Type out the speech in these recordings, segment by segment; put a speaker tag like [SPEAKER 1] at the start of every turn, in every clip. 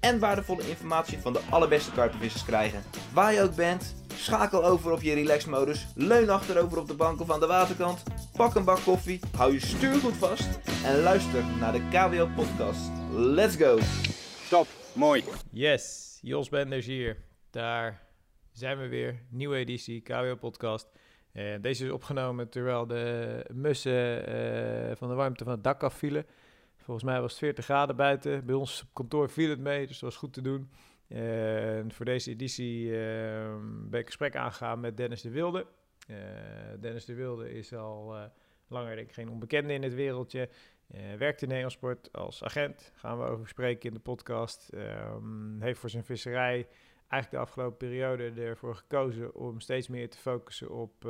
[SPEAKER 1] en waardevolle informatie van de allerbeste karpenvissers krijgen. Waar je ook bent, schakel over op je relaxmodus, leun achterover op de bank of aan de waterkant, pak een bak koffie, hou je stuur goed vast en luister naar de KWO podcast. Let's go!
[SPEAKER 2] Top, mooi.
[SPEAKER 3] Yes, Jos Benders hier. Daar zijn we weer. Nieuwe editie, KWO Podcast. En deze is opgenomen terwijl de mussen eh, van de warmte van het dak afvielen. Volgens mij was het 40 graden buiten. Bij ons kantoor viel het mee, dus dat was goed te doen. En voor deze editie eh, ben ik gesprek aangegaan met Dennis de Wilde. Eh, Dennis de Wilde is al eh, langer denk ik geen onbekende in het wereldje. Eh, werkt in Nederlandsport als agent, gaan we over spreken in de podcast. Ehm, heeft voor zijn visserij eigenlijk de afgelopen periode ervoor gekozen om steeds meer te focussen op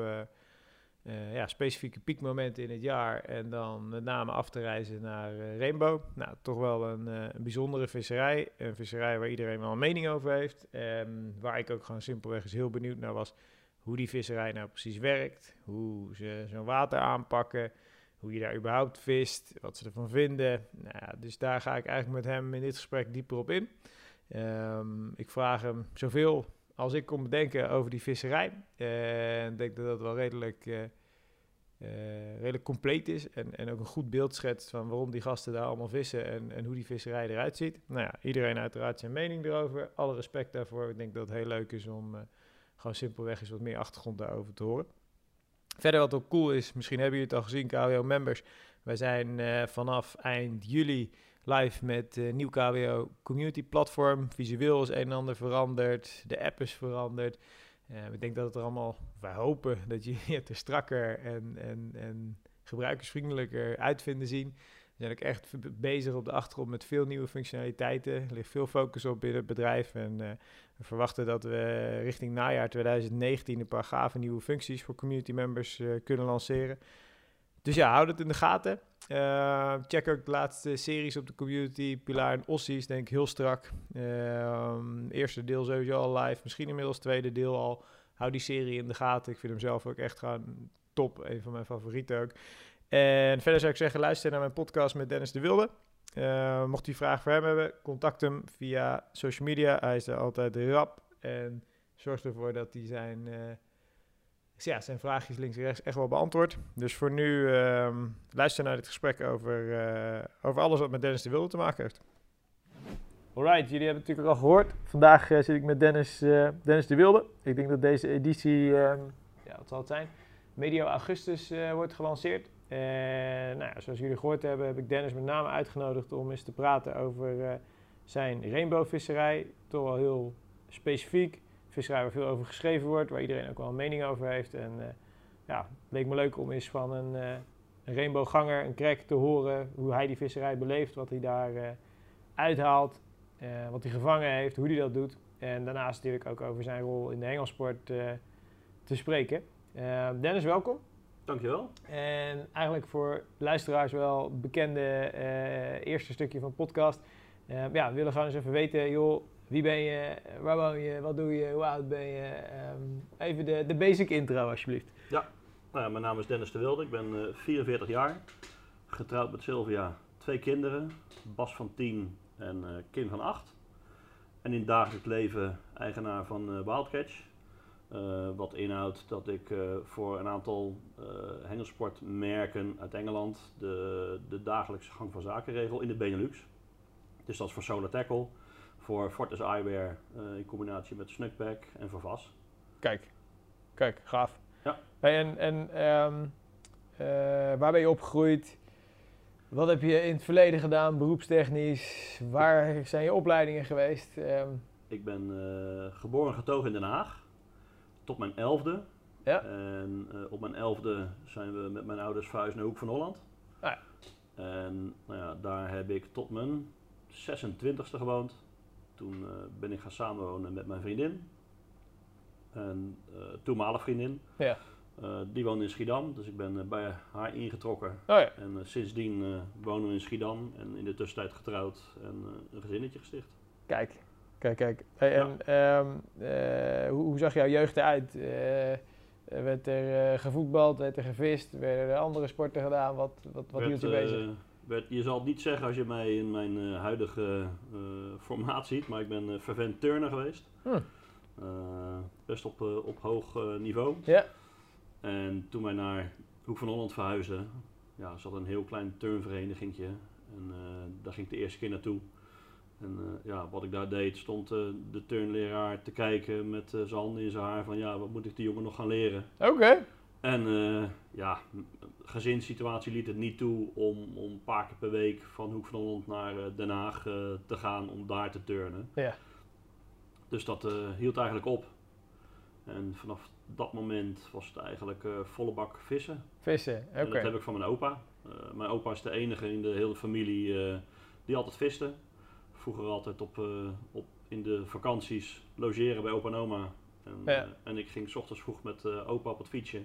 [SPEAKER 3] eh, ja, specifieke piekmomenten in het jaar. En dan met name af te reizen naar eh, Rainbow. Nou, toch wel een, eh, een bijzondere visserij. Een visserij waar iedereen wel een mening over heeft. En waar ik ook gewoon simpelweg eens heel benieuwd naar was hoe die visserij nou precies werkt. Hoe ze zo'n water aanpakken hoe je daar überhaupt vist, wat ze ervan vinden. Nou dus daar ga ik eigenlijk met hem in dit gesprek dieper op in. Ehm, ik vraag hem zoveel als ik kon bedenken over die visserij. En denk dat dat wel redelijk, eh, redelijk compleet is. En, en ook een goed beeld schetst van waarom die gasten daar allemaal vissen en, en hoe die visserij eruit ziet. Nou ja, iedereen uiteraard zijn mening erover. Alle respect daarvoor. Ik denk dat het heel leuk is om eh, gewoon simpelweg eens wat meer achtergrond daarover te horen. Verder wat ook cool is, misschien hebben jullie het al gezien, KWO members. Wij zijn eh, vanaf eind juli live met nieuw KWO community platform. Visueel is een en ander veranderd, de app is veranderd. Uh, ik denk dat het er allemaal, wij hopen dat jullie het er strakker en, en, en gebruikersvriendelijker uit vinden zien. We zijn ook echt bezig op de achtergrond met veel nieuwe functionaliteiten. Er ligt veel focus op binnen het bedrijf. En uh, we verwachten dat we richting najaar 2019 een paar gave nieuwe functies voor community members uh, kunnen lanceren. Dus ja, houd het in de gaten. Uh, check ook de laatste series op de community. Pilar en Ossie is denk ik heel strak. eerste deel sowieso al live. Misschien inmiddels tweede deel al. Hou die serie in de gaten. Ik vind hem zelf ook echt gewoon top. Een van mijn favorieten ook. En verder zou ik zeggen, luister naar mijn podcast met Dennis de Wilde. Uh, mocht u vragen voor hem hebben, contact hem via social media. Hij is er altijd rap en zorgt ervoor dat hij zijn, uh, ja, zijn vraagjes links en rechts echt wel beantwoordt. Dus voor nu, uh, luister naar dit gesprek over, uh, over alles wat met Dennis de Wilde te maken heeft. Alright, jullie hebben het natuurlijk al gehoord. Vandaag zit ik met Dennis, Dennis de Wilde. Ik denk dat deze editie, ehm, ja, wat zal het zijn? Medio augustus wordt gelanceerd. En nou zoals jullie gehoord hebben, heb ik Dennis met name uitgenodigd om eens te praten over zijn rainbowvisserij. Toch wel heel specifiek. Visserij waar veel over geschreven wordt, waar iedereen ook wel een mening over heeft. En uh, ja, het leek me leuk om eens van een, uh, een rainbowganger, een crack, te horen hoe hij die visserij beleeft, wat hij daar uithaalt, wat hij gevangen heeft, hoe hij dat doet. En daarnaast natuurlijk ook over zijn rol in de hengelsport te spreken. Dennis, welkom.
[SPEAKER 4] Dankjewel.
[SPEAKER 3] En eigenlijk voor luisteraars wel bekende uh, eerste stukje van podcast. Uh, ja, we willen gewoon eens even weten, joh, wie ben je, waar woon je, wat doe je, hoe oud ben je? Um, even de, de basic intro alsjeblieft.
[SPEAKER 4] Ja, nou ja, mijn naam is Dennis de Wilde, ik ben uh, 44 jaar, getrouwd met Sylvia, twee kinderen, Bas van 10 en Kim van 8. En in dagelijks leven eigenaar van Wildcatch. Uh, wat inhoudt dat ik uh, voor een aantal uh, hengelsportmerken uit Engeland de, de dagelijkse gang van zaken regel in de Benelux. Dus dat is voor Solar Tackle, voor Fortis Eyewear in combinatie met Snuckback en voor VAS.
[SPEAKER 3] Kijk, kijk, gaaf.
[SPEAKER 4] Ja.
[SPEAKER 3] Hey, en en um, waar ben je opgegroeid? Wat heb je in het verleden gedaan, beroepstechnisch? Waar zijn je opleidingen geweest? Um,
[SPEAKER 4] ik ben geboren en getogen in Den Haag tot mijn elfde.
[SPEAKER 3] Ja.
[SPEAKER 4] En uh, op mijn elfde zijn we met mijn ouders verhuisd naar Hoek van Holland.
[SPEAKER 3] Ah, ja.
[SPEAKER 4] En nou ja, daar heb ik tot mijn 26e gewoond. Toen eh, ben ik gaan samenwonen met mijn vriendin. En eh, toenmalig vriendin.
[SPEAKER 3] Ja.
[SPEAKER 4] Eh, die woonde in Schiedam, dus ik ben bij haar ingetrokken.
[SPEAKER 3] Oh ja,
[SPEAKER 4] En sindsdien wonen we in Schiedam en in de tussentijd getrouwd en een gezinnetje gesticht.
[SPEAKER 3] kijk. Kijk, kijk. Hey, en ehm, eh, hoe, hoe zag jouw jeugd eruit? Werd er gevoetbald, werd er gevist, werden er andere sporten gedaan? Wat, wat, wat hield je bezig?
[SPEAKER 4] Werd, je zal het niet zeggen als je mij in mijn eh, huidige eh, formaat ziet, maar ik ben uh, fervent turner geweest.
[SPEAKER 3] Hm.
[SPEAKER 4] Best op, op hoog niveau.
[SPEAKER 3] Ja,
[SPEAKER 4] En toen wij naar Hoek van Holland verhuisden, ja, zat een heel klein turnverenigingje. En daar ging ik de eerste keer naartoe. En ja, wat ik daar deed, stond de turnleraar te kijken met zijn handen in zijn haar van ja, wat moet ik die jongen nog gaan leren?
[SPEAKER 3] oké.
[SPEAKER 4] En eh, ja, gezinssituatie liet het niet toe om, om een paar keer per week van Hoek van Holland naar eh, Den Haag eh, te gaan om daar te turnen.
[SPEAKER 3] Ja.
[SPEAKER 4] Dus dat hield eigenlijk op. En vanaf dat moment was het eigenlijk volle bak vissen.
[SPEAKER 3] Vissen, oké.
[SPEAKER 4] Dat heb ik van mijn opa. Mijn opa is de enige in de hele familie die altijd viste. Vroeger altijd op, op, in de vakanties logeren bij opa en oma. En,
[SPEAKER 3] Ja.
[SPEAKER 4] en ik ging s ochtends vroeg met opa op het fietsje.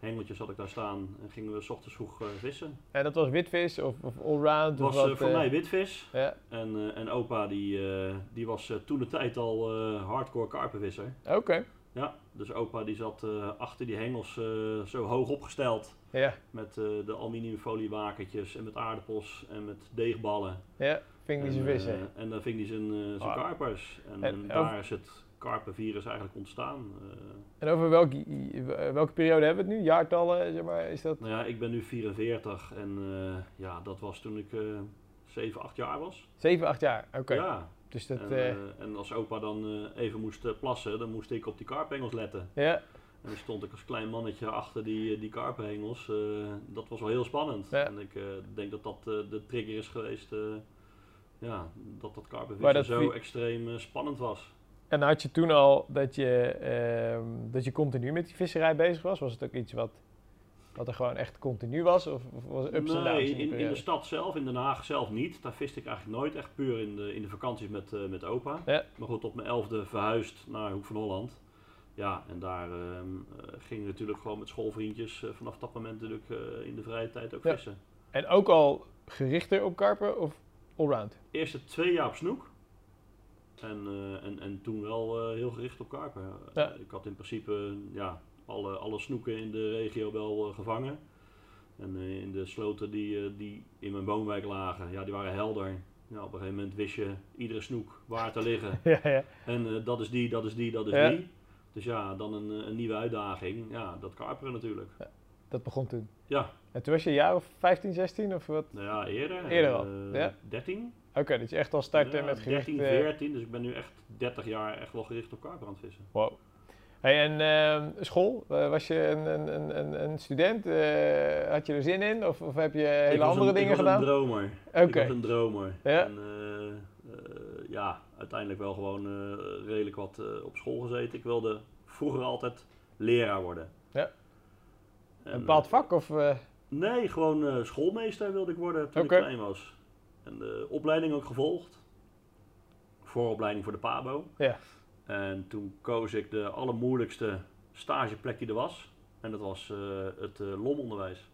[SPEAKER 4] Hengeltjes had ik daar staan en gingen we s ochtends vroeg eh, vissen.
[SPEAKER 3] En dat was witvis of, of allround? Of
[SPEAKER 4] was
[SPEAKER 3] wat,
[SPEAKER 4] eh, voor
[SPEAKER 3] eh,
[SPEAKER 4] mij witvis.
[SPEAKER 3] Ja,
[SPEAKER 4] En, en opa die, die was toen de tijd al hardcore karpenvisser.
[SPEAKER 3] oké.
[SPEAKER 4] Ja, dus opa die zat achter die hengels zo hoog opgesteld.
[SPEAKER 3] Ja,
[SPEAKER 4] Met de aluminiumfolie wakertjes en met aardappels en met deegballen.
[SPEAKER 3] ja. Ving die zijn vissen.
[SPEAKER 4] en dan ving hij zijn, zijn karpers. En,
[SPEAKER 3] En
[SPEAKER 4] daar is het karpenvirus eigenlijk ontstaan. Eh,
[SPEAKER 3] En over welke, welke periode hebben we het nu? Jaartallen, zeg maar, is dat?
[SPEAKER 4] nou ja, ik ben nu 44 en eh, ja, dat was toen ik eh 7, 8 jaar was.
[SPEAKER 3] 7, 8 jaar, oké.
[SPEAKER 4] Ja,
[SPEAKER 3] Dus dat,
[SPEAKER 4] en,
[SPEAKER 3] eh,
[SPEAKER 4] eh, en als opa dan eh, even moest eh, plassen, dan moest ik op die karpenhengels letten.
[SPEAKER 3] ja,
[SPEAKER 4] En dan stond ik als klein mannetje achter die, eh, die karpenhengels. Eh, dat was wel heel spannend. En ik eh, denk dat dat eh, de trigger is geweest. eh, ja, dat dat karpenvissen
[SPEAKER 3] dat
[SPEAKER 4] zo extreem eh, spannend was.
[SPEAKER 3] En had je toen al dat je, ehm, dat je continu met die visserij bezig was? Was het ook iets wat, wat er gewoon echt continu was? Of, of was het ups en downs
[SPEAKER 4] nee,
[SPEAKER 3] in
[SPEAKER 4] in, in de stad zelf, in Den Haag zelf niet. Daar viste ik eigenlijk nooit. Echt puur in de, in de vakanties met, eh, met opa.
[SPEAKER 3] Ja.
[SPEAKER 4] Maar goed, op mijn elfde verhuisd naar Hoek van Holland. Ja, en daar ehm, eh, ging ik natuurlijk gewoon met schoolvriendjes eh, vanaf dat moment natuurlijk in de vrije tijd ook
[SPEAKER 3] Ja.
[SPEAKER 4] vissen.
[SPEAKER 3] En ook al gerichter op karpen of allround?
[SPEAKER 4] Eerste twee jaar op snoek. En, eh, en, en toen wel eh, heel gericht op karpen.
[SPEAKER 3] Ja.
[SPEAKER 4] Ik had in principe ja, alle, alle snoeken in de regio wel eh, gevangen. En eh, in de sloten die, eh, die in mijn woonwijk lagen, ja, die waren helder. Ja, op een gegeven moment wist je iedere snoek waar te liggen.
[SPEAKER 3] ja, ja.
[SPEAKER 4] En eh, dat is die, dat is die, dat is
[SPEAKER 3] Ja.
[SPEAKER 4] die. Dus ja, dan een, eh, een nieuwe uitdaging. Ja, dat karperen natuurlijk.
[SPEAKER 3] Dat begon toen.
[SPEAKER 4] Ja,
[SPEAKER 3] En toen was je een jaar of 15, 16 of wat?
[SPEAKER 4] nou ja, eerder.
[SPEAKER 3] Eerder al,
[SPEAKER 4] eh,
[SPEAKER 3] ja.
[SPEAKER 4] 13.
[SPEAKER 3] Oké, dat je echt al startte
[SPEAKER 4] Ja,
[SPEAKER 3] met gericht...
[SPEAKER 4] 13,
[SPEAKER 3] eh,
[SPEAKER 4] 14. Dus ik ben nu echt 30 jaar echt wel gericht op karper aan het vissen.
[SPEAKER 3] Wow. Hey, en ehm, school, Eh, was je een, een, een- een, student? Eh, had je er zin in? Of, of heb je hele andere dingen
[SPEAKER 4] ik was
[SPEAKER 3] gedaan?
[SPEAKER 4] een dromer.
[SPEAKER 3] Oké.
[SPEAKER 4] Ik was een dromer.
[SPEAKER 3] Ja.
[SPEAKER 4] En eh, eh, ja, uiteindelijk wel gewoon eh, redelijk wat eh, op school gezeten. Ik wilde vroeger altijd leraar worden.
[SPEAKER 3] Ja.
[SPEAKER 4] En,
[SPEAKER 3] een bepaald
[SPEAKER 4] eh,
[SPEAKER 3] vak? Of, eh,
[SPEAKER 4] Nee, gewoon eh, schoolmeester wilde ik worden toen
[SPEAKER 3] Oké.
[SPEAKER 4] ik klein was. En de opleiding ook gevolgd. Vooropleiding voor de PABO.
[SPEAKER 3] Ja.
[SPEAKER 4] En toen koos ik de allermoeilijkste stageplek die er was. En dat was het lomonderwijs.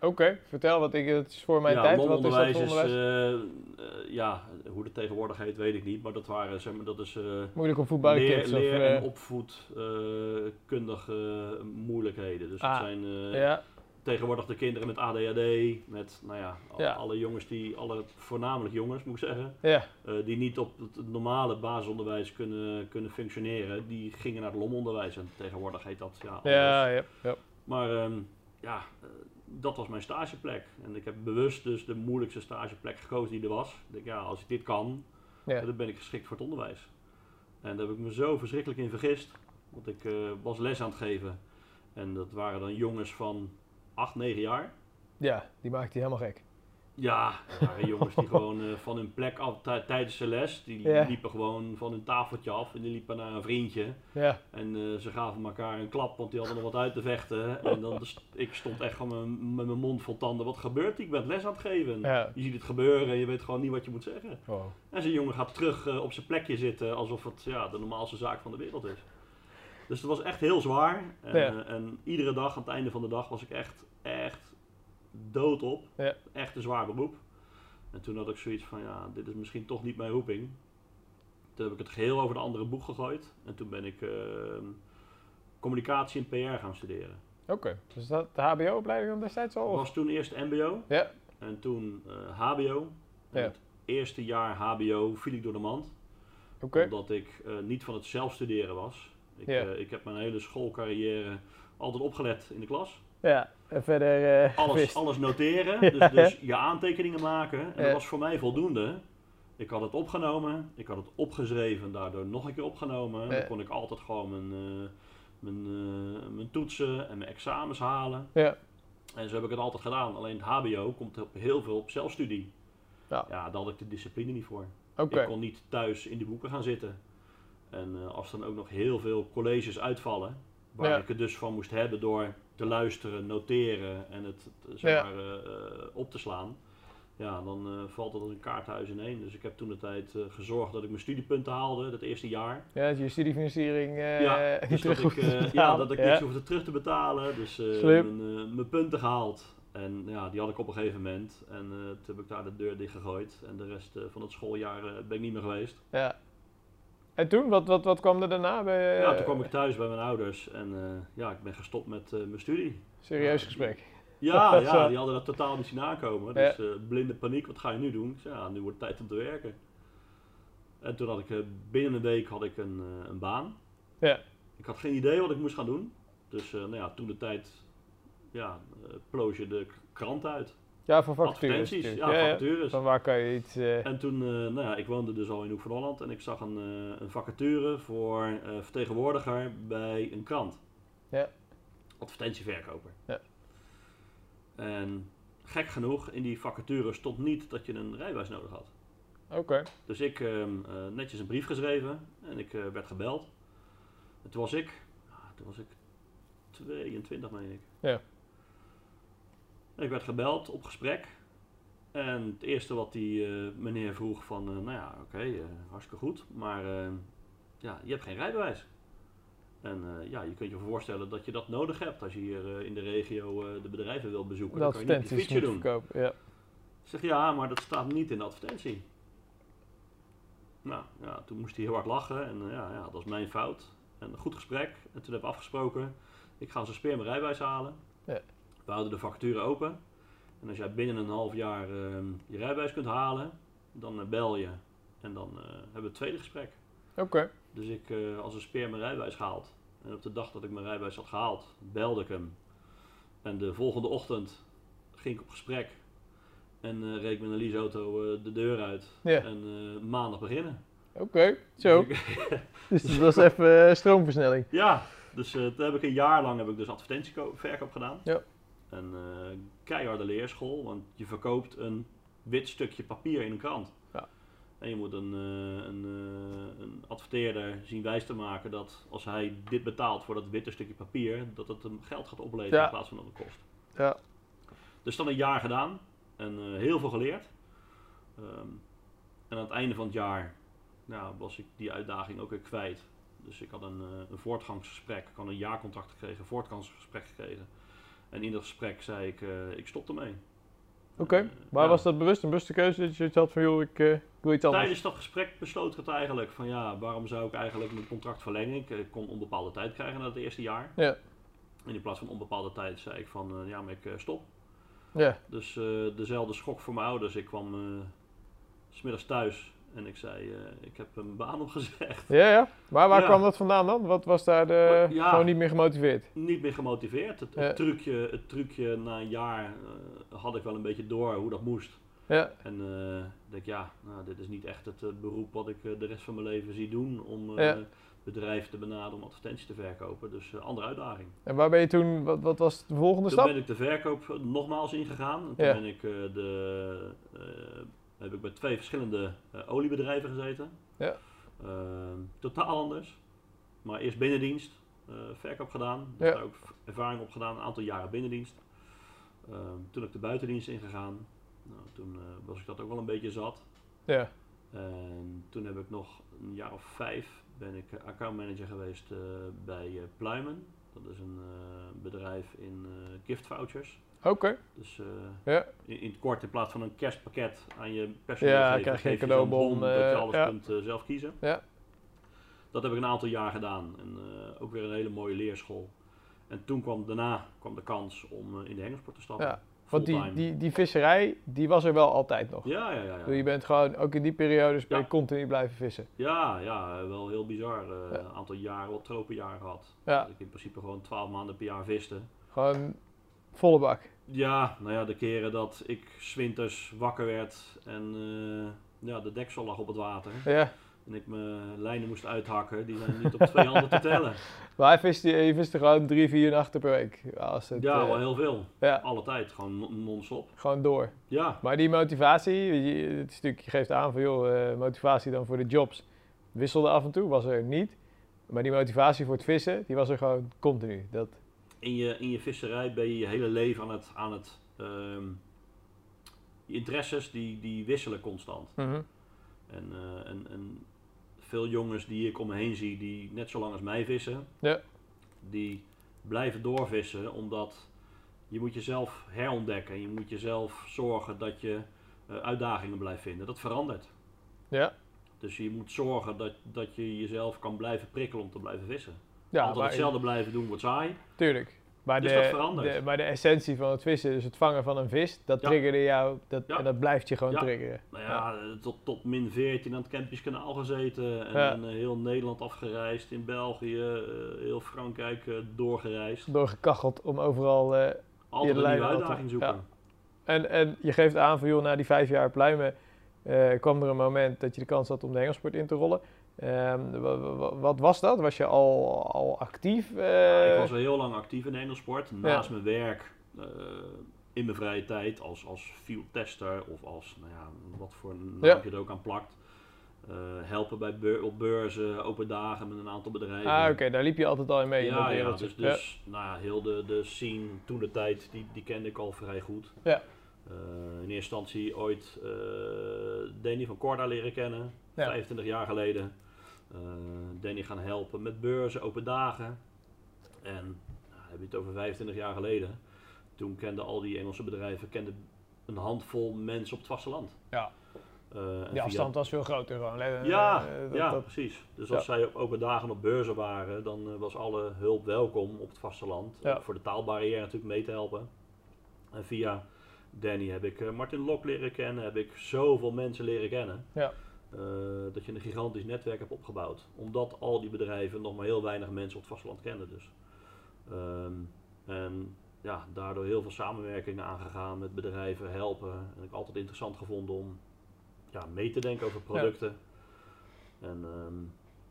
[SPEAKER 3] Oké, vertel, wat ik, het is voor mijn
[SPEAKER 4] ja,
[SPEAKER 3] tijd. Wat is dat
[SPEAKER 4] lomonderwijs
[SPEAKER 3] voor
[SPEAKER 4] is,
[SPEAKER 3] onderwijs?
[SPEAKER 4] eh, eh, ja, hoe het tegenwoordig heet weet ik niet. Maar dat waren, zeg maar, dat is... eh,
[SPEAKER 3] Moeilijk op voetballen
[SPEAKER 4] leer?
[SPEAKER 3] Of,
[SPEAKER 4] leer- en opvoedkundige moeilijkheden. Dus
[SPEAKER 3] Ah,
[SPEAKER 4] dat zijn
[SPEAKER 3] ja,
[SPEAKER 4] tegenwoordig de kinderen met ADHD, met nou ja, al-
[SPEAKER 3] Ja.
[SPEAKER 4] alle jongens die, alle, voornamelijk jongens moet ik zeggen,
[SPEAKER 3] ja,
[SPEAKER 4] die niet op het normale basisonderwijs kunnen, kunnen functioneren, die gingen naar het lomonderwijs en tegenwoordig heet dat ja. anders.
[SPEAKER 3] ja, ja, ja.
[SPEAKER 4] Maar ehm, ja, dat was mijn stageplek en ik heb bewust dus de moeilijkste stageplek gekozen die er was. Ik denk ja, als ik dit kan,
[SPEAKER 3] Ja.
[SPEAKER 4] dan ben ik geschikt voor het onderwijs. En daar heb ik me zo verschrikkelijk in vergist, want ik eh, was les aan het geven en dat waren dan jongens van 8, 9 jaar.
[SPEAKER 3] Ja, die maakt hij helemaal gek.
[SPEAKER 4] Ja, er waren jongens die gewoon eh, van hun plek af tij- tijdens de les, die liepen gewoon van hun tafeltje af en die liepen naar een vriendje. En eh, ze gaven elkaar een klap, want die hadden nog wat uit te vechten. En dan, st- ik stond echt gewoon met- mijn mond vol tanden. Wat gebeurt? Ik ben les aan het geven. Je ziet het gebeuren en je weet gewoon niet wat je moet zeggen.
[SPEAKER 3] Wow.
[SPEAKER 4] En zo'n jongen gaat terug eh, op zijn plekje zitten alsof het ja, de normaalste zaak van de wereld is. Dus dat was echt heel zwaar. En, en iedere dag, aan het einde van de dag, was ik echt, echt doodop.
[SPEAKER 3] Ja.
[SPEAKER 4] Echt een zwaar beroep. En toen had ik zoiets van, ja, dit is misschien toch niet mijn roeping. Toen heb ik het geheel over de andere boeg gegooid. En toen ben ik eh, communicatie en PR gaan studeren.
[SPEAKER 3] Oké, dus dat de HBO-opleiding dan destijds al?
[SPEAKER 4] Ik
[SPEAKER 3] of?
[SPEAKER 4] was toen eerst mbo
[SPEAKER 3] Ja.
[SPEAKER 4] en toen eh, hbo. En
[SPEAKER 3] Ja.
[SPEAKER 4] het eerste jaar hbo viel ik door de mand.
[SPEAKER 3] Oké.
[SPEAKER 4] Omdat ik eh, niet van het zelfstuderen was. Ik,
[SPEAKER 3] Ja.
[SPEAKER 4] eh, ik heb mijn hele schoolcarrière altijd opgelet in de klas.
[SPEAKER 3] Ja, en verder eh
[SPEAKER 4] Alles, alles noteren,
[SPEAKER 3] Ja.
[SPEAKER 4] dus, dus je aantekeningen maken. En
[SPEAKER 3] Ja.
[SPEAKER 4] dat was voor mij voldoende. Ik had het opgenomen, ik had het opgeschreven, daardoor nog een keer opgenomen. Dan kon ik altijd gewoon mijn, eh, mijn, eh, mijn toetsen en mijn examens halen.
[SPEAKER 3] Ja.
[SPEAKER 4] En zo heb ik het altijd gedaan. Alleen het HBO komt op heel veel op zelfstudie.
[SPEAKER 3] Ja.
[SPEAKER 4] ja, daar had ik de discipline niet voor. Ik kon niet thuis in die boeken gaan zitten. En eh, als dan ook nog heel veel colleges uitvallen, waar
[SPEAKER 3] Ja.
[SPEAKER 4] ik het dus van moest hebben door te luisteren, noteren en het zeg maar, eh, op te slaan, ja, dan eh, valt het als een kaarthuis in één. Dus ik heb toen de tijd eh, gezorgd dat ik mijn studiepunten haalde, dat eerste jaar.
[SPEAKER 3] Ja, dat je studie-financiering
[SPEAKER 4] ja, dus dat ik, ja, dat ik niks hoefde terug te betalen. Dus mijn, mijn punten gehaald. En ja, die had ik op een gegeven moment. En toen heb ik daar de deur dicht gegooid. En de rest van het schooljaar ben ik niet meer geweest.
[SPEAKER 3] Ja. En toen, wat, wat, wat kwam er daarna? Bij, eh,
[SPEAKER 4] Ja, toen kwam ik thuis bij mijn ouders en eh, ja, ik ben gestopt met eh, mijn studie.
[SPEAKER 3] Serieus gesprek.
[SPEAKER 4] Ja, ja, die hadden dat totaal niet zien aankomen. Dus eh, blinde paniek, wat ga je nu doen? Ik zei, ja, nu wordt het tijd om te werken. En toen had ik eh, binnen een week had ik een, eh, een baan.
[SPEAKER 3] Ja.
[SPEAKER 4] Ik had geen idee wat ik moest gaan doen. Dus eh, nou ja, toen de tijd ja, eh, ploos je de krant uit.
[SPEAKER 3] Ja, voor vacatures.
[SPEAKER 4] Ja,
[SPEAKER 3] natuurlijk.
[SPEAKER 4] vacatures.
[SPEAKER 3] Van waar kan je iets... eh,
[SPEAKER 4] En toen, eh, nou ja, ik woonde dus al in Hoek van Holland en ik zag een, eh, een vacature voor vertegenwoordiger bij een krant.
[SPEAKER 3] Ja.
[SPEAKER 4] Advertentieverkoper.
[SPEAKER 3] Ja.
[SPEAKER 4] En gek genoeg, in die vacature stond niet dat je een rijbewijs nodig had.
[SPEAKER 3] Oké.
[SPEAKER 4] Dus ik ehm, eh, netjes een brief geschreven en ik werd gebeld. En toen was ik, ah, toen was ik 22 meen ik.
[SPEAKER 3] Ja.
[SPEAKER 4] Ik werd gebeld op gesprek. En het eerste wat die eh, meneer vroeg van, eh, nou ja, oké, eh, hartstikke goed, maar ja, je hebt geen rijbewijs. En ja, je kunt je voorstellen dat je dat nodig hebt als je hier in de regio de bedrijven wil bezoeken.
[SPEAKER 3] De
[SPEAKER 4] Dan kan je niet je fietsje doen.
[SPEAKER 3] verkopen. Ja.
[SPEAKER 4] Ik zeg ja, maar dat staat niet in de advertentie. Nou, ja, toen moest hij heel hard lachen en ja, ja, dat is mijn fout. En een goed gesprek. En toen hebben we afgesproken, ik ga zijn speer mijn rijbewijs halen.
[SPEAKER 3] Ja.
[SPEAKER 4] We houden de vacature open. En als jij binnen een half jaar ehm, je rijbewijs kunt halen, dan eh, bel je. En dan eh, hebben we het tweede gesprek.
[SPEAKER 3] Oké.
[SPEAKER 4] Dus ik, eh, als een speer mijn rijbewijs gehaald. En op de dag dat ik mijn rijbewijs had gehaald, belde ik hem. En de volgende ochtend ging ik op gesprek. En reed ik met een leaseauto de deur uit.
[SPEAKER 3] Ja.
[SPEAKER 4] En maandag beginnen.
[SPEAKER 3] Oké. Zo.
[SPEAKER 4] Dus ik-
[SPEAKER 3] Dus dat was even stroomversnelling.
[SPEAKER 4] ja, dus eh, toen heb ik een jaar lang heb ik dus advertentieverkoop gedaan.
[SPEAKER 3] Ja.
[SPEAKER 4] Een eh, keiharde leerschool, want je verkoopt een wit stukje papier in een krant.
[SPEAKER 3] Ja.
[SPEAKER 4] En je moet een, eh, een, eh, een adverteerder zien wijs te maken dat als hij dit betaalt voor dat witte stukje papier, dat het hem geld gaat opleveren
[SPEAKER 3] Ja.
[SPEAKER 4] in plaats van dat het kost.
[SPEAKER 3] Ja.
[SPEAKER 4] Dus dan een jaar gedaan en heel veel geleerd. Ehm, en aan het einde van het jaar nou, was ik die uitdaging ook weer kwijt. Dus ik had een, een voortgangsgesprek, ik had een jaarcontract gekregen, een voortgangsgesprek gekregen. En in dat gesprek zei ik, eh, ik stop ermee.
[SPEAKER 3] Oké.
[SPEAKER 4] Eh,
[SPEAKER 3] Maar
[SPEAKER 4] ja.
[SPEAKER 3] was dat bewust een bewuste keuze dat je zoiets had van, joh, ik eh, doe iets anders?
[SPEAKER 4] Tijdens dat gesprek besloot ik het eigenlijk van ja, waarom zou ik eigenlijk mijn contract verlengen? Ik, eh, kon onbepaalde tijd krijgen na het eerste jaar.
[SPEAKER 3] Ja.
[SPEAKER 4] En in plaats van onbepaalde tijd zei ik van eh, ja, maar ik eh, stop.
[SPEAKER 3] Ja.
[SPEAKER 4] Dus eh, dezelfde schok voor mijn ouders. Ik kwam eh, s smiddags thuis en ik zei, eh, ik heb een baan opgezegd.
[SPEAKER 3] Ja, ja. Maar waar
[SPEAKER 4] Ja.
[SPEAKER 3] kwam dat vandaan dan? Wat was daar de...
[SPEAKER 4] Ja.
[SPEAKER 3] Gewoon niet meer gemotiveerd?
[SPEAKER 4] Niet meer gemotiveerd. Het, trucje, het trucje na een jaar eh, had ik wel een beetje door hoe dat moest.
[SPEAKER 3] Ja,
[SPEAKER 4] En eh, ik denk, ja, nou, dit is niet echt het beroep wat ik de rest van mijn leven zie doen om bedrijven te benaderen om advertenties te verkopen. Dus andere uitdaging.
[SPEAKER 3] en waar ben je toen, wat, wat was de volgende
[SPEAKER 4] Toen
[SPEAKER 3] stap?
[SPEAKER 4] ben ik de verkoop nogmaals ingegaan. En toen
[SPEAKER 3] Ja.
[SPEAKER 4] ben ik, de, heb ik bij twee verschillende eh, oliebedrijven gezeten.
[SPEAKER 3] Ja.
[SPEAKER 4] Ehm, totaal anders. Maar eerst binnendienst, eh, verkoop gedaan.
[SPEAKER 3] Ja.
[SPEAKER 4] Daar ook ervaring op gedaan, een aantal jaren binnendienst. Ehm, toen heb ik de buitendienst ingegaan. Nou, toen eh, was ik dat ook wel een beetje zat.
[SPEAKER 3] Ja,
[SPEAKER 4] En toen heb ik nog een jaar of vijf ben ik accountmanager geweest bij Pluimen. Dat is een bedrijf in gift vouchers.
[SPEAKER 3] Oké.
[SPEAKER 4] Dus eh,
[SPEAKER 3] Ja.
[SPEAKER 4] in, in het kort, in plaats van een kerstpakket aan je personeel
[SPEAKER 3] Ja,
[SPEAKER 4] geven,
[SPEAKER 3] krijg je een cadeaubon,
[SPEAKER 4] dat
[SPEAKER 3] eh,
[SPEAKER 4] je alles
[SPEAKER 3] ja.
[SPEAKER 4] kunt eh, zelf kiezen.
[SPEAKER 3] Ja.
[SPEAKER 4] Dat heb ik een aantal jaar gedaan. En eh, ook weer een hele mooie leerschool. En toen kwam daarna kwam de kans om eh, in de hengelsport te stappen.
[SPEAKER 3] Ja, Want die, die, die visserij, die was er wel altijd nog.
[SPEAKER 4] Ja, ja, ja.
[SPEAKER 3] Dus
[SPEAKER 4] ja.
[SPEAKER 3] je bent gewoon, ook in die periodes, ben je
[SPEAKER 4] Ja.
[SPEAKER 3] continu blijven vissen.
[SPEAKER 4] Ja, ja, wel heel bizar. eh,
[SPEAKER 3] Ja.
[SPEAKER 4] Een aantal jaren, wat tropenjaren gehad.
[SPEAKER 3] Ja.
[SPEAKER 4] Dat ik in principe gewoon 12 maanden per jaar viste.
[SPEAKER 3] Gewoon volle bak.
[SPEAKER 4] Ja, nou ja, de keren dat ik zwinters wakker werd en eh, ja, de deksel lag op het water.
[SPEAKER 3] Ja.
[SPEAKER 4] En ik mijn lijnen moest uithakken, die zijn niet op twee handen te tellen.
[SPEAKER 3] Maar hij je viste gewoon drie, vier nachten per week. Als het,
[SPEAKER 4] Ja,
[SPEAKER 3] eh,
[SPEAKER 4] wel heel veel.
[SPEAKER 3] ja,
[SPEAKER 4] Alle tijd, gewoon non- non-stop.
[SPEAKER 3] gewoon door.
[SPEAKER 4] Ja,
[SPEAKER 3] Maar die motivatie, je, het je geeft aan van joh, eh, motivatie dan voor de jobs wisselde af en toe, was er niet. Maar die motivatie voor het vissen, die was er gewoon continu. Dat,
[SPEAKER 4] in je, in je visserij ben je je hele leven aan het... Aan het ehm, je interesses die, die wisselen constant.
[SPEAKER 3] Mhm.
[SPEAKER 4] En, eh, en, en veel jongens die ik om me heen zie, die net zo lang als mij vissen,
[SPEAKER 3] Ja.
[SPEAKER 4] die blijven doorvissen omdat je moet jezelf herontdekken. Je moet jezelf zorgen dat je eh, uitdagingen blijft vinden. Dat verandert.
[SPEAKER 3] Ja,
[SPEAKER 4] Dus je moet zorgen dat, dat je jezelf kan blijven prikkelen om te blijven vissen.
[SPEAKER 3] Ja
[SPEAKER 4] Altijd hetzelfde blijven doen wordt saai.
[SPEAKER 3] tuurlijk. Maar,
[SPEAKER 4] Dus
[SPEAKER 3] de,
[SPEAKER 4] dat verandert.
[SPEAKER 3] de, maar de essentie van het vissen, dus het vangen van een vis, dat
[SPEAKER 4] Ja.
[SPEAKER 3] triggerde jou dat,
[SPEAKER 4] Ja.
[SPEAKER 3] en dat blijft je gewoon
[SPEAKER 4] Ja.
[SPEAKER 3] triggeren.
[SPEAKER 4] Nou ja, eh, Tot, tot min 14 aan het Campingskanaal gezeten. En, eh, heel Nederland afgereisd. In België, eh, heel Frankrijk doorgereisd.
[SPEAKER 3] Doorgekacheld om overal... eh,
[SPEAKER 4] Altijd een nieuwe uitdaging zoeken.
[SPEAKER 3] En, en je geeft aan van joh, na die vijf jaar pluimen kwam er een moment dat je de kans had om de hengelsport in te rollen. Ehm, wa- wa- wat was dat? Was je al, al actief? eh?
[SPEAKER 4] Ja, ik was al heel lang actief in de hengelsport. Naast mijn werk, eh, in mijn vrije tijd, als, als field tester of als, nou ja, wat voor
[SPEAKER 3] Ja.
[SPEAKER 4] naam je er ook aan plakt. Eh, helpen bij beur- op beurzen, open dagen met een aantal bedrijven.
[SPEAKER 3] Ah, oké, daar liep je altijd al in mee. in
[SPEAKER 4] ja,
[SPEAKER 3] dat
[SPEAKER 4] ja, dus, dus nou ja, heel de, de scene toen de tijd, die, die kende ik al vrij goed.
[SPEAKER 3] Ja.
[SPEAKER 4] In eerste instantie ooit eh Danny van Corda leren kennen,
[SPEAKER 3] Ja.
[SPEAKER 4] 25 jaar geleden. Eh, Danny gaan helpen met beurzen, open dagen. En nou, heb je het over 25 jaar geleden. Toen kenden al die Engelse bedrijven kenden een handvol mensen op het vasteland.
[SPEAKER 3] Ja.
[SPEAKER 4] Via-
[SPEAKER 3] afstand was veel groter gewoon. Eh,
[SPEAKER 4] ja,
[SPEAKER 3] dat-
[SPEAKER 4] ja
[SPEAKER 3] dat-
[SPEAKER 4] precies. Dus
[SPEAKER 3] Ja.
[SPEAKER 4] als zij op open dagen op beurzen waren, dan was alle hulp welkom op het vasteland.
[SPEAKER 3] Ja.
[SPEAKER 4] Voor de taalbarrière natuurlijk mee te helpen. En via Danny heb ik Martin Lok leren kennen, heb ik zoveel mensen leren kennen.
[SPEAKER 3] Ja.
[SPEAKER 4] Eh, dat je een gigantisch netwerk hebt opgebouwd. Omdat al die bedrijven nog maar heel weinig mensen op het vasteland kenden. Dus. Ehm, en ja, daardoor heel veel samenwerkingen aangegaan met bedrijven, helpen. En ik altijd interessant gevonden om ja, mee te denken over producten. En, ehm,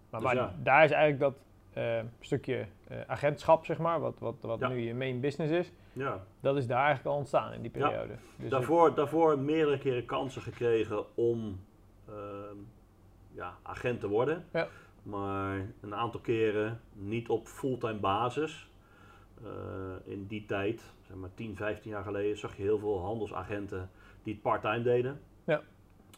[SPEAKER 3] Maar,
[SPEAKER 4] Dus
[SPEAKER 3] maar
[SPEAKER 4] ja.
[SPEAKER 3] daar is eigenlijk dat eh, stukje eh, agentschap, zeg maar, wat, wat, wat
[SPEAKER 4] Ja.
[SPEAKER 3] nu je main business is,
[SPEAKER 4] ja.
[SPEAKER 3] dat is daar eigenlijk al ontstaan in die periode. Dus
[SPEAKER 4] daarvoor, daarvoor meerdere keren kansen gekregen om ehm, ja, agent te worden.
[SPEAKER 3] Ja.
[SPEAKER 4] Maar een aantal keren niet op fulltime basis. Eh, in die tijd, zeg maar 10, 15 jaar geleden, zag je heel veel handelsagenten die het part-time deden.
[SPEAKER 3] Ja.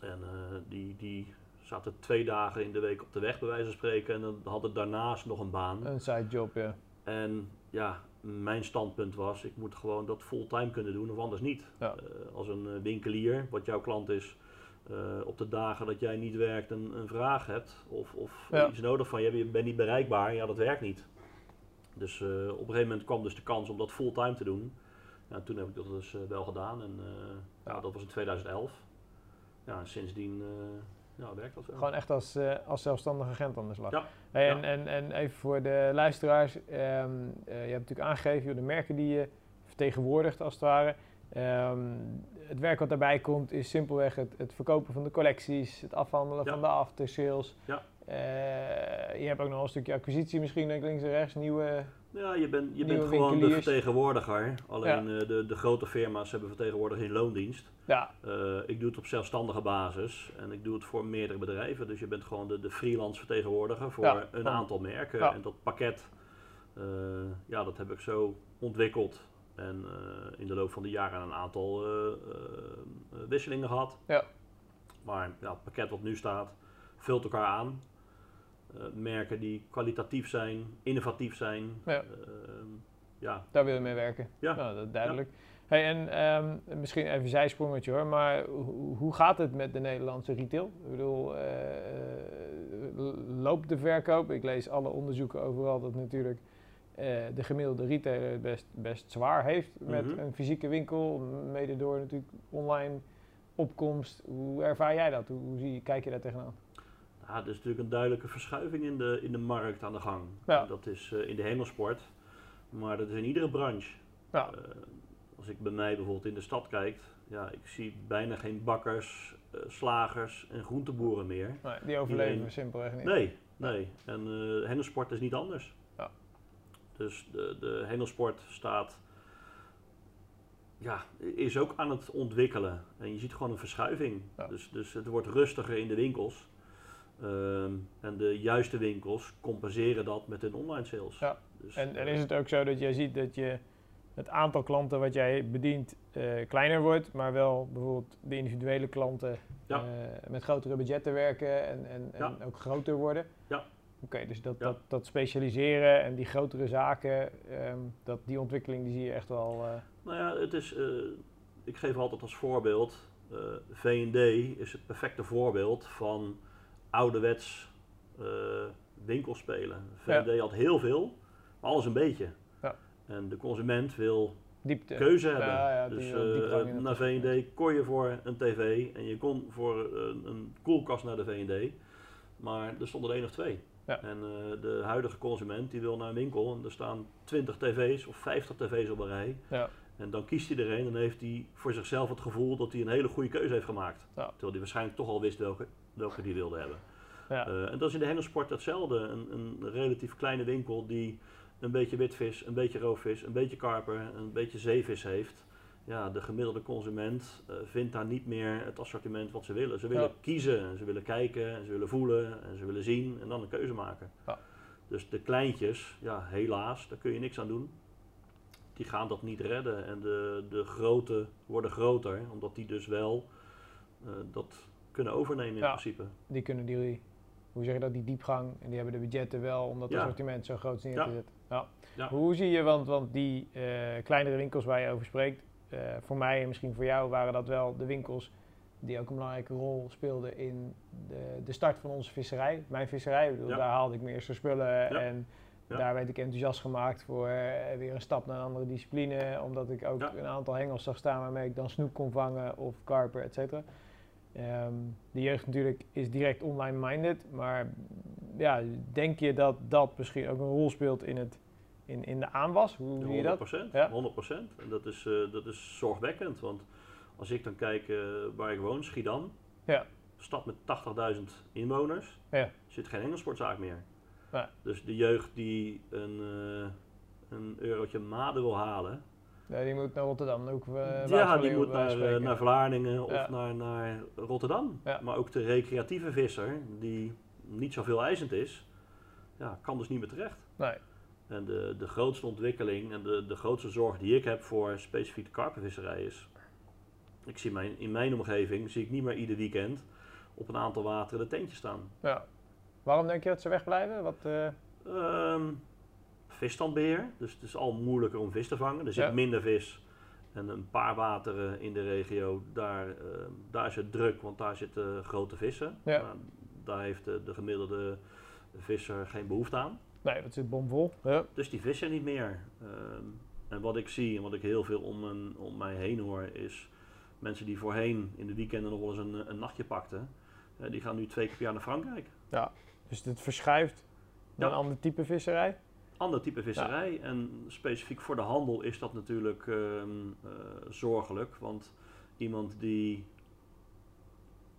[SPEAKER 4] En eh, die, die zaten twee dagen in de week op de weg, bij wijze van spreken. En dan hadden daarnaast nog een baan.
[SPEAKER 3] een side job, ja.
[SPEAKER 4] En ja, mijn standpunt was, ik moet gewoon dat fulltime kunnen doen of anders niet.
[SPEAKER 3] Ja.
[SPEAKER 4] Eh, als een winkelier, wat jouw klant is, eh, op de dagen dat jij niet werkt een, een vraag hebt of, of
[SPEAKER 3] Ja.
[SPEAKER 4] iets nodig van je, je bent niet bereikbaar, ja dat werkt niet. Dus eh, op een gegeven moment kwam dus de kans om dat fulltime te doen. Ja, toen heb ik dat dus eh, wel gedaan en ja. Dat was in 2011. Ja, en sindsdien ja, werkt dat zo.
[SPEAKER 3] Gewoon echt als, als zelfstandig agent aan de slag.
[SPEAKER 4] Ja.
[SPEAKER 3] Hey, en, en, en even voor de luisteraars, ehm, eh, je hebt natuurlijk aangegeven joh, de merken die je vertegenwoordigt als het ware. Ehm, het werk wat daarbij komt is simpelweg het, het verkopen van de collecties, het afhandelen
[SPEAKER 4] Ja.
[SPEAKER 3] van de aftersales.
[SPEAKER 4] Ja.
[SPEAKER 3] Eh, je hebt ook nog een stukje acquisitie misschien, denk ik, links en rechts, nieuwe...
[SPEAKER 4] Ja, je, bent je bent gewoon de vertegenwoordiger. Alleen eh, de, de grote firma's hebben vertegenwoordigers in loondienst.
[SPEAKER 3] Ja,
[SPEAKER 4] Eh, ik doe het op zelfstandige basis en ik doe het voor meerdere bedrijven. Dus je bent gewoon de, de freelance vertegenwoordiger voor
[SPEAKER 3] Ja,
[SPEAKER 4] een aantal merken. En dat pakket, ja, dat heb ik zo ontwikkeld. En eh, in de loop van de jaren een aantal eh, eh, wisselingen gehad.
[SPEAKER 3] Ja.
[SPEAKER 4] Maar ja, het pakket wat nu staat, vult elkaar aan. Merken die kwalitatief zijn, innovatief zijn.
[SPEAKER 3] Ja.
[SPEAKER 4] Ja,
[SPEAKER 3] daar wil je mee werken.
[SPEAKER 4] Ja.
[SPEAKER 3] Nou, dat is duidelijk. Hey, en ehm, misschien even een zijsprongetje hoor, maar hoe, hoe gaat het met de Nederlandse retail? Ik bedoel, loopt de verkoop? Ik lees alle onderzoeken overal dat natuurlijk eh, de gemiddelde retailer het best, best zwaar heeft met
[SPEAKER 4] Mhm.
[SPEAKER 3] een fysieke winkel, mede door natuurlijk online opkomst. Hoe ervaar jij dat? Hoe, hoe zie, kijk je daar tegenaan?
[SPEAKER 4] Ja, er is natuurlijk een duidelijke verschuiving in de, in de markt aan de gang.
[SPEAKER 3] Ja.
[SPEAKER 4] Dat is eh, in de hemelsport, maar dat is in iedere branche.
[SPEAKER 3] Ja.
[SPEAKER 4] Eh, als ik bij mij bijvoorbeeld in de stad kijk, ja, ik zie bijna geen bakkers, slagers en groenteboeren meer.
[SPEAKER 3] Nee, die overleven
[SPEAKER 4] iedereen-
[SPEAKER 3] simpelweg niet.
[SPEAKER 4] Nee, nee. En hengelsport is niet anders. Dus de, de hengelsport staat, ja, is ook aan het ontwikkelen. En je ziet gewoon een verschuiving.
[SPEAKER 3] Ja.
[SPEAKER 4] Dus, dus het wordt rustiger in de winkels. Ehm, en de juiste winkels compenseren dat met hun online sales.
[SPEAKER 3] Ja.
[SPEAKER 4] Dus,
[SPEAKER 3] En, en
[SPEAKER 4] eh,
[SPEAKER 3] is het ook zo dat jij ziet dat je het aantal klanten wat jij bedient eh, kleiner wordt, maar wel bijvoorbeeld de individuele klanten
[SPEAKER 4] Ja.
[SPEAKER 3] eh, met grotere budgetten werken en, en, en
[SPEAKER 4] Ja.
[SPEAKER 3] ook groter worden?
[SPEAKER 4] Ja.
[SPEAKER 3] Oké, dus dat,
[SPEAKER 4] Ja.
[SPEAKER 3] dat, dat specialiseren en die grotere zaken, ehm, dat, die ontwikkeling die zie je echt wel. eh,
[SPEAKER 4] Nou ja, het is, eh, ik geef altijd als voorbeeld, eh V&D is het perfecte voorbeeld van ouderwets winkelspelen. V&D had heel veel, maar alles een beetje.
[SPEAKER 3] Ja.
[SPEAKER 4] En de consument wil
[SPEAKER 3] diepte.
[SPEAKER 4] keuze hebben.
[SPEAKER 3] Ja, ja, die
[SPEAKER 4] dus naar. V&D kon je voor een tv en je kon voor een, een koelkast naar de V&D. Maar er stonden er één of twee.
[SPEAKER 3] Ja.
[SPEAKER 4] En eh, de huidige consument die wil naar een winkel en er staan 20 tv's of 50 tv's op een rij.
[SPEAKER 3] Ja.
[SPEAKER 4] En dan kiest hij er een en dan heeft hij voor zichzelf het gevoel dat hij een hele goede keuze heeft gemaakt.
[SPEAKER 3] Ja.
[SPEAKER 4] Terwijl hij waarschijnlijk toch al wist welke, welke hij wilde hebben.
[SPEAKER 3] Ja.
[SPEAKER 4] Eh, en dat is in de hengelsport hetzelfde. Een, een relatief kleine winkel die een beetje witvis, een beetje roofvis, een beetje karper, een beetje zeevis heeft. Ja, de gemiddelde consument eh, vindt daar niet meer het assortiment wat ze willen. Ze willen
[SPEAKER 3] Ja.
[SPEAKER 4] kiezen, en ze willen kijken, en ze willen voelen, en ze willen zien en dan een keuze maken.
[SPEAKER 3] Ja.
[SPEAKER 4] Dus de kleintjes, ja, helaas, daar kun je niks aan doen. Die gaan dat niet redden. En de, de grote worden groter, omdat die dus wel eh, dat kunnen overnemen in
[SPEAKER 3] Ja.
[SPEAKER 4] principe.
[SPEAKER 3] Die kunnen die, hoe zeg je dat, die diepgang en die hebben de budgetten wel om dat
[SPEAKER 4] Ja.
[SPEAKER 3] assortiment zo groot neer te
[SPEAKER 4] Ja.
[SPEAKER 3] zetten. Ja.
[SPEAKER 4] Ja.
[SPEAKER 3] Hoe zie je, want, want die eh, kleinere winkels waar je over spreekt, eh, voor mij en misschien voor jou waren dat wel de winkels die ook een belangrijke rol speelden in de, de start van onze visserij. Mijn visserij, bedoel,
[SPEAKER 4] Ja.
[SPEAKER 3] daar haalde ik mijn eerste spullen en
[SPEAKER 4] Ja.
[SPEAKER 3] daar werd ik enthousiast gemaakt voor eh, weer een stap naar een andere discipline, omdat ik ook een aantal hengels zag staan waarmee ik dan snoek kon vangen of karper, et cetera. Ehm, de jeugd natuurlijk is direct online minded, maar ja, denk je dat dat misschien ook een rol speelt in, het, in, in de aanwas? Hoe zie je
[SPEAKER 4] 100
[SPEAKER 3] dat?
[SPEAKER 4] procent,
[SPEAKER 3] Ja.
[SPEAKER 4] 100 En dat is, eh, dat is zorgwekkend, want als ik dan kijk eh, waar ik woon, Schiedam,
[SPEAKER 3] Ja.
[SPEAKER 4] stad met 80.000 inwoners,
[SPEAKER 3] Ja.
[SPEAKER 4] zit geen hengelsportzaak meer.
[SPEAKER 3] Nee.
[SPEAKER 4] Dus de jeugd die een, eh, een eurotje made wil halen,
[SPEAKER 3] Ja, die moet naar Rotterdam. Ook,
[SPEAKER 4] ja, die moet naar, naar Vlaardingen of
[SPEAKER 3] Ja.
[SPEAKER 4] naar, naar Rotterdam.
[SPEAKER 3] Ja.
[SPEAKER 4] Maar ook de recreatieve visser, die niet zoveel eisend is, ja, kan dus niet meer terecht.
[SPEAKER 3] Nee.
[SPEAKER 4] En de, de grootste ontwikkeling en de, de grootste zorg die ik heb voor specifiek de karpenvisserij is... Ik zie mijn, in mijn omgeving zie ik niet meer ieder weekend op een aantal wateren de tentjes staan.
[SPEAKER 3] Ja. Waarom denk je dat ze wegblijven? Wat, eh,
[SPEAKER 4] Ehm visstandbeheer, dus het is al moeilijker om vis te vangen. Er zit
[SPEAKER 3] Ja.
[SPEAKER 4] minder vis en een paar wateren in de regio, daar, ehm, daar is het druk, want daar zitten grote vissen.
[SPEAKER 3] Ja.
[SPEAKER 4] Nou, daar heeft de, de gemiddelde visser geen behoefte aan.
[SPEAKER 3] Nee, dat zit bomvol. Ja.
[SPEAKER 4] Dus die vissen niet meer. Ehm, en wat ik zie en wat ik heel veel om, mijn, om mij heen hoor, is mensen die voorheen in de weekenden nog wel eens een, een nachtje pakten. die gaan nu twee keer per jaar naar Frankrijk.
[SPEAKER 3] Dus het verschuift naar
[SPEAKER 4] Ja.
[SPEAKER 3] een ander type visserij.
[SPEAKER 4] ander type visserij. En specifiek voor de handel is dat natuurlijk ehm, eh, zorgelijk. Want iemand die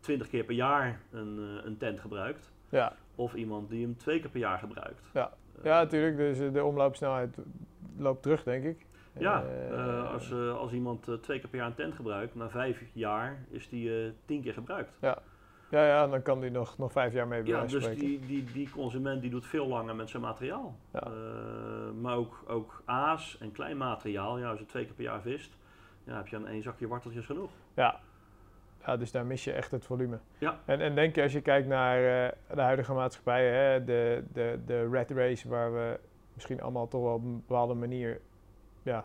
[SPEAKER 4] 20 keer per jaar een, eh, een tent gebruikt,
[SPEAKER 3] Ja,
[SPEAKER 4] of iemand die hem twee keer per jaar gebruikt.
[SPEAKER 3] Ja.
[SPEAKER 4] Eh,
[SPEAKER 3] ja natuurlijk. Dus eh, de omloopsnelheid loopt terug, denk ik.
[SPEAKER 4] Ja, als, als iemand twee keer per jaar een tent gebruikt, na vijf jaar is die tien keer gebruikt.
[SPEAKER 3] Ja, ja, dan kan die nog, nog vijf jaar mee
[SPEAKER 4] Ja, dus
[SPEAKER 3] spreken.
[SPEAKER 4] die, die, die consument die doet veel langer met zijn materiaal.
[SPEAKER 3] Ja.
[SPEAKER 4] Maar ook, ook aas en klein materiaal, ja, als je twee keer per jaar vist, ja, heb je aan één zakje worteltjes genoeg.
[SPEAKER 3] Ja. Ja, dus daar mis je echt het volume.
[SPEAKER 4] Ja.
[SPEAKER 3] En, en denk je, als je kijkt naar eh, de huidige maatschappij, hè, de, de, de red race waar we misschien allemaal toch wel op een bepaalde manier ja,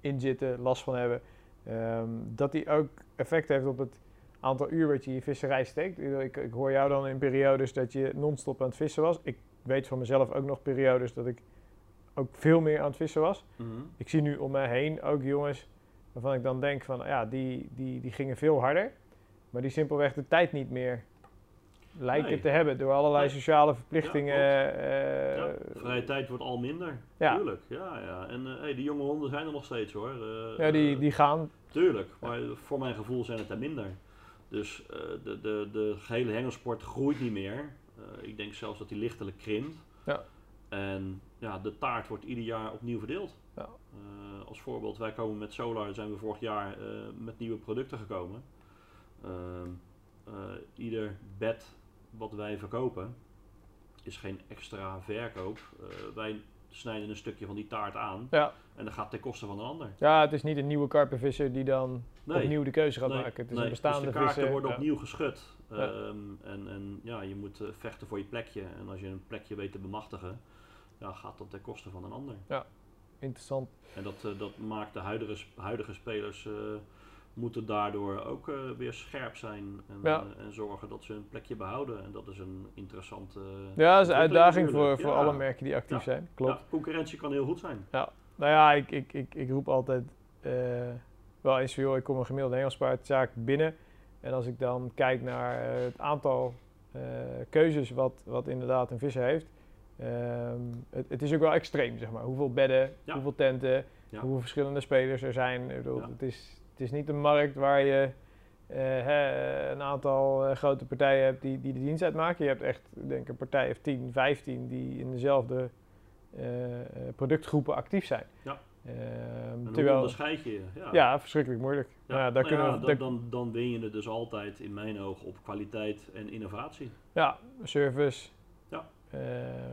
[SPEAKER 3] in zitten, last van hebben, ehm, dat die ook effect heeft op het aantal uur wat je in je visserij steekt. Ik, ik, hoor jou dan in periodes dat je non-stop aan het vissen was. Ik weet van mezelf ook nog periodes dat ik ook veel meer aan het vissen was.
[SPEAKER 4] Mhm.
[SPEAKER 3] Ik zie nu om mij heen ook jongens waarvan ik dan denk van ja, die, die, die gingen veel harder, maar die simpelweg de tijd niet meer lijken
[SPEAKER 4] Nee.
[SPEAKER 3] te hebben door allerlei
[SPEAKER 4] Nee.
[SPEAKER 3] sociale verplichtingen.
[SPEAKER 4] Ja,
[SPEAKER 3] eh,
[SPEAKER 4] ja, vrije tijd wordt al minder.
[SPEAKER 3] Ja.
[SPEAKER 4] Tuurlijk, ja, ja. En eh, hey, die jonge honden zijn er nog steeds hoor. Eh,
[SPEAKER 3] ja, die,
[SPEAKER 4] eh,
[SPEAKER 3] die gaan.
[SPEAKER 4] Tuurlijk, maar voor mijn gevoel zijn het er minder. Dus eh, de, de, de gehele hengelsport groeit niet meer. Eh, ik denk zelfs dat die lichtelijk krimpt.
[SPEAKER 3] Ja.
[SPEAKER 4] En ja, de taart wordt ieder jaar opnieuw verdeeld.
[SPEAKER 3] Ja.
[SPEAKER 4] Eh, als voorbeeld, wij komen met Solar, zijn we vorig jaar eh, met nieuwe producten gekomen. Ehm, eh, ieder bed wat wij verkopen is geen extra verkoop. Eh, wij snijden een stukje van die taart aan
[SPEAKER 3] Ja.
[SPEAKER 4] en dat gaat ten koste van een ander.
[SPEAKER 3] ja, het is niet een nieuwe karpenvisser die dan
[SPEAKER 4] Nee.
[SPEAKER 3] opnieuw de keuze gaat
[SPEAKER 4] Nee,
[SPEAKER 3] maken. Het is
[SPEAKER 4] nee,
[SPEAKER 3] een bestaande
[SPEAKER 4] dus de kaarten
[SPEAKER 3] visser.
[SPEAKER 4] worden
[SPEAKER 3] ja.
[SPEAKER 4] opnieuw geschud.
[SPEAKER 3] Ja.
[SPEAKER 4] Ehm, en, en ja, je moet eh, vechten voor je plekje. En als je een plekje weet te bemachtigen, ja, gaat dat ten koste van een ander.
[SPEAKER 3] Interessant.
[SPEAKER 4] En dat, dat maakt de huidige, huidige spelers moeten daardoor ook eh, weer scherp zijn. En,
[SPEAKER 3] Ja.
[SPEAKER 4] eh, en zorgen dat ze hun plekje behouden. En dat is een interessante.
[SPEAKER 3] Ja, dat is een uitdaging voor,
[SPEAKER 4] natuurlijk.
[SPEAKER 3] voor
[SPEAKER 4] Ja.
[SPEAKER 3] alle merken die actief
[SPEAKER 4] Ja.
[SPEAKER 3] zijn. Klopt.
[SPEAKER 4] Ja, concurrentie kan heel goed zijn.
[SPEAKER 3] Nou ja, ik, ik, ik, ik roep altijd eh, wel eens ik kom een gemiddelde Engelspaardzaak binnen. En als ik dan kijk naar het aantal keuzes wat, wat inderdaad een visser heeft. ehm, het, het is ook wel extreem, zeg maar. Hoeveel bedden,
[SPEAKER 4] Ja.
[SPEAKER 3] hoeveel tenten,
[SPEAKER 4] Ja.
[SPEAKER 3] hoeveel verschillende spelers er zijn. Ik bedoel,
[SPEAKER 4] Ja.
[SPEAKER 3] het, is, is niet een markt waar je eh, hè, een aantal eh, grote partijen hebt die, die de dienst uitmaken. Je hebt echt, ik denk een partij of 10, 15 die in dezelfde eh, productgroepen actief zijn.
[SPEAKER 4] Ja. En hoe
[SPEAKER 3] terwijl,
[SPEAKER 4] onderscheid je? Ja.
[SPEAKER 3] ja, verschrikkelijk moeilijk.
[SPEAKER 4] Ja,
[SPEAKER 3] Nou ja, daar
[SPEAKER 4] nou
[SPEAKER 3] kunnen we,
[SPEAKER 4] dan, dan, dan win je het dus altijd in mijn ogen op kwaliteit en innovatie.
[SPEAKER 3] ja, service. Eh,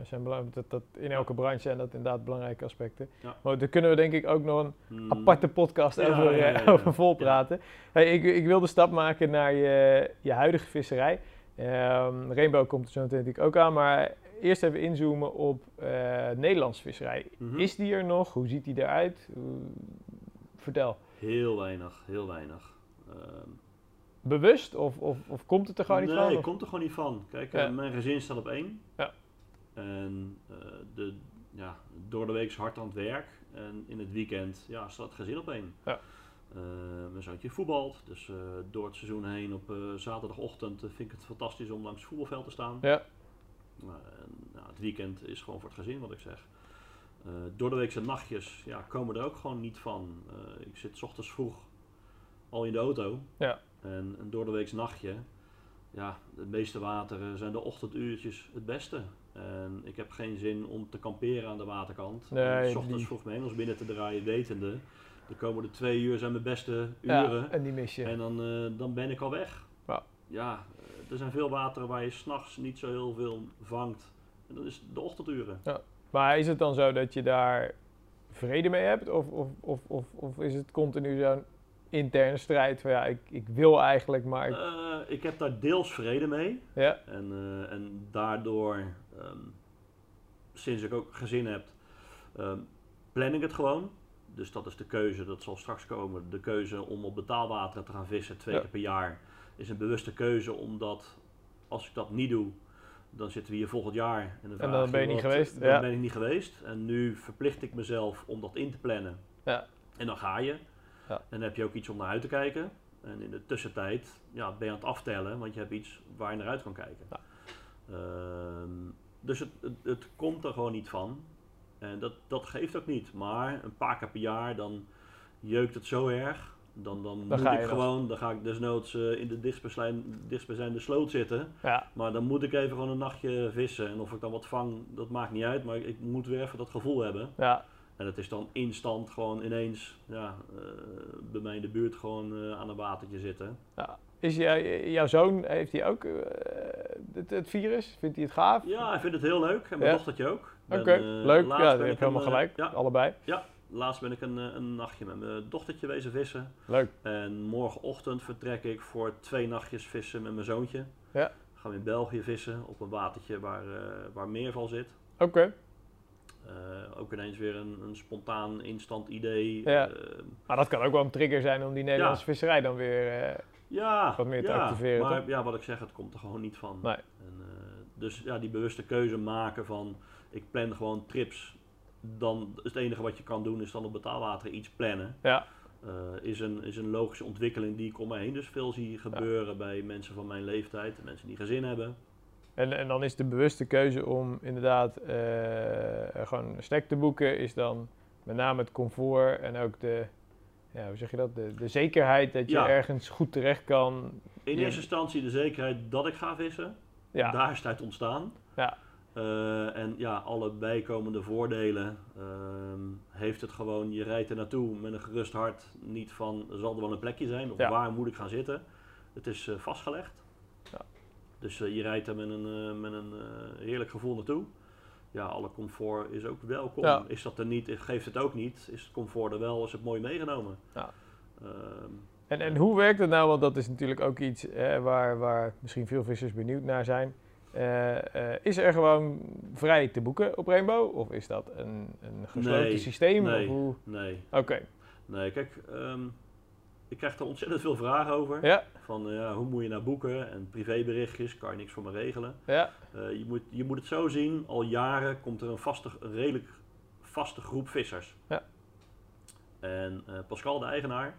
[SPEAKER 3] zijn belang, dat, dat in elke branche zijn dat inderdaad belangrijke aspecten.
[SPEAKER 4] Ja.
[SPEAKER 3] Maar daar kunnen we denk ik ook nog een
[SPEAKER 4] Hmm.
[SPEAKER 3] aparte podcast
[SPEAKER 4] Ja,
[SPEAKER 3] over,
[SPEAKER 4] ja,
[SPEAKER 3] eh, over volpraten. Hey, ik, ik wil de stap maken naar je, je huidige visserij. Ehm, Rainbow komt er zo meteen natuurlijk ook aan, maar eerst even inzoomen op eh Nederlandse visserij.
[SPEAKER 4] Mhm.
[SPEAKER 3] Is die er nog? Hoe ziet die eruit? Vertel.
[SPEAKER 4] Heel weinig, heel weinig. Ehm,
[SPEAKER 3] Bewust of, of, of komt het er gewoon niet van?
[SPEAKER 4] Nee, komt er gewoon niet van. Kijk,
[SPEAKER 3] Ja.
[SPEAKER 4] mijn gezin staat op één.
[SPEAKER 3] Ja.
[SPEAKER 4] En eh, de, ja, door de week is hard aan het werk. En in het weekend ja, staat het gezin op één.
[SPEAKER 3] Ja.
[SPEAKER 4] Eh, mijn zoontje voetbalt. Dus eh, door het seizoen heen op zaterdagochtend vind ik het fantastisch om langs het voetbalveld te staan.
[SPEAKER 3] Ja,
[SPEAKER 4] Nou, en, nou, het weekend is gewoon voor het gezin, wat ik zeg. Door de weekse nachtjes ja, komen er ook gewoon niet van. Ik zit 's ochtends vroeg al in de auto.
[SPEAKER 3] Ja.
[SPEAKER 4] En een door de weekse nachtje, ja, de meeste wateren zijn de ochtenduurtjes het beste. En ik heb geen zin om te kamperen aan de waterkant.
[SPEAKER 3] Nee,
[SPEAKER 4] 's ochtends vroeg mijn hengels binnen te draaien, wetende. De komende twee uur zijn mijn beste
[SPEAKER 3] ja,
[SPEAKER 4] uren.
[SPEAKER 3] en die mis je.
[SPEAKER 4] En dan, eh, dan ben ik al weg.
[SPEAKER 3] Ja.
[SPEAKER 4] Ja, eh, er zijn veel wateren waar je s'nachts niet zo heel veel vangt. En dat is de ochtenduren.
[SPEAKER 3] Maar is het dan zo dat je daar vrede mee hebt? Of, of, of, of, of is het continu zo'n interne strijd van ja, ik, ik wil eigenlijk, maar ik,
[SPEAKER 4] Eh, ik heb daar deels vrede mee.
[SPEAKER 3] ja,
[SPEAKER 4] En, en daardoor, ehm, sinds ik ook gezin heb, ehm, plan ik het gewoon. Dus dat is de keuze, dat zal straks komen. De keuze om op betaalwateren te gaan vissen twee
[SPEAKER 3] Ja.
[SPEAKER 4] keer per jaar is een bewuste keuze. Omdat als ik dat niet doe, dan zitten we hier volgend jaar. En dan,
[SPEAKER 3] dan ben je niet
[SPEAKER 4] wat-
[SPEAKER 3] geweest,
[SPEAKER 4] Dan
[SPEAKER 3] ja.
[SPEAKER 4] ben ik niet geweest. En nu verplicht ik mezelf om dat in te plannen.
[SPEAKER 3] Ja.
[SPEAKER 4] En dan ga je.
[SPEAKER 3] Ja.
[SPEAKER 4] En dan heb je ook iets om naar uit te kijken. En in de tussentijd ja, ben je aan het aftellen, want je hebt iets waar je naar uit kan kijken.
[SPEAKER 3] Ja.
[SPEAKER 4] Ehm, dus het, het, het komt er gewoon niet van. En dat, dat geeft ook niet. Maar een paar keer per jaar dan jeukt het zo erg. Dan, dan,
[SPEAKER 3] Dan
[SPEAKER 4] moet
[SPEAKER 3] ga
[SPEAKER 4] ik gewoon, dan ga ik desnoods eh, in de dichtstbijzijn- dichtstbijzijnde sloot zitten.
[SPEAKER 3] Ja,
[SPEAKER 4] Maar dan moet ik even gewoon een nachtje vissen. En of ik dan wat vang, dat maakt niet uit. Maar ik moet weer even dat gevoel hebben.
[SPEAKER 3] ja,
[SPEAKER 4] En het is dan instant gewoon ineens ja, eh, bij mij in de buurt gewoon eh, aan een watertje zitten.
[SPEAKER 3] ja. Is jou- jouw zoon, heeft hij ook eh, het, het virus? Vindt hij het gaaf?
[SPEAKER 4] Ja, ik vind het heel leuk. En mijn
[SPEAKER 3] Ja.
[SPEAKER 4] dochtertje ook.
[SPEAKER 3] Oké,
[SPEAKER 4] eh,
[SPEAKER 3] leuk. Ja,
[SPEAKER 4] ik
[SPEAKER 3] hebt helemaal
[SPEAKER 4] eh,
[SPEAKER 3] gelijk.
[SPEAKER 4] Ja,
[SPEAKER 3] Allebei.
[SPEAKER 4] laatst ben ik een, een nachtje met mijn dochtertje wezen vissen.
[SPEAKER 3] Leuk.
[SPEAKER 4] En morgenochtend vertrek ik voor twee nachtjes vissen met mijn zoontje.
[SPEAKER 3] Ja.
[SPEAKER 4] Gaan we in België vissen op een watertje waar, eh, waar meerval zit.
[SPEAKER 3] Oké.
[SPEAKER 4] Ook ineens weer een, een spontaan instant idee.
[SPEAKER 3] Ja. Maar dat kan ook wel een trigger zijn om die Nederlandse visserij dan weer...
[SPEAKER 4] ja,
[SPEAKER 3] Wat meer te
[SPEAKER 4] ja,
[SPEAKER 3] activeren,
[SPEAKER 4] Maar
[SPEAKER 3] toch?
[SPEAKER 4] ja, wat ik zeg, het komt er gewoon niet van.
[SPEAKER 3] Nee.
[SPEAKER 4] En, eh, dus ja, die bewuste keuze maken van ik plan gewoon trips. Dan het enige wat je kan doen, is dan op betaalwater iets plannen.
[SPEAKER 3] ja,
[SPEAKER 4] Eh, is, een, is een logische ontwikkeling die ik om me heen dus veel zie gebeuren bij mensen van mijn leeftijd, mensen die gezin hebben.
[SPEAKER 3] En, en dan is de bewuste keuze om inderdaad eh, gewoon een snack te boeken, is dan met name het comfort en ook de, ja, hoe zeg je dat, de, de zekerheid dat je
[SPEAKER 4] Ja.
[SPEAKER 3] ergens goed terecht kan.
[SPEAKER 4] In eerste instantie de zekerheid dat ik ga vissen.
[SPEAKER 3] Ja,
[SPEAKER 4] Daar is het ontstaan.
[SPEAKER 3] Ja.
[SPEAKER 4] Eh, en ja, alle bijkomende voordelen ehm, heeft het gewoon, je rijdt er naartoe met een gerust hart. Niet van, zal er wel een plekje zijn of
[SPEAKER 3] Ja.
[SPEAKER 4] waar moet ik gaan zitten. Het is eh, vastgelegd.
[SPEAKER 3] Ja.
[SPEAKER 4] Dus eh, je rijdt er met een, met een heerlijk gevoel naartoe. Ja, alle comfort is ook welkom.
[SPEAKER 3] Ja.
[SPEAKER 4] Is dat er niet, geeft het ook niet. Is het comfort er wel, is het mooi meegenomen.
[SPEAKER 3] Ja.
[SPEAKER 4] Ehm,
[SPEAKER 3] en, en hoe werkt het nou? Want dat is natuurlijk ook iets eh, waar, waar misschien veel vissers benieuwd naar zijn. Eh, eh, is er gewoon vrij te boeken op Rainbow? Of is dat een, een gesloten
[SPEAKER 4] Nee,
[SPEAKER 3] systeem?
[SPEAKER 4] nee.
[SPEAKER 3] Of hoe?
[SPEAKER 4] nee,
[SPEAKER 3] Oké,
[SPEAKER 4] nee, kijk, ehm, ik krijg er ontzettend veel vragen over.
[SPEAKER 3] ja,
[SPEAKER 4] Van eh, ja, hoe moet je nou boeken en privéberichtjes, kan je niks voor me regelen.
[SPEAKER 3] ja,
[SPEAKER 4] Eh, je, moet, je moet het zo zien, al jaren komt er een, vaste, een redelijk vaste groep vissers.
[SPEAKER 3] Ja.
[SPEAKER 4] En eh, Pascal, de eigenaar,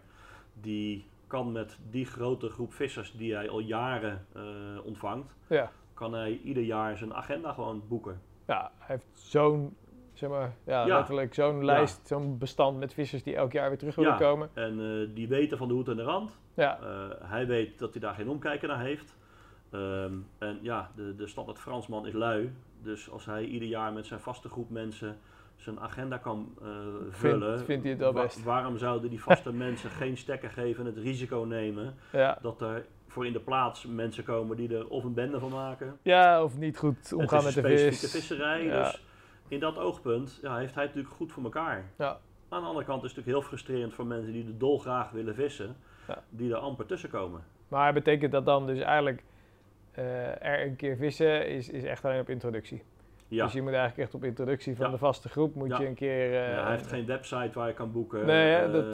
[SPEAKER 4] die kan met die grote groep vissers die hij al jaren ontvangt,
[SPEAKER 3] ja.
[SPEAKER 4] kan hij ieder jaar zijn agenda gewoon boeken.
[SPEAKER 3] Ja, hij heeft zo'n, zeg maar, ja,
[SPEAKER 4] Ja.
[SPEAKER 3] letterlijk zo'n lijst, zo'n bestand met vissers die elk jaar weer terug willen
[SPEAKER 4] Ja.
[SPEAKER 3] komen.
[SPEAKER 4] En eh, die weten van de hoed en de rand.
[SPEAKER 3] Ja,
[SPEAKER 4] Eh, hij weet dat hij daar geen omkijken naar heeft. Ehm, en ja, de, de standaard Fransman is lui. Dus als hij ieder jaar met zijn vaste groep mensen zijn agenda kan eh, vullen,
[SPEAKER 3] vindt hij het wel
[SPEAKER 4] wa-
[SPEAKER 3] best.
[SPEAKER 4] waarom zouden die vaste mensen geen stekker geven en het risico nemen
[SPEAKER 3] ja.
[SPEAKER 4] dat er voor in de plaats mensen komen die er of een bende van maken?
[SPEAKER 3] ja, of niet goed omgaan met
[SPEAKER 4] het
[SPEAKER 3] de
[SPEAKER 4] is een specifieke
[SPEAKER 3] vis.
[SPEAKER 4] visserij,
[SPEAKER 3] Ja.
[SPEAKER 4] dus in dat oogpunt ja, heeft hij het natuurlijk goed voor elkaar.
[SPEAKER 3] Ja.
[SPEAKER 4] Aan de andere kant is het natuurlijk heel frustrerend voor mensen die er dolgraag willen vissen,
[SPEAKER 3] Ja.
[SPEAKER 4] die er amper tussen komen.
[SPEAKER 3] Maar betekent dat dan dus eigenlijk eh, er een keer vissen is, is echt alleen op introductie?
[SPEAKER 4] Ja.
[SPEAKER 3] Dus je moet eigenlijk echt op introductie van
[SPEAKER 4] Ja.
[SPEAKER 3] de vaste groep moet
[SPEAKER 4] Ja.
[SPEAKER 3] je een keer... eh,
[SPEAKER 4] Ja, hij heeft geen website waar je kan boeken.
[SPEAKER 3] Nee, dat,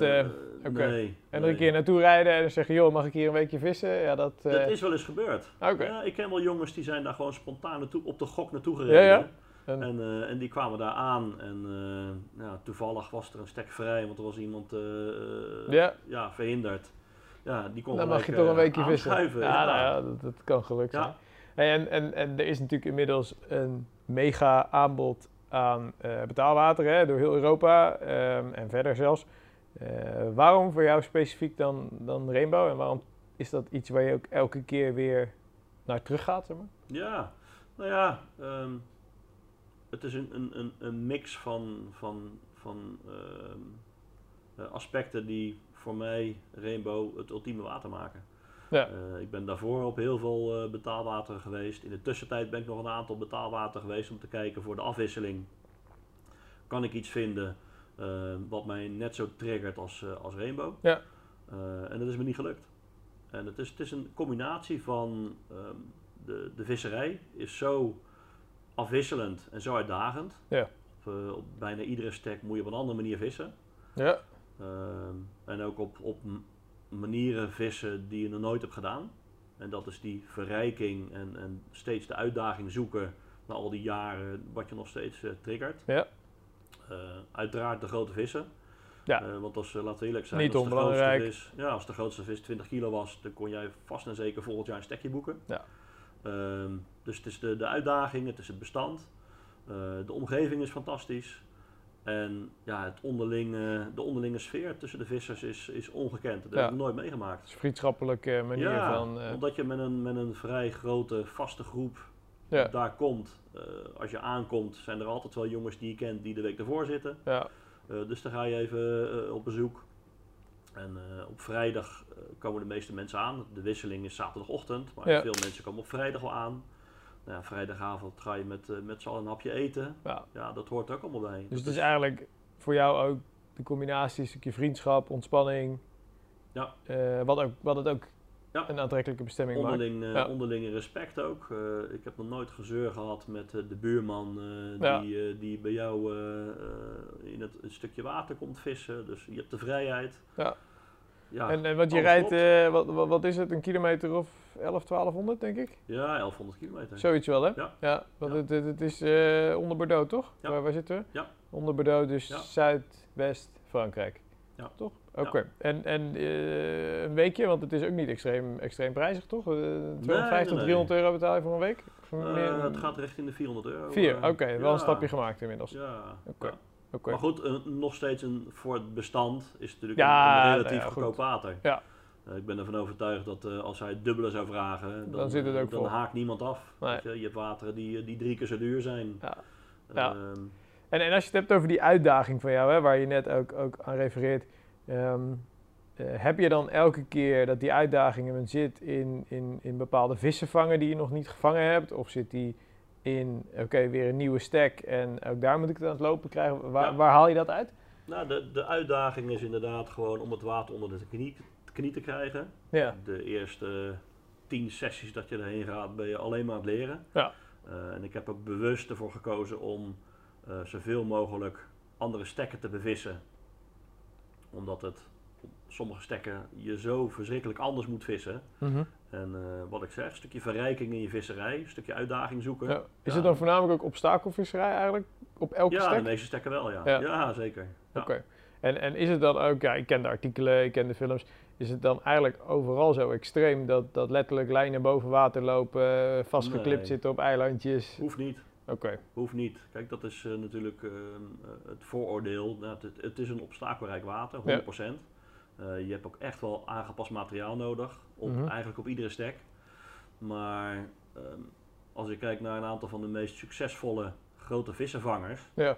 [SPEAKER 3] oké.
[SPEAKER 4] Nee.
[SPEAKER 3] En er een keer naartoe rijden en dan zeggen, joh, mag ik hier een weekje vissen? Ja, dat...
[SPEAKER 4] Dat is wel eens gebeurd.
[SPEAKER 3] Oké.
[SPEAKER 4] Ja, ik ken wel jongens die zijn daar gewoon spontaan naartoe, op de gok naartoe
[SPEAKER 3] Ja,
[SPEAKER 4] gereden.
[SPEAKER 3] En-
[SPEAKER 4] En, eh, en die kwamen daar aan en eh, ja, toevallig was er een stek vrij, want er was iemand eh,
[SPEAKER 3] Ja.
[SPEAKER 4] verhinderd. Ja, die kon
[SPEAKER 3] Dan mag je toch een weekje vissen. Ja,
[SPEAKER 4] Ja,
[SPEAKER 3] nou ja, dat, dat kan gelukt zijn. Hey, en, en, en er is natuurlijk inmiddels een mega aanbod aan betaalwater hè, door heel Europa ehm, en verder zelfs. Waarom voor jou specifiek dan, dan Rainbow en waarom is dat iets waar je ook elke keer weer naar terug gaat? Zeg maar?
[SPEAKER 4] Ja, nou ja, ehm, het is een, een, een, een mix van, van, van ehm, eh, aspecten die voor mij Rainbow het ultieme water maken.
[SPEAKER 3] Ja.
[SPEAKER 4] Eh, ik ben daarvoor op heel veel eh, betaalwater geweest. In de tussentijd ben ik nog een aantal betaalwater geweest om te kijken voor de afwisseling. Kan ik iets vinden wat mij net zo triggert als, als Rainbow?
[SPEAKER 3] Ja.
[SPEAKER 4] En dat is me niet gelukt. En het is, het is een combinatie van ehm, de, de visserij is zo afwisselend en zo uitdagend.
[SPEAKER 3] Ja.
[SPEAKER 4] Op, eh, op bijna iedere stek moet je op een andere manier vissen.
[SPEAKER 3] Ja,
[SPEAKER 4] Ehm, en ook op, op manieren vissen die je nog nooit hebt gedaan. En dat is die verrijking en, en steeds de uitdaging zoeken na al die jaren, wat je nog steeds eh, triggert.
[SPEAKER 3] Ja.
[SPEAKER 4] Eh, uiteraard de grote vissen.
[SPEAKER 3] Ja.
[SPEAKER 4] Want als, laten we eerlijk zijn,
[SPEAKER 3] Niet
[SPEAKER 4] als, de grootste vis, ja, als de grootste vis 20 kilo was, dan kon jij vast en zeker volgend jaar een stekje boeken.
[SPEAKER 3] Ja.
[SPEAKER 4] Ehm, dus het is de, de uitdaging, het is het bestand. Eh, de omgeving is fantastisch. En ja, het onderlinge, de onderlinge sfeer tussen de vissers is, is ongekend. Dat
[SPEAKER 3] Ja.
[SPEAKER 4] heb ik nooit meegemaakt.
[SPEAKER 3] Het is een vriendschappelijke manier
[SPEAKER 4] ja,
[SPEAKER 3] van... eh,
[SPEAKER 4] omdat je met een, met een vrij grote vaste groep
[SPEAKER 3] ja,
[SPEAKER 4] daar komt. Eh, als je aankomt zijn er altijd wel jongens die je kent die de week ervoor zitten.
[SPEAKER 3] ja,
[SPEAKER 4] Eh, dus dan ga je even eh, op bezoek. En eh, op vrijdag eh, komen de meeste mensen aan. De wisseling is zaterdagochtend, maar
[SPEAKER 3] Ja.
[SPEAKER 4] veel mensen komen op vrijdag al aan. Nou ja, vrijdagavond ga je met, eh, met z'n allen een hapje eten.
[SPEAKER 3] ja.
[SPEAKER 4] Ja, dat hoort er ook allemaal bij.
[SPEAKER 3] Dus het is eigenlijk voor jou ook de combinatie, een stukje vriendschap, ontspanning.
[SPEAKER 4] Ja.
[SPEAKER 3] eh, wat, ook, wat het ook
[SPEAKER 4] Ja.
[SPEAKER 3] een aantrekkelijke bestemming maakt.
[SPEAKER 4] Onderling, eh, respect ook. Ik heb nog nooit gezeur gehad met de buurman die, die bij jou in het een stukje water komt vissen. Dus je hebt de vrijheid.
[SPEAKER 3] Ja.
[SPEAKER 4] Ja,
[SPEAKER 3] En, en wat je rijdt, eh, wat, wat, wat is het, een kilometer of 11, 1200 denk ik?
[SPEAKER 4] ja 1100 kilometer.
[SPEAKER 3] Zoiets wel hè?
[SPEAKER 4] Ja.
[SPEAKER 3] want
[SPEAKER 4] Ja.
[SPEAKER 3] Het, het, het is eh, onder Bordeaux toch?
[SPEAKER 4] Ja.
[SPEAKER 3] Waar, waar zitten we?
[SPEAKER 4] Ja.
[SPEAKER 3] Onder Bordeaux, dus. Zuidwest Frankrijk.
[SPEAKER 4] Ja.
[SPEAKER 3] Toch? Oké. En, en eh, een weekje, want het is ook niet extreem, extreem prijzig toch? Eh, 250,
[SPEAKER 4] nee.
[SPEAKER 3] 300 euro betaal je voor een week?
[SPEAKER 4] Eh,
[SPEAKER 3] meer-
[SPEAKER 4] het gaat richting de 400 euro.
[SPEAKER 3] Vier,
[SPEAKER 4] eh,
[SPEAKER 3] oké. wel een stapje gemaakt inmiddels.
[SPEAKER 4] Ja.
[SPEAKER 3] Oké.
[SPEAKER 4] Maar goed, nog steeds een, voor het bestand is natuurlijk
[SPEAKER 3] Ja,
[SPEAKER 4] een, een
[SPEAKER 3] nou
[SPEAKER 4] relatief
[SPEAKER 3] ja,
[SPEAKER 4] goedkoop water.
[SPEAKER 3] Ja.
[SPEAKER 4] Eh, ik ben ervan overtuigd dat eh, als hij het dubbele zou vragen, dan,
[SPEAKER 3] Dan zit het ook
[SPEAKER 4] eh, dan haakt niemand af.
[SPEAKER 3] Nee.
[SPEAKER 4] Je, je hebt wateren die, die drie keer zo duur zijn.
[SPEAKER 3] Ja.
[SPEAKER 4] Ehm,
[SPEAKER 3] En, en als je het hebt over die uitdaging van jou, hè, waar je net ook, ook aan refereert. ehm, eh, heb je dan elke keer dat die uitdaging zit in, in, in bepaalde vissen vangen die je nog niet gevangen hebt? Of zit die in, oké, weer een nieuwe stack en ook daar moet ik het aan het lopen krijgen? Waar,
[SPEAKER 4] Ja.
[SPEAKER 3] waar haal je dat uit?
[SPEAKER 4] nou, de, de uitdaging is inderdaad gewoon om het water onder de knie, knie te krijgen.
[SPEAKER 3] Ja,
[SPEAKER 4] De eerste tien sessies dat je erheen gaat, ben je alleen maar aan het leren.
[SPEAKER 3] Ja.
[SPEAKER 4] Eh, en ik heb ook bewust ervoor gekozen om eh, zoveel mogelijk andere stekken te bevissen. Omdat het sommige stekken je zo verschrikkelijk anders moet vissen.
[SPEAKER 3] Mhm.
[SPEAKER 4] En eh, wat ik zeg, een stukje verrijking in je visserij, een stukje uitdaging zoeken.
[SPEAKER 3] ja. Is
[SPEAKER 4] Ja.
[SPEAKER 3] het dan voornamelijk ook obstakelvisserij eigenlijk? Op elke
[SPEAKER 4] Ja,
[SPEAKER 3] stack?
[SPEAKER 4] de meeste stekken wel, ja.
[SPEAKER 3] Ja.
[SPEAKER 4] Ja, zeker. Ja.
[SPEAKER 3] Oké. En, en is het dan ook, ja, ik ken de artikelen, ik ken de films, is het dan eigenlijk overal zo extreem dat, dat letterlijk lijnen boven water lopen, vastgeklipt
[SPEAKER 4] Nee.
[SPEAKER 3] zitten op eilandjes?
[SPEAKER 4] Hoeft niet.
[SPEAKER 3] Oké,
[SPEAKER 4] Hoeft niet. Kijk, dat is eh, natuurlijk ehm, eh, het vooroordeel. Nou, het, het is een obstakelrijk water, 100%. Eh, je hebt ook echt wel aangepast materiaal nodig, op,
[SPEAKER 3] Mhm.
[SPEAKER 4] eigenlijk op iedere stek. Maar ehm, als ik kijk naar een aantal van de meest succesvolle grote vissenvangers,
[SPEAKER 3] ja,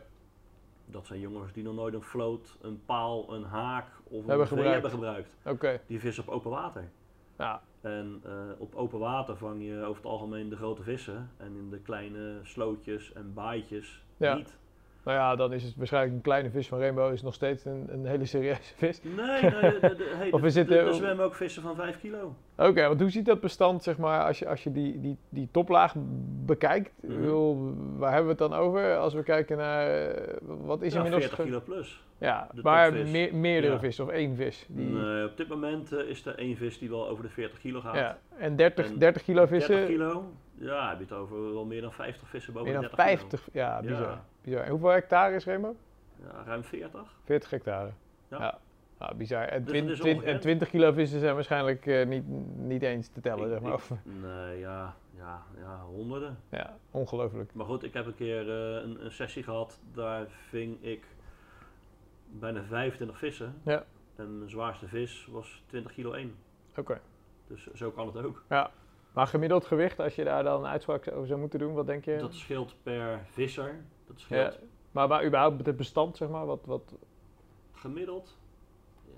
[SPEAKER 4] dat zijn jongens die nog nooit een float, een paal, een haak of een
[SPEAKER 3] Hebben gebruikt.
[SPEAKER 4] hebben gebruikt.
[SPEAKER 3] oké.
[SPEAKER 4] Die vissen op open water.
[SPEAKER 3] Ja,
[SPEAKER 4] En eh, op open water vang je over het algemeen de grote vissen. En in de kleine slootjes en baaitjes
[SPEAKER 3] Ja.
[SPEAKER 4] niet.
[SPEAKER 3] Nou ja, dan is het waarschijnlijk een kleine vis van Rainbow is nog steeds een, een hele serieuze vis.
[SPEAKER 4] Nee, nee de, de, hey,
[SPEAKER 3] Of
[SPEAKER 4] de-
[SPEAKER 3] is het,
[SPEAKER 4] de-
[SPEAKER 3] eh,
[SPEAKER 4] er zwemmen ook vissen van 5 kilo.
[SPEAKER 3] Oké, want hoe ziet dat bestand, zeg maar, als je, als je die, die, die toplaag bekijkt? Bedoel, waar hebben we het dan over? Als we kijken naar, eh, wat is
[SPEAKER 4] ja,
[SPEAKER 3] inmiddels...
[SPEAKER 4] 40
[SPEAKER 3] ge-
[SPEAKER 4] kilo plus.
[SPEAKER 3] Ja, maar meer, meerdere
[SPEAKER 4] Ja.
[SPEAKER 3] vissen of één vis? Die,
[SPEAKER 4] Nee, op dit moment eh, is er één vis die wel over de 40 kilo gaat.
[SPEAKER 3] ja. En 30,
[SPEAKER 4] En
[SPEAKER 3] 30 kilo
[SPEAKER 4] 30
[SPEAKER 3] vissen,
[SPEAKER 4] kilo, ja, heb je het over wel meer dan 50 vissen boven
[SPEAKER 3] meer
[SPEAKER 4] de
[SPEAKER 3] dan
[SPEAKER 4] 30
[SPEAKER 3] 50. Ja, bizar.
[SPEAKER 4] Ja.
[SPEAKER 3] Bizar. En hoeveel hectare is
[SPEAKER 4] kilo. Ja, ruim 40.
[SPEAKER 3] 40 hectare.
[SPEAKER 4] Ja.
[SPEAKER 3] Ja. Ja, bizar. En,
[SPEAKER 4] Dus het
[SPEAKER 3] 20,
[SPEAKER 4] is
[SPEAKER 3] 20 en
[SPEAKER 4] ongekend.
[SPEAKER 3] 20 kilo vissen zijn waarschijnlijk eh, niet, niet eens te tellen,
[SPEAKER 4] Ik-
[SPEAKER 3] zeg maar.
[SPEAKER 4] ik- nee, ja, ja, ja, honderden.
[SPEAKER 3] ja, ongelooflijk.
[SPEAKER 4] Maar goed, ik heb een keer eh, een, een sessie gehad, daar ving ik bijna 25 vissen.
[SPEAKER 3] Ja.
[SPEAKER 4] En mijn zwaarste vis was 20 kilo 1.
[SPEAKER 3] Oké.
[SPEAKER 4] Dus zo kan het ook.
[SPEAKER 3] Maar gemiddeld gewicht, als je daar dan een uitspraak over zou moeten doen, wat denk je?
[SPEAKER 4] Dat scheelt per visser. Dat
[SPEAKER 3] ja.
[SPEAKER 4] scheelt
[SPEAKER 3] maar, maar überhaupt met het bestand, zeg maar, wat... wat
[SPEAKER 4] gemiddeld. Ja.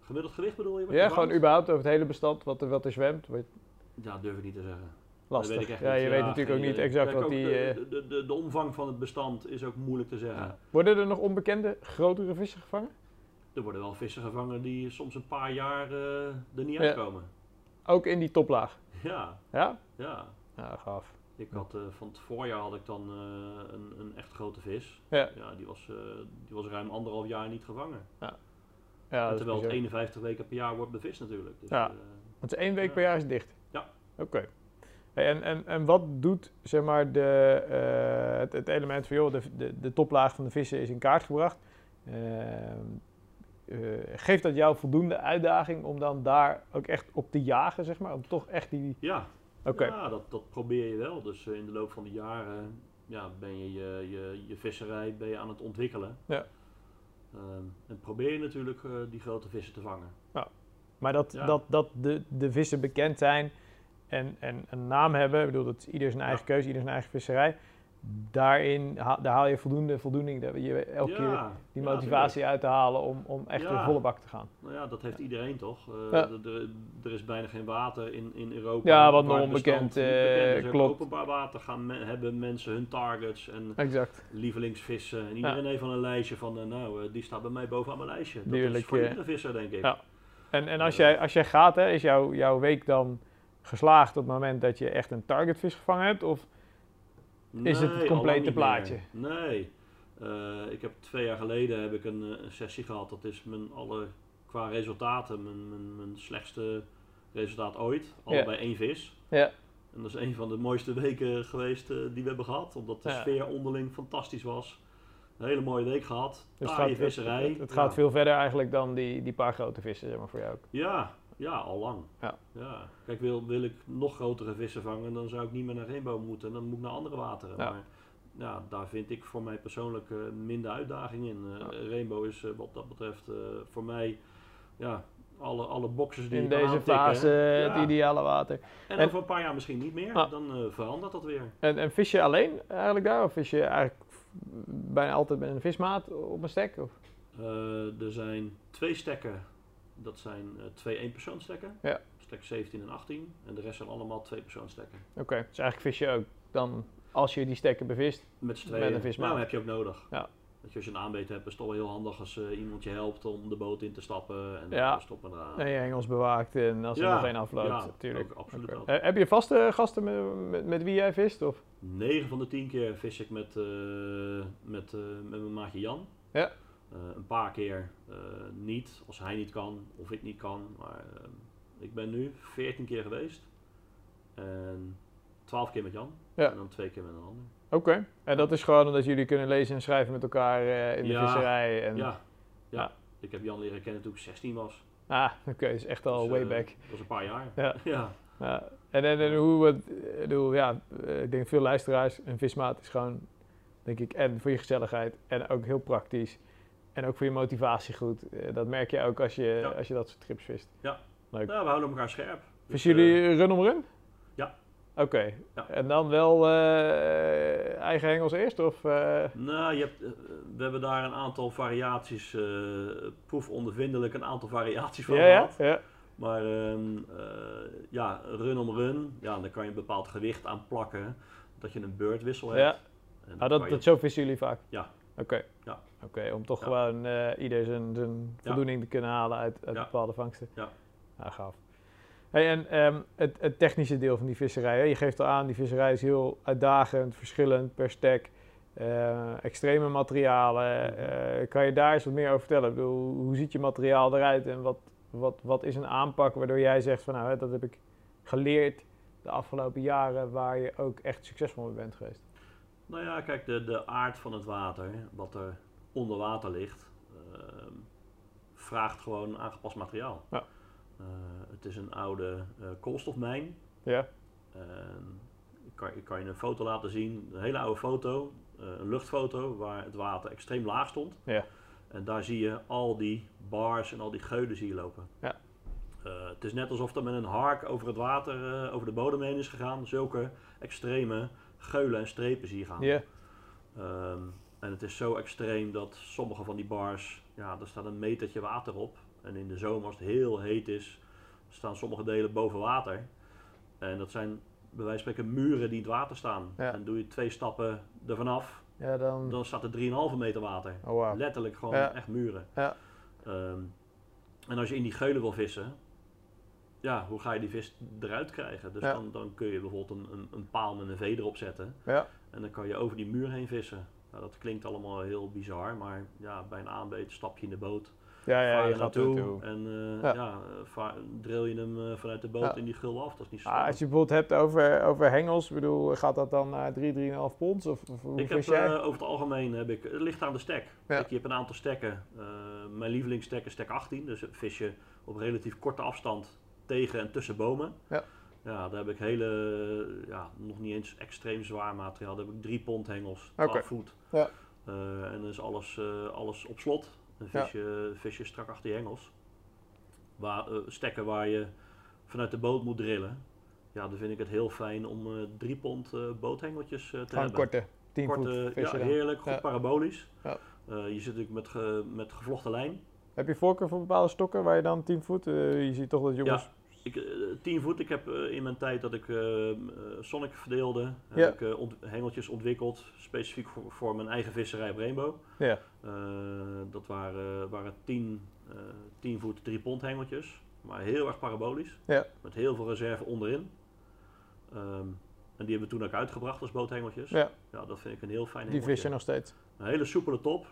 [SPEAKER 4] Gemiddeld gewicht bedoel je? wat
[SPEAKER 3] ja,
[SPEAKER 4] je
[SPEAKER 3] gewoon überhaupt over het hele bestand, wat er, wat er zwemt. Weet-
[SPEAKER 4] Ja, durf ik niet te zeggen.
[SPEAKER 3] Lastig.
[SPEAKER 4] Weet ik
[SPEAKER 3] ja, je weet natuurlijk ook niet exact wat die...
[SPEAKER 4] De,
[SPEAKER 3] eh,
[SPEAKER 4] de, de, de omvang van het bestand is ook moeilijk te zeggen.
[SPEAKER 3] Worden er nog onbekende, grotere vissen gevangen?
[SPEAKER 4] Er worden wel vissen gevangen die soms een paar jaar eh, er niet uitkomen.
[SPEAKER 3] Ook in die toplaag?
[SPEAKER 4] Ja,
[SPEAKER 3] Ja?
[SPEAKER 4] ja.
[SPEAKER 3] Ja, gaaf.
[SPEAKER 4] Ik had, eh, van het voorjaar had ik dan eh, een, een echt grote vis.
[SPEAKER 3] Ja.
[SPEAKER 4] Ja, die was, eh, die was ruim anderhalf jaar niet gevangen.
[SPEAKER 3] Ja, is
[SPEAKER 4] terwijl het
[SPEAKER 3] bizar.
[SPEAKER 4] 51 weken per jaar wordt bevist natuurlijk. Dus,
[SPEAKER 3] Ja. Want één week
[SPEAKER 4] Ja.
[SPEAKER 3] per jaar is dicht?
[SPEAKER 4] Ja.
[SPEAKER 3] Oké. Hey, En, en, en wat doet zeg maar, de, het, het element van joh, de, de, de toplaag van de vissen is in kaart gebracht? Eh, geeft dat jou voldoende uitdaging om dan daar ook echt op te jagen, zeg maar? Om toch echt die...
[SPEAKER 4] ja,
[SPEAKER 3] Oké,
[SPEAKER 4] ja dat, dat probeer je wel. Dus eh, in de loop van de jaren ja, ben je je, je je visserij ben je aan het ontwikkelen.
[SPEAKER 3] Ja.
[SPEAKER 4] Ehm, en probeer je natuurlijk eh, die grote vissen te vangen.
[SPEAKER 3] Maar dat,
[SPEAKER 4] Ja.
[SPEAKER 3] dat, dat de, de vissen bekend zijn en, en een naam hebben, ik bedoel, dat is ieder zijn eigen
[SPEAKER 4] Ja.
[SPEAKER 3] keuze, ieder zijn eigen visserij. Daarin ha- daar haal je voldoende voldoening, daar je elke keer die
[SPEAKER 4] ja,
[SPEAKER 3] motivatie uit te halen om, om echt
[SPEAKER 4] Ja.
[SPEAKER 3] in volle bak te gaan.
[SPEAKER 4] Nou ja, dat heeft iedereen toch? Eh, er is bijna geen water in, in Europa.
[SPEAKER 3] Ja, wat nog onbekend.
[SPEAKER 4] Ook
[SPEAKER 3] klopt.
[SPEAKER 4] Openbaar water gaan hebben mensen hun targets en
[SPEAKER 3] Exact.
[SPEAKER 4] lievelingsvissen. En iedereen heeft van een lijstje van, eh, nou, eh, die staat bij mij bovenaan mijn lijstje. Dat is voor iedere visser, denk ik.
[SPEAKER 3] Ja. En, en als, jij, als jij gaat, hè, is jouw, jouw week dan geslaagd op het moment dat je echt een targetvis gevangen hebt? Of Is het het complete plaatje?
[SPEAKER 4] meer. Nee. Eh, ik heb twee jaar geleden heb ik een, eh, een sessie gehad. Dat is mijn alle, qua resultaten, mijn, mijn, mijn slechtste resultaat ooit. Allebei één vis.
[SPEAKER 3] Ja.
[SPEAKER 4] En dat is een van de mooiste weken geweest eh, die we hebben gehad. Omdat de
[SPEAKER 3] Ja.
[SPEAKER 4] sfeer onderling fantastisch was. Een hele mooie week gehad.
[SPEAKER 3] Dus
[SPEAKER 4] Taaie
[SPEAKER 3] het,
[SPEAKER 4] visserij.
[SPEAKER 3] het, het
[SPEAKER 4] Ja.
[SPEAKER 3] gaat veel verder eigenlijk dan die, die paar grote vissen, zeg maar, voor jou ook.
[SPEAKER 4] Ja, ja, al lang.
[SPEAKER 3] Ja.
[SPEAKER 4] Kijk, wil, wil ik nog grotere vissen vangen, dan zou ik niet meer naar Rainbow moeten. Dan moet ik naar andere wateren.
[SPEAKER 3] Ja.
[SPEAKER 4] Maar ja, daar vind ik voor mij persoonlijk eh, minder uitdaging in. Eh, Rainbow is eh, wat dat betreft voor mij ja, alle, alle boxes die
[SPEAKER 3] In deze
[SPEAKER 4] aantikken.
[SPEAKER 3] fase
[SPEAKER 4] Ja.
[SPEAKER 3] het ideale water.
[SPEAKER 4] En,
[SPEAKER 3] En-
[SPEAKER 4] over een paar jaar misschien niet meer,
[SPEAKER 3] Ah.
[SPEAKER 4] dan verandert dat weer.
[SPEAKER 3] En, en vis je alleen eigenlijk daar? Of vis je eigenlijk bijna altijd met een vismaat op een stek? Of?
[SPEAKER 4] Er zijn twee stekken. Dat zijn eh, twee eenpersoonsstekken.
[SPEAKER 3] Ja.
[SPEAKER 4] Stek 17 en 18. En de rest zijn allemaal twee persoonsstekken.
[SPEAKER 3] Oké, dus eigenlijk vis je ook dan, als je die stekken bevist.
[SPEAKER 4] Met z'n
[SPEAKER 3] Met
[SPEAKER 4] tweeën.
[SPEAKER 3] een vismaat.
[SPEAKER 4] Nou, heb je ook nodig.
[SPEAKER 3] Ja.
[SPEAKER 4] Dat je als je een aanbeet hebt, is het toch wel heel handig als eh, iemand je helpt om de boot in te stappen en
[SPEAKER 3] Ja.
[SPEAKER 4] stoppen eraan.
[SPEAKER 3] En je hengels bewaakt en als er
[SPEAKER 4] Ja,
[SPEAKER 3] nog geen afloopt,
[SPEAKER 4] ja,
[SPEAKER 3] natuurlijk.
[SPEAKER 4] ook absoluut ook.
[SPEAKER 3] Eh, heb je vaste gasten met, met, met wie jij vist? Of?
[SPEAKER 4] 9 van de 10 keer vis ik met, met, met mijn maatje Jan.
[SPEAKER 3] Ja.
[SPEAKER 4] Eh, een paar keer eh, niet, als hij niet kan of ik niet kan. Maar eh, ik ben nu 14 keer geweest. En 12 keer met Jan.
[SPEAKER 3] Ja.
[SPEAKER 4] En dan twee keer met een ander.
[SPEAKER 3] Oké. En dat is gewoon omdat jullie kunnen lezen en schrijven met elkaar in de
[SPEAKER 4] Ja,
[SPEAKER 3] visserij. En,
[SPEAKER 4] Ja. ja.
[SPEAKER 3] Ja.
[SPEAKER 4] Ik heb Jan leren kennen toen ik 16 was.
[SPEAKER 3] Ah, oké, is echt al
[SPEAKER 4] Dus,
[SPEAKER 3] way back.
[SPEAKER 4] Dat was een paar jaar.
[SPEAKER 3] Ja.
[SPEAKER 4] ja.
[SPEAKER 3] Ja. En, en, en hoe, wat, ik bedoel, ja, ik denk veel luisteraars, een vismaat is gewoon, denk ik, en voor je gezelligheid en ook heel praktisch. En ook voor je motivatie goed. Eh, dat merk je ook als je,
[SPEAKER 4] Ja.
[SPEAKER 3] als je dat soort trips vist.
[SPEAKER 4] Ja.
[SPEAKER 3] Leuk.
[SPEAKER 4] Nou, we houden elkaar scherp. Dus,
[SPEAKER 3] Vissen
[SPEAKER 4] eh,
[SPEAKER 3] jullie run om run?
[SPEAKER 4] ja.
[SPEAKER 3] Oké.
[SPEAKER 4] Ja.
[SPEAKER 3] En dan wel eh, eigen hengels eerst? Of, eh,
[SPEAKER 4] Nou, je hebt, eh, we hebben daar een aantal variaties, eh proefondervindelijk een aantal variaties van
[SPEAKER 3] ja, ja,
[SPEAKER 4] gehad.
[SPEAKER 3] ja.
[SPEAKER 4] Maar ehm, eh, ja, run om run, ja, dan kan je een bepaald gewicht aan plakken, dat je een beurtwissel hebt.
[SPEAKER 3] Ja.
[SPEAKER 4] En
[SPEAKER 3] Ah, dat,
[SPEAKER 4] je-
[SPEAKER 3] dat, zo vissen jullie vaak?
[SPEAKER 4] Ja.
[SPEAKER 3] Oké.
[SPEAKER 4] Ja.
[SPEAKER 3] Oké, om toch
[SPEAKER 4] Ja.
[SPEAKER 3] gewoon eh, ieder zijn, voldoening te kunnen halen uit, bepaalde vangsten.
[SPEAKER 4] Ja.
[SPEAKER 3] Ja, gaaf. Hey, en ehm, het, het technische deel van die visserij, hè? je geeft al aan, die visserij is heel uitdagend, verschillend per stek. eh, extreme materialen.
[SPEAKER 4] Mhm.
[SPEAKER 3] eh, kan je daar eens wat meer over vertellen? Ik bedoel, hoe ziet je materiaal eruit en wat, wat, wat is een aanpak waardoor jij zegt van nou, hè, dat heb ik geleerd de afgelopen jaren waar je ook echt succesvol mee bent geweest?
[SPEAKER 4] Nou ja, kijk, de, de aard van het water, wat er onder water ligt, ehm, vraagt gewoon aangepast materiaal.
[SPEAKER 3] Ja.
[SPEAKER 4] Eh, het is een oude eh, koolstofmijn.
[SPEAKER 3] Ja,
[SPEAKER 4] ik, kan, ik kan je een foto laten zien, een hele oude foto, eh, een luchtfoto waar het water extreem laag stond.
[SPEAKER 3] Ja.
[SPEAKER 4] En daar zie je al die bars en al die geulen zie je lopen.
[SPEAKER 3] Ja.
[SPEAKER 4] Het is net alsof er met een hark over het water, over de bodem heen is gegaan. Zulke extreme geulen en strepen zie je gaan.
[SPEAKER 3] ja,
[SPEAKER 4] Ehm, en het is zo extreem dat sommige van die bars, ja, er staat een metertje water op. En in de zomer, als het heel heet is, staan sommige delen boven water. En dat zijn bij wijze van spreken muren die in het water staan.
[SPEAKER 3] Ja.
[SPEAKER 4] En doe je twee stappen ervan af,
[SPEAKER 3] ja dan...
[SPEAKER 4] dan staat er 3,5 meter water.
[SPEAKER 3] Oh, wow.
[SPEAKER 4] Letterlijk gewoon
[SPEAKER 3] Ja.
[SPEAKER 4] echt muren.
[SPEAKER 3] Ja.
[SPEAKER 4] Ehm, en als je in die geulen wil vissen, ja, hoe ga je die vis eruit krijgen? Dus dan, dan kun je bijvoorbeeld een, een, een paal met een V erop zetten.
[SPEAKER 3] Ja,
[SPEAKER 4] En dan kan je over die muur heen vissen. Nou, dat klinkt allemaal heel bizar, maar ja, bij een aanbeet stap je in de boot.
[SPEAKER 3] ja, ja
[SPEAKER 4] vaar
[SPEAKER 3] je gaat
[SPEAKER 4] naartoe
[SPEAKER 3] naartoe.
[SPEAKER 4] en eh,
[SPEAKER 3] Ja.
[SPEAKER 4] drill je hem eh, vanuit de boot
[SPEAKER 3] Ja.
[SPEAKER 4] in die gul af. Dat is niet zo.
[SPEAKER 3] Ah, als je bijvoorbeeld hebt over, over hengels, ik bedoel, gaat dat dan naar 3, 3,5 pond? Of, of hoe
[SPEAKER 4] ik heb
[SPEAKER 3] jij?
[SPEAKER 4] eh, over het algemeen heb ik, het ligt aan de stek.
[SPEAKER 3] Ja.
[SPEAKER 4] Kijk, je hebt een aantal stekken. Mijn lievelingsstek is stek 18, dus vis je op relatief korte afstand tegen en tussen bomen.
[SPEAKER 3] Ja.
[SPEAKER 4] Ja, daar heb ik hele, ja, nog niet eens extreem zwaar materiaal. Daar heb ik drie pond hengels, 12
[SPEAKER 3] Oké.
[SPEAKER 4] voet.
[SPEAKER 3] Ja.
[SPEAKER 4] Eh, en dan is alles, eh, alles op slot. Een
[SPEAKER 3] Ja.
[SPEAKER 4] visje, visje strak achter je hengels. Waar, eh, stekken waar je vanuit de boot moet drillen. Ja, dan vind ik het heel fijn om drie pond boothengeltjes te hebben.
[SPEAKER 3] korte, 10
[SPEAKER 4] Korte,
[SPEAKER 3] voet
[SPEAKER 4] ja, heerlijk, goed
[SPEAKER 3] Ja.
[SPEAKER 4] parabolisch.
[SPEAKER 3] Ja.
[SPEAKER 4] Je zit natuurlijk met, ge- met gevlochten lijn.
[SPEAKER 3] Heb je voorkeur voor bepaalde stokken waar je dan 10 voet? je ziet toch dat jongens...
[SPEAKER 4] Ik, eh, 10 voet, ik heb eh, in mijn tijd dat ik eh, Sonic verdeelde, heb
[SPEAKER 3] Ja.
[SPEAKER 4] ik ont- hengeltjes ontwikkeld, specifiek voor, voor mijn eigen visserij op Rainbow.
[SPEAKER 3] Ja.
[SPEAKER 4] Dat waren, waren 10, eh 10 voet 3 pond hengeltjes, maar heel erg parabolisch,
[SPEAKER 3] Ja.
[SPEAKER 4] met heel veel reserve onderin. Ehm, en die hebben we toen ook uitgebracht als boothengeltjes.
[SPEAKER 3] Ja.
[SPEAKER 4] Ja, dat vind ik een heel fijn
[SPEAKER 3] Die
[SPEAKER 4] hengeltje.
[SPEAKER 3] vis je nog steeds.
[SPEAKER 4] Een hele soepele top.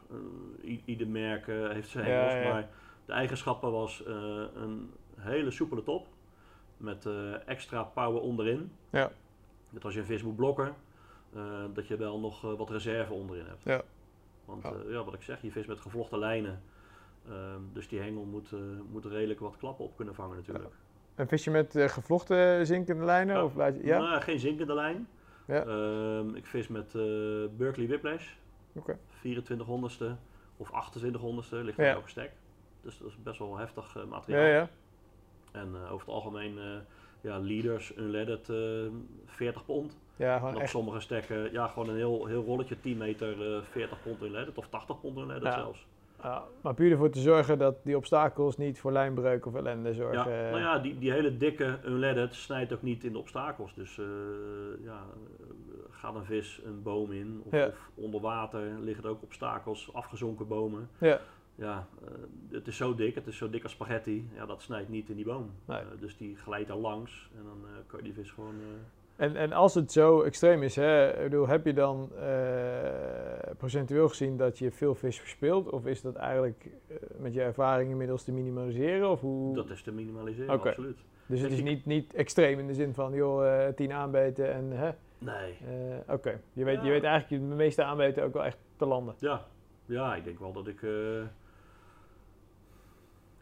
[SPEAKER 4] I- ieder merk heeft zijn hengels,
[SPEAKER 3] ja.
[SPEAKER 4] maar de eigenschappen was een hele soepele top. Met eh, extra power onderin.
[SPEAKER 3] Ja.
[SPEAKER 4] Dat als je een vis moet blokken, eh, dat je wel nog eh, wat reserve onderin hebt.
[SPEAKER 3] Ja.
[SPEAKER 4] Want
[SPEAKER 3] Ja.
[SPEAKER 4] ja, wat ik zeg, je vis met gevlochten lijnen. Ehm, dus die hengel moet, moet redelijk wat klappen op kunnen vangen natuurlijk.
[SPEAKER 3] Een visje met eh, gevlochten zinkende lijnen?
[SPEAKER 4] Ja.
[SPEAKER 3] Of laat je, ja?
[SPEAKER 4] Nou, geen zinkende lijn.
[SPEAKER 3] Ja.
[SPEAKER 4] Ehm, ik vis met eh, Berkeley Whiplash.
[SPEAKER 3] Oké.
[SPEAKER 4] 2400ste of 2800ste, ligt
[SPEAKER 3] Ja.
[SPEAKER 4] elke stek. Dus dat is best wel heftig materiaal.
[SPEAKER 3] Ja, ja.
[SPEAKER 4] En eh, over het algemeen, eh, ja, leaders, unleaded, eh 40 pond.
[SPEAKER 3] Ja,
[SPEAKER 4] En
[SPEAKER 3] gewoon
[SPEAKER 4] op
[SPEAKER 3] echt.
[SPEAKER 4] sommige stekken, ja, gewoon een heel, heel rolletje, 10 meter, eh 40 pond unleaded of 80 pond unleaded
[SPEAKER 3] Ja.
[SPEAKER 4] zelfs.
[SPEAKER 3] Ja, maar puur ervoor te zorgen dat die obstakels niet voor lijnbreuk of ellende
[SPEAKER 4] Ja,
[SPEAKER 3] zorgen. eh,
[SPEAKER 4] nou ja, die, die hele dikke unleaded snijdt ook niet in de obstakels. Dus eh, ja, eh, gaat een vis een boom in of,
[SPEAKER 3] Ja.
[SPEAKER 4] of onder water liggen er ook obstakels, afgezonken bomen.
[SPEAKER 3] Ja.
[SPEAKER 4] Ja, eh, het is zo dik, het is zo dik als spaghetti. Ja, dat snijdt niet in die boom.
[SPEAKER 3] Nee.
[SPEAKER 4] Eh, dus die glijdt er langs en dan eh, kan je die vis gewoon...
[SPEAKER 3] En, en als het zo extreem is, hè, bedoel, heb je dan procentueel gezien dat je veel vis verspeelt? Of is dat eigenlijk met je ervaring inmiddels te minimaliseren? Of hoe?
[SPEAKER 4] dat is te minimaliseren, absoluut.
[SPEAKER 3] dus het is niet, niet extreem in de zin van, joh, tien aanbeten en hè?
[SPEAKER 4] Nee,
[SPEAKER 3] Oké, je, weet, je weet eigenlijk de meeste aanbeten ook wel echt te landen.
[SPEAKER 4] ja. Ja, ik denk wel dat ik...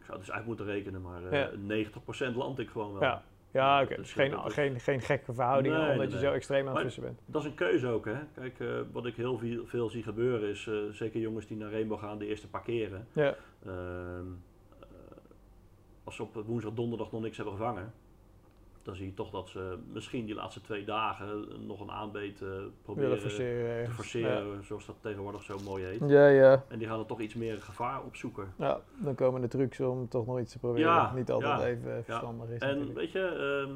[SPEAKER 4] ik zou het dus uit moeten rekenen, maar eh
[SPEAKER 3] Ja.
[SPEAKER 4] 90% land ik gewoon wel.
[SPEAKER 3] Ja. Ja, oké. Dus geen, geen, geen gekke verhoudingen
[SPEAKER 4] Nee,
[SPEAKER 3] omdat
[SPEAKER 4] nee,
[SPEAKER 3] je zo extreem aan het vissen bent.
[SPEAKER 4] Dat is een keuze ook, hè. Kijk, eh, wat ik heel veel, veel zie gebeuren is, eh, zeker jongens die naar Rainbow gaan, de eerste paar keren.
[SPEAKER 3] Ja,
[SPEAKER 4] Ehm, eh, als ze op woensdag, donderdag nog niks hebben gevangen, dan zie je toch dat ze misschien die laatste twee dagen nog een aanbeet eh, proberen
[SPEAKER 3] forceren.
[SPEAKER 4] te forceren, zoals dat tegenwoordig zo mooi heet.
[SPEAKER 3] Ja, ja.
[SPEAKER 4] En die gaan er toch iets meer gevaar opzoeken.
[SPEAKER 3] Ja, dan komen de trucs om toch nog iets te proberen.
[SPEAKER 4] Ja,
[SPEAKER 3] niet altijd
[SPEAKER 4] ja,
[SPEAKER 3] even verstandig is.
[SPEAKER 4] En
[SPEAKER 3] natuurlijk.
[SPEAKER 4] weet je, ehm,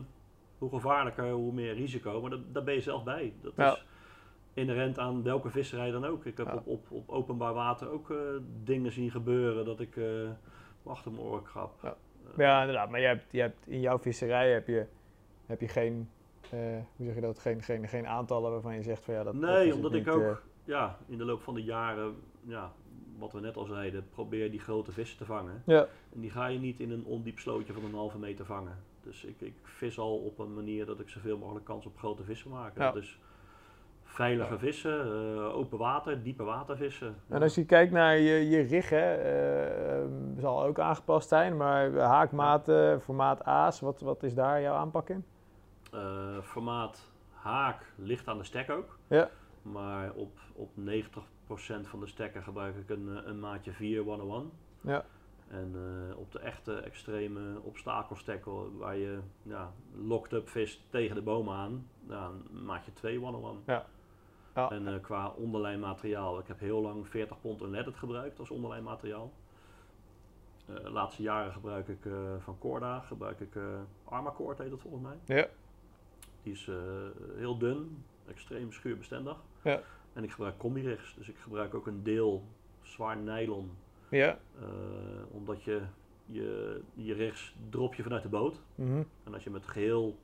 [SPEAKER 4] hoe gevaarlijker, hoe meer risico, maar dat, daar ben je zelf bij. Dat is inherent aan welke visserij dan ook. Ik heb op, op, op openbaar water ook eh, dingen zien gebeuren dat ik eh achter mijn oren krap.
[SPEAKER 3] Ja. Ja, inderdaad. Maar je hebt, je hebt, in jouw visserij heb je, heb je geen, eh, hoe zeg je dat, geen, geen, geen aantallen waarvan je zegt van ja, dat
[SPEAKER 4] nee, omdat ik
[SPEAKER 3] niet,
[SPEAKER 4] ook
[SPEAKER 3] eh,
[SPEAKER 4] ja, in de loop van de jaren, ja, wat we net al zeiden, probeer die grote vissen te vangen.
[SPEAKER 3] ja,
[SPEAKER 4] En die ga je niet in een ondiep slootje van een halve meter vangen. Dus ik, ik vis al op een manier dat ik zoveel mogelijk kans op grote vissen maak.
[SPEAKER 3] Ja.
[SPEAKER 4] Dus veilige vissen, eh, open water, diepe water vissen.
[SPEAKER 3] En als je kijkt naar je, je rig, hè, zal ook aangepast zijn, maar haakmaten, formaat A's, wat, wat is daar jouw aanpak in?
[SPEAKER 4] Eh, formaat haak ligt aan de stek ook.
[SPEAKER 3] Ja.
[SPEAKER 4] Maar op, op 90% van de stekken gebruik ik een, eh, een maatje 4 101.
[SPEAKER 3] Ja.
[SPEAKER 4] En eh, op de echte extreme obstakelstekken waar je ja, locked up vis tegen de bomen aan, ja, een maatje 2 101.
[SPEAKER 3] Ja. Ja.
[SPEAKER 4] En eh, qua onderlijnmateriaal, ik heb heel lang 40 pond unleaded gebruikt als onderlijnmateriaal. De laatste jaren gebruik ik van Corda, gebruik ik Armacord heet dat volgens mij.
[SPEAKER 3] Ja.
[SPEAKER 4] Die is eh, heel dun, extreem schuurbestendig.
[SPEAKER 3] Ja.
[SPEAKER 4] En ik gebruik combi-rigs, dus ik gebruik ook een deel zwaar nylon.
[SPEAKER 3] Ja.
[SPEAKER 4] eh, omdat je, je je rigs drop je vanuit de boot.
[SPEAKER 3] mhm.
[SPEAKER 4] En als je met geheel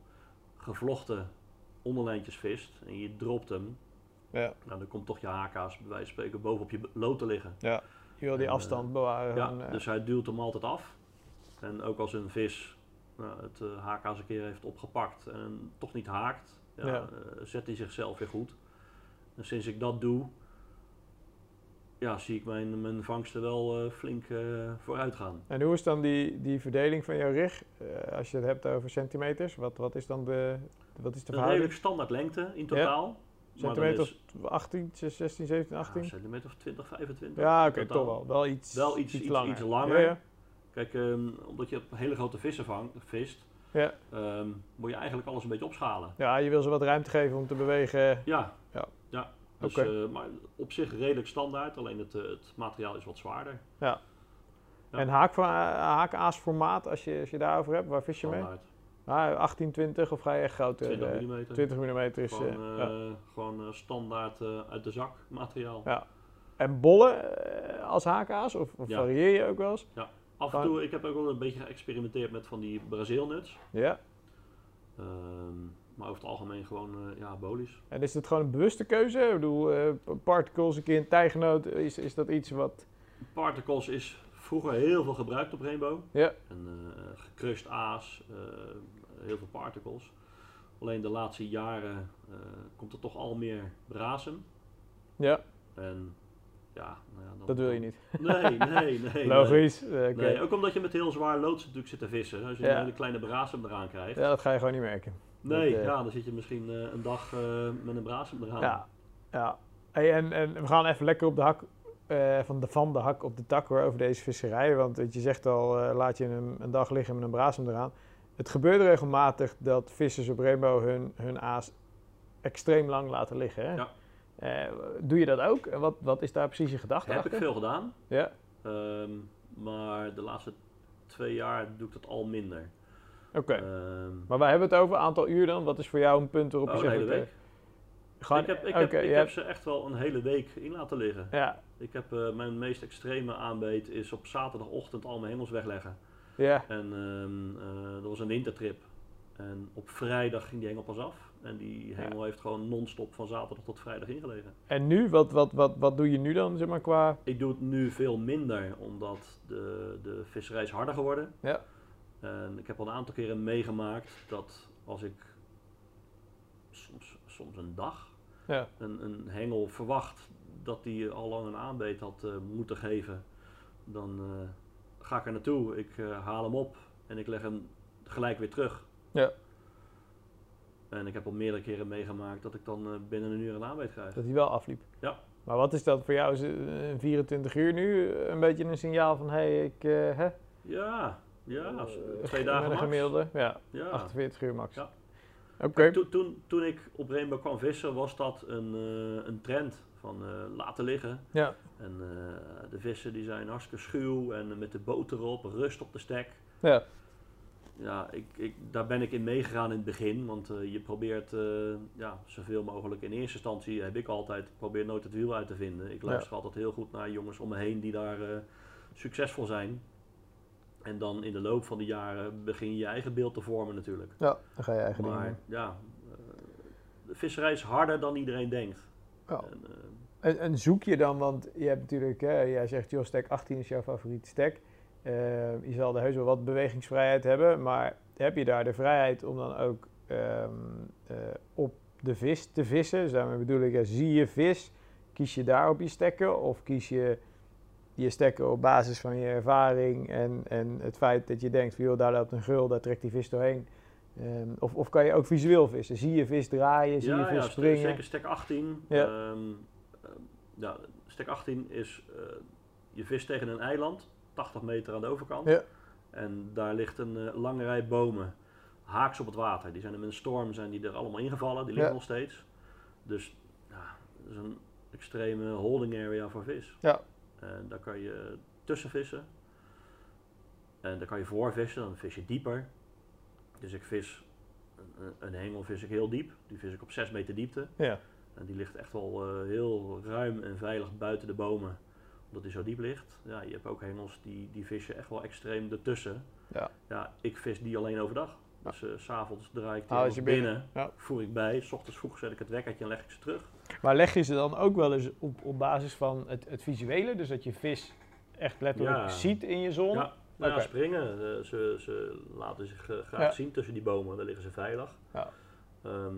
[SPEAKER 4] gevlochten onderlijntjes vist en je dropt hem,
[SPEAKER 3] ja.
[SPEAKER 4] nou, dan komt toch je haaka's bij wijze van spreken bovenop je lood te liggen.
[SPEAKER 3] Je wil die
[SPEAKER 4] En,
[SPEAKER 3] afstand bewaren.
[SPEAKER 4] Ja,
[SPEAKER 3] eh,
[SPEAKER 4] dus hij duwt hem altijd af. En ook als een vis nou, het eh haakhaas een keer heeft opgepakt en toch niet haakt, ja,
[SPEAKER 3] Ja.
[SPEAKER 4] eh, zet hij zichzelf weer goed. En sinds ik dat doe, ja, zie ik mijn, mijn vangsten wel eh, flink vooruit gaan.
[SPEAKER 3] En hoe is dan die, die verdeling van jouw rig? Als je het hebt over centimeters, wat, wat is dan de, wat is de
[SPEAKER 4] Een
[SPEAKER 3] verhouding?
[SPEAKER 4] redelijk standaard lengte in totaal.
[SPEAKER 3] Centimeter
[SPEAKER 4] is-
[SPEAKER 3] of 18, 16, 17, 18?
[SPEAKER 4] Ja, centimeter of 20, 25.
[SPEAKER 3] Ja, oké, toch wel. Wel iets,
[SPEAKER 4] Wel iets- iets-
[SPEAKER 3] langer.
[SPEAKER 4] iets langer.
[SPEAKER 3] Ja, ja.
[SPEAKER 4] Kijk, ehm, omdat je op hele grote vissen vangt, vist,
[SPEAKER 3] Ja.
[SPEAKER 4] ehm, moet je eigenlijk alles een beetje opschalen.
[SPEAKER 3] ja, je wil ze wat ruimte geven om te bewegen.
[SPEAKER 4] Ja.
[SPEAKER 3] Ja.
[SPEAKER 4] ja. Dus, eh, maar op zich redelijk standaard, alleen het, eh, het materiaal is wat zwaarder. Ja.
[SPEAKER 3] En haak, haakaasformaat, als je, als je daarover hebt, waar vis je mee? Ah, 18, 20 of ga je echt groter?
[SPEAKER 4] 20
[SPEAKER 3] eh,
[SPEAKER 4] mm.
[SPEAKER 3] 20 mm is...
[SPEAKER 4] Gewoon,
[SPEAKER 3] eh,
[SPEAKER 4] eh,
[SPEAKER 3] ja.
[SPEAKER 4] gewoon eh, standaard eh, uit de zak materiaal.
[SPEAKER 3] Ja. En bollen eh, als haakaas? Of, of
[SPEAKER 4] Ja.
[SPEAKER 3] varieer je ook wel eens?
[SPEAKER 4] Af en toe, ik heb ook wel een beetje geëxperimenteerd met van die Brazilnuts.
[SPEAKER 3] Ja.
[SPEAKER 4] Ehm, maar over het algemeen gewoon, eh, ja, bolies.
[SPEAKER 3] En is het gewoon een bewuste keuze? Ik bedoel, eh, particles een keer een tijgenoot, is, is dat iets wat...
[SPEAKER 4] Particles is vroeger heel veel gebruikt op Rainbow.
[SPEAKER 3] Ja.
[SPEAKER 4] En eh gecrushed aas, heel veel particles. Alleen de laatste jaren komt er toch al meer brazen.
[SPEAKER 3] Ja,
[SPEAKER 4] En ja, nou ja dan,
[SPEAKER 3] dat wil je niet.
[SPEAKER 4] Nee, nee, nee.
[SPEAKER 3] Logisch. eh.
[SPEAKER 4] Nee. Ook omdat je met heel zwaar loods natuurlijk zit te vissen. Als je
[SPEAKER 3] Ja.
[SPEAKER 4] een hele kleine brasem eraan krijgt.
[SPEAKER 3] Ja, dat ga je gewoon niet merken.
[SPEAKER 4] nee,
[SPEAKER 3] dat, eh,
[SPEAKER 4] ja, dan zit je misschien eh, een dag met een brasem eraan.
[SPEAKER 3] Ja, ja. Hey, en, en we gaan even lekker op de hak, van, de, van de hak op de tak hoor, over deze visserij. Want je zegt al, laat je een, een dag liggen met een brasem eraan. Het gebeurt regelmatig dat vissers op Rainbow hun, hun aas extreem lang laten liggen. Hè?
[SPEAKER 4] Ja.
[SPEAKER 3] Eh, doe je dat ook? En wat, wat is daar precies je gedachte
[SPEAKER 4] Heb ik veel gedaan.
[SPEAKER 3] Ja,
[SPEAKER 4] Ehm, maar de laatste twee jaar doe ik dat al minder.
[SPEAKER 3] oké.
[SPEAKER 4] Ehm,
[SPEAKER 3] maar waar hebben we het over? Aantal uur dan? Wat is voor jou een punt waarop
[SPEAKER 4] oh,
[SPEAKER 3] je
[SPEAKER 4] een
[SPEAKER 3] zegt...
[SPEAKER 4] hele
[SPEAKER 3] oké,
[SPEAKER 4] week.
[SPEAKER 3] Gewoon,
[SPEAKER 4] ik heb, ik heb, ik ze echt wel een hele week in laten liggen.
[SPEAKER 3] Ja,
[SPEAKER 4] Ik heb eh, mijn meest extreme aanbeet is op zaterdagochtend al mijn hengels wegleggen.
[SPEAKER 3] ja,
[SPEAKER 4] En ehm, eh, dat was een wintertrip. En op vrijdag ging die hengel pas af. En die hengel heeft gewoon non-stop van zaterdag tot vrijdag ingelegen.
[SPEAKER 3] En nu? Wat, wat, wat, wat doe je nu dan, zeg maar, qua...
[SPEAKER 4] Ik doe het nu veel minder, omdat de, de visserij is harder geworden.
[SPEAKER 3] Ja.
[SPEAKER 4] En ik heb al een aantal keren meegemaakt dat als ik soms, soms een dag
[SPEAKER 3] Ja,
[SPEAKER 4] een, een hengel verwacht dat die al lang een aanbeet had eh, moeten geven, dan eh, ga ik er naartoe. Ik eh, haal hem op en ik leg hem gelijk weer terug.
[SPEAKER 3] Ja.
[SPEAKER 4] En ik heb al meerdere keren meegemaakt dat ik dan eh, binnen een uur een aanbeet krijg.
[SPEAKER 3] dat hij wel afliep.
[SPEAKER 4] Ja.
[SPEAKER 3] Maar wat is dat voor jou? Is het, eh, een 24 uur nu eh, een beetje een signaal van... Hé, hey, ik... hè?
[SPEAKER 4] Ja, ja, twee dagen max.
[SPEAKER 3] gemiddelde, ja,
[SPEAKER 4] Ja.
[SPEAKER 3] 48 uur max.
[SPEAKER 4] Ja.
[SPEAKER 3] Oké,
[SPEAKER 4] Toen, toen, toen ik op Rainbow kwam vissen, was dat een, een trend van laten liggen.
[SPEAKER 3] ja,
[SPEAKER 4] En de vissen die zijn hartstikke schuw en met de boot erop, rust op de stek.
[SPEAKER 3] ja,
[SPEAKER 4] Ja, ik, ik, daar ben ik in meegegaan in het begin, want eh, je probeert eh, ja, zoveel mogelijk. In eerste instantie heb ik altijd, ik probeer nooit het wiel uit te vinden. Ik luister altijd heel goed naar jongens om me heen die daar eh, succesvol zijn. En dan in de loop van de jaren begin je je eigen beeld te vormen natuurlijk.
[SPEAKER 3] ja, dan ga je eigen dingen
[SPEAKER 4] Maar
[SPEAKER 3] doen.
[SPEAKER 4] ja, de visserij is harder dan iedereen denkt.
[SPEAKER 3] Ja.
[SPEAKER 4] En,
[SPEAKER 3] En, en zoek je dan, want je hebt natuurlijk, hè, jij zegt, joh, stek 18 is jouw favoriete stek. Eh, je zal er heus wel wat bewegingsvrijheid hebben, maar heb je daar de vrijheid om dan ook ehm, eh, op de vis te vissen? Dus daarmee bedoel ik, ja, zie je vis, kies je daarop je stekken of kies je je stekken op basis van je ervaring en, en het feit dat je denkt, van, joh, daar loopt een gul, daar trekt die vis doorheen. Ehm, of, of kan je ook visueel vissen? Zie je vis draaien, zie je vis
[SPEAKER 4] ja,
[SPEAKER 3] springen?
[SPEAKER 4] zeker stek 18.
[SPEAKER 3] Ja.
[SPEAKER 4] Ehm, eh, ja, stek 18 is, je vis tegen een eiland, 80 meter aan de overkant.
[SPEAKER 3] Ja.
[SPEAKER 4] En daar ligt een eh, lange rij bomen, haaks op het water. Die zijn met een storm zijn die er allemaal ingevallen, die liggen
[SPEAKER 3] Ja.
[SPEAKER 4] nog steeds. Dus ja, dat is een extreme holding area voor vis.
[SPEAKER 3] Ja.
[SPEAKER 4] En daar kan je tussen vissen. En daar kan je voor vissen, dan vis je dieper. Dus ik vis, een, een hengel vis ik heel diep. Die vis ik op 6 meter diepte.
[SPEAKER 3] Ja.
[SPEAKER 4] En die ligt echt wel eh, heel ruim en veilig buiten de bomen. Omdat die zo diep ligt. Ja, je hebt ook hengels die, die vis je echt wel extreem ertussen.
[SPEAKER 3] Ja.
[SPEAKER 4] Ja, ik vis die alleen overdag.
[SPEAKER 3] Ja.
[SPEAKER 4] Dus eh, s s'avonds draai ik die
[SPEAKER 3] ze binnen.
[SPEAKER 4] binnen.
[SPEAKER 3] Ja.
[SPEAKER 4] Voer ik bij. S ochtends vroeg zet ik het wekkertje en leg ik ze terug.
[SPEAKER 3] Maar leg je ze dan ook wel eens op, op basis van het, het visuele? Dus dat je vis echt letterlijk
[SPEAKER 4] Ja.
[SPEAKER 3] ziet in je zon?
[SPEAKER 4] Ja, ja,
[SPEAKER 3] Oké.
[SPEAKER 4] springen. eh, ze, ze laten zich eh, graag zien tussen die bomen. Daar liggen ze veilig.
[SPEAKER 3] Ja.
[SPEAKER 4] Ehm,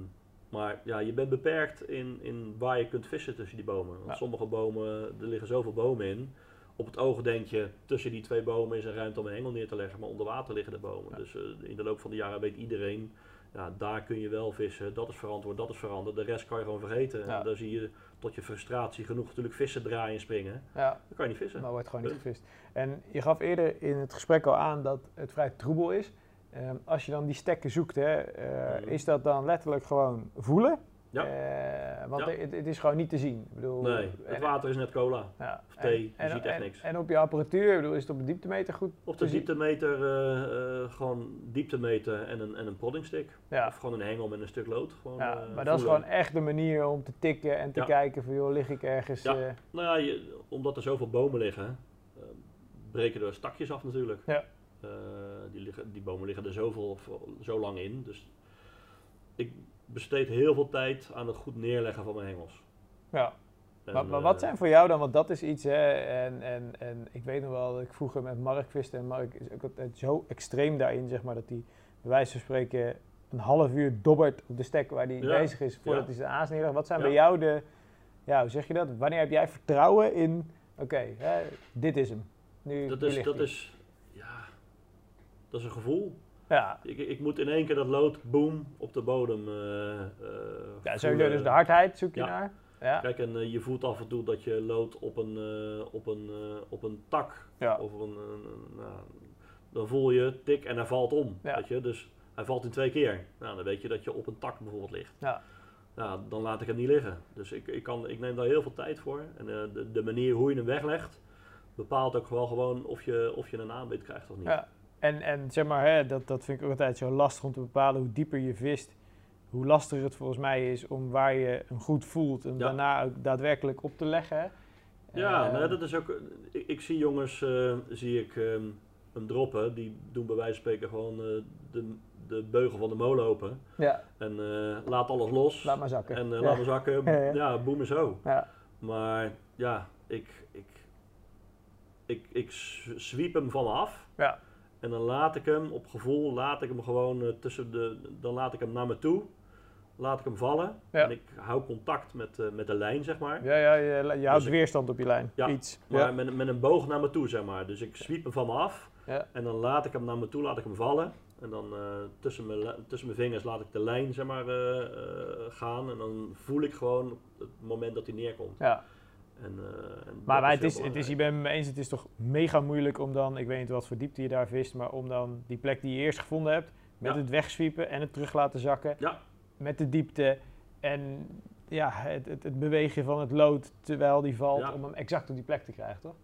[SPEAKER 4] Maar ja, je bent beperkt in, in waar je kunt vissen tussen die bomen. Want
[SPEAKER 3] Ja.
[SPEAKER 4] sommige bomen, er liggen zoveel bomen in. Op het oog denk je, tussen die twee bomen is er ruimte om een hengel neer te leggen, maar onder water liggen de bomen.
[SPEAKER 3] Ja.
[SPEAKER 4] Dus eh, in de loop van de jaren weet iedereen, ja, daar kun je wel vissen, dat is verantwoord, dat is veranderd. De rest kan je gewoon vergeten.
[SPEAKER 3] Ja.
[SPEAKER 4] En daar zie je tot je frustratie genoeg natuurlijk vissen draaien en springen.
[SPEAKER 3] Ja,
[SPEAKER 4] Dan kan je niet vissen.
[SPEAKER 3] maar wordt gewoon niet gevist. En je gaf eerder in het gesprek al aan dat het vrij troebel is. Ehm, als je dan die stekken zoekt, hè, eh,
[SPEAKER 4] Mhm.
[SPEAKER 3] is dat dan letterlijk gewoon voelen?
[SPEAKER 4] Ja.
[SPEAKER 3] Eh, want
[SPEAKER 4] Ja.
[SPEAKER 3] het, het is gewoon niet te zien. Ik bedoel,
[SPEAKER 4] Nee, het
[SPEAKER 3] en-
[SPEAKER 4] water is net cola.
[SPEAKER 3] ja,
[SPEAKER 4] of thee, je
[SPEAKER 3] en,
[SPEAKER 4] ziet echt niks.
[SPEAKER 3] En op je apparatuur, bedoel, is het op een dieptemeter goed?
[SPEAKER 4] Op de dieptemeter eh, gewoon dieptemeter en een, en een poddingstick.
[SPEAKER 3] Ja.
[SPEAKER 4] Of gewoon een hengel met een stuk lood. Gewoon,
[SPEAKER 3] Ja, maar dat is gewoon echt de manier om te tikken en te kijken van joh, lig ik ergens.
[SPEAKER 4] Ja. Nou ja, je, omdat er zoveel bomen liggen, breken er stakjes af natuurlijk.
[SPEAKER 3] Ja.
[SPEAKER 4] Die, liggen, die bomen liggen er zoveel, zo lang in. Dus ik besteed heel veel tijd aan het goed neerleggen van mijn hengels.
[SPEAKER 3] ja.
[SPEAKER 4] En,
[SPEAKER 3] maar, maar wat
[SPEAKER 4] eh,
[SPEAKER 3] zijn voor jou dan, want dat is iets, hè, en, en, en ik weet nog wel dat ik vroeger met Mark viste en Mark is ook altijd zo extreem daarin, zeg maar, dat hij bij wijze van spreken een half uur dobbert op de stek waar hij
[SPEAKER 4] Ja.
[SPEAKER 3] bezig is voordat
[SPEAKER 4] Ja.
[SPEAKER 3] hij zijn aas neerlegt. Wat zijn
[SPEAKER 4] Ja.
[SPEAKER 3] bij jou de, ja, hoe zeg je dat? Wanneer heb jij vertrouwen in, oké, dit is hem. Nu,
[SPEAKER 4] Dat is, dat is, dat is een gevoel.
[SPEAKER 3] Ja,
[SPEAKER 4] Ik, ik moet in één keer dat lood, boom, op de bodem eh eh,
[SPEAKER 3] ja
[SPEAKER 4] voelen.
[SPEAKER 3] dus de hardheid zoek je
[SPEAKER 4] Ja.
[SPEAKER 3] naar. Ja,
[SPEAKER 4] Kijk, en eh, je voelt af en toe dat je lood op een, op een, op een tak
[SPEAKER 3] ja.
[SPEAKER 4] of een, nou, dan voel je tik en hij valt om.
[SPEAKER 3] Ja.
[SPEAKER 4] Weet je? Dus hij valt in twee keer. Nou, dan weet je dat je op een tak bijvoorbeeld ligt.
[SPEAKER 3] Ja.
[SPEAKER 4] Nou, dan laat ik hem niet liggen. Dus ik, ik, kan, ik neem daar heel veel tijd voor. En de, de manier hoe je hem weglegt, bepaalt ook wel gewoon of je, of je een aanbid krijgt of niet.
[SPEAKER 3] Ja, en, en zeg maar, hè, dat, dat vind ik ook altijd zo lastig om te bepalen hoe dieper je vist. Hoe lastiger het volgens mij is om waar je hem goed voelt en
[SPEAKER 4] Ja.
[SPEAKER 3] daarna ook daadwerkelijk op te leggen.
[SPEAKER 4] Ja,
[SPEAKER 3] Eh,
[SPEAKER 4] nou, dat is ook. Ik, ik zie jongens, eh, zie ik ehm, hem droppen, die doen bij wijze van spreken gewoon eh, de, de beugel van de molen open.
[SPEAKER 3] ja,
[SPEAKER 4] En eh, laat alles los.
[SPEAKER 3] laat maar zakken.
[SPEAKER 4] En
[SPEAKER 3] ja.
[SPEAKER 4] laat maar zakken.
[SPEAKER 3] Ja, ja.
[SPEAKER 4] Boem en zo.
[SPEAKER 3] Ja,
[SPEAKER 4] Maar ja, ik, ik, ik, ik sweep hem van af.
[SPEAKER 3] Ja.
[SPEAKER 4] En dan laat ik hem, op gevoel, laat ik hem gewoon eh, tussen de. Dan laat ik hem naar me toe. Laat ik hem vallen.
[SPEAKER 3] Ja.
[SPEAKER 4] En ik hou contact met, eh, met de lijn, zeg maar.
[SPEAKER 3] ja, ja je, je houdt
[SPEAKER 4] Dus ik-
[SPEAKER 3] weerstand op je lijn.
[SPEAKER 4] Ja,
[SPEAKER 3] Iets.
[SPEAKER 4] Maar
[SPEAKER 3] Ja.
[SPEAKER 4] met, met een boog naar me toe, zeg maar. Dus ik sweep hem van me af.
[SPEAKER 3] Ja.
[SPEAKER 4] En dan laat ik hem naar me toe, laat ik hem vallen. En dan eh, tussen, mijn, tussen mijn vingers laat ik de lijn, zeg maar, gaan. En dan voel ik gewoon het moment dat hij neerkomt.
[SPEAKER 3] Ja.
[SPEAKER 4] En, eh, en
[SPEAKER 3] Maar, het, is, het is, het met me eens, het is toch mega moeilijk om dan, ik weet niet wat voor diepte je daar vist, maar om dan die plek die je eerst gevonden hebt, met
[SPEAKER 4] Ja.
[SPEAKER 3] het wegswiepen en het terug laten zakken,
[SPEAKER 4] Ja.
[SPEAKER 3] met de diepte en ja, het, het, het bewegen van het lood terwijl die valt,
[SPEAKER 4] Ja.
[SPEAKER 3] om hem exact op die plek te krijgen, toch?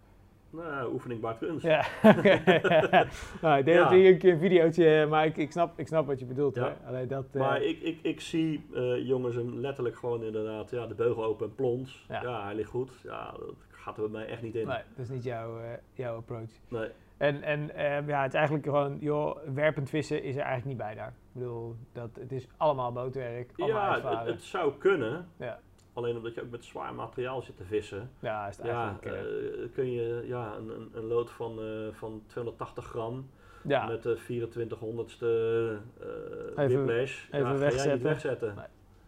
[SPEAKER 4] Nou, oefening baart kunst.
[SPEAKER 3] Ja, nou, ik denk
[SPEAKER 4] Ja.
[SPEAKER 3] dat hier een keer een videootje, maar ik, ik, snap, ik snap wat je bedoelt
[SPEAKER 4] Ja.
[SPEAKER 3] Alleen dat, eh,
[SPEAKER 4] Maar ik, ik, ik zie eh, jongens hem letterlijk gewoon inderdaad, ja, de beugel open en plons.
[SPEAKER 3] Ja.
[SPEAKER 4] Ja. hij ligt goed. Ja, dat gaat er bij mij echt niet in.
[SPEAKER 3] nee, dat is niet jouw, eh, jouw approach.
[SPEAKER 4] Nee.
[SPEAKER 3] En, en eh, ja, het is eigenlijk gewoon, joh, werpend vissen is er eigenlijk niet bij daar. Ik bedoel, dat, het is allemaal bootwerk, allemaal
[SPEAKER 4] Ja, het, het zou kunnen.
[SPEAKER 3] Ja.
[SPEAKER 4] Alleen omdat je ook met zwaar materiaal zit te vissen.
[SPEAKER 3] ja, is het eigenlijk... eh,
[SPEAKER 4] kun je ja, een, een, een lood van, eh, van 280 gram
[SPEAKER 3] ja,
[SPEAKER 4] met de 2400ste eh
[SPEAKER 3] Even-
[SPEAKER 4] whiplash.
[SPEAKER 3] even
[SPEAKER 4] ja, ga jij
[SPEAKER 3] wegzetten.
[SPEAKER 4] niet wegzetten.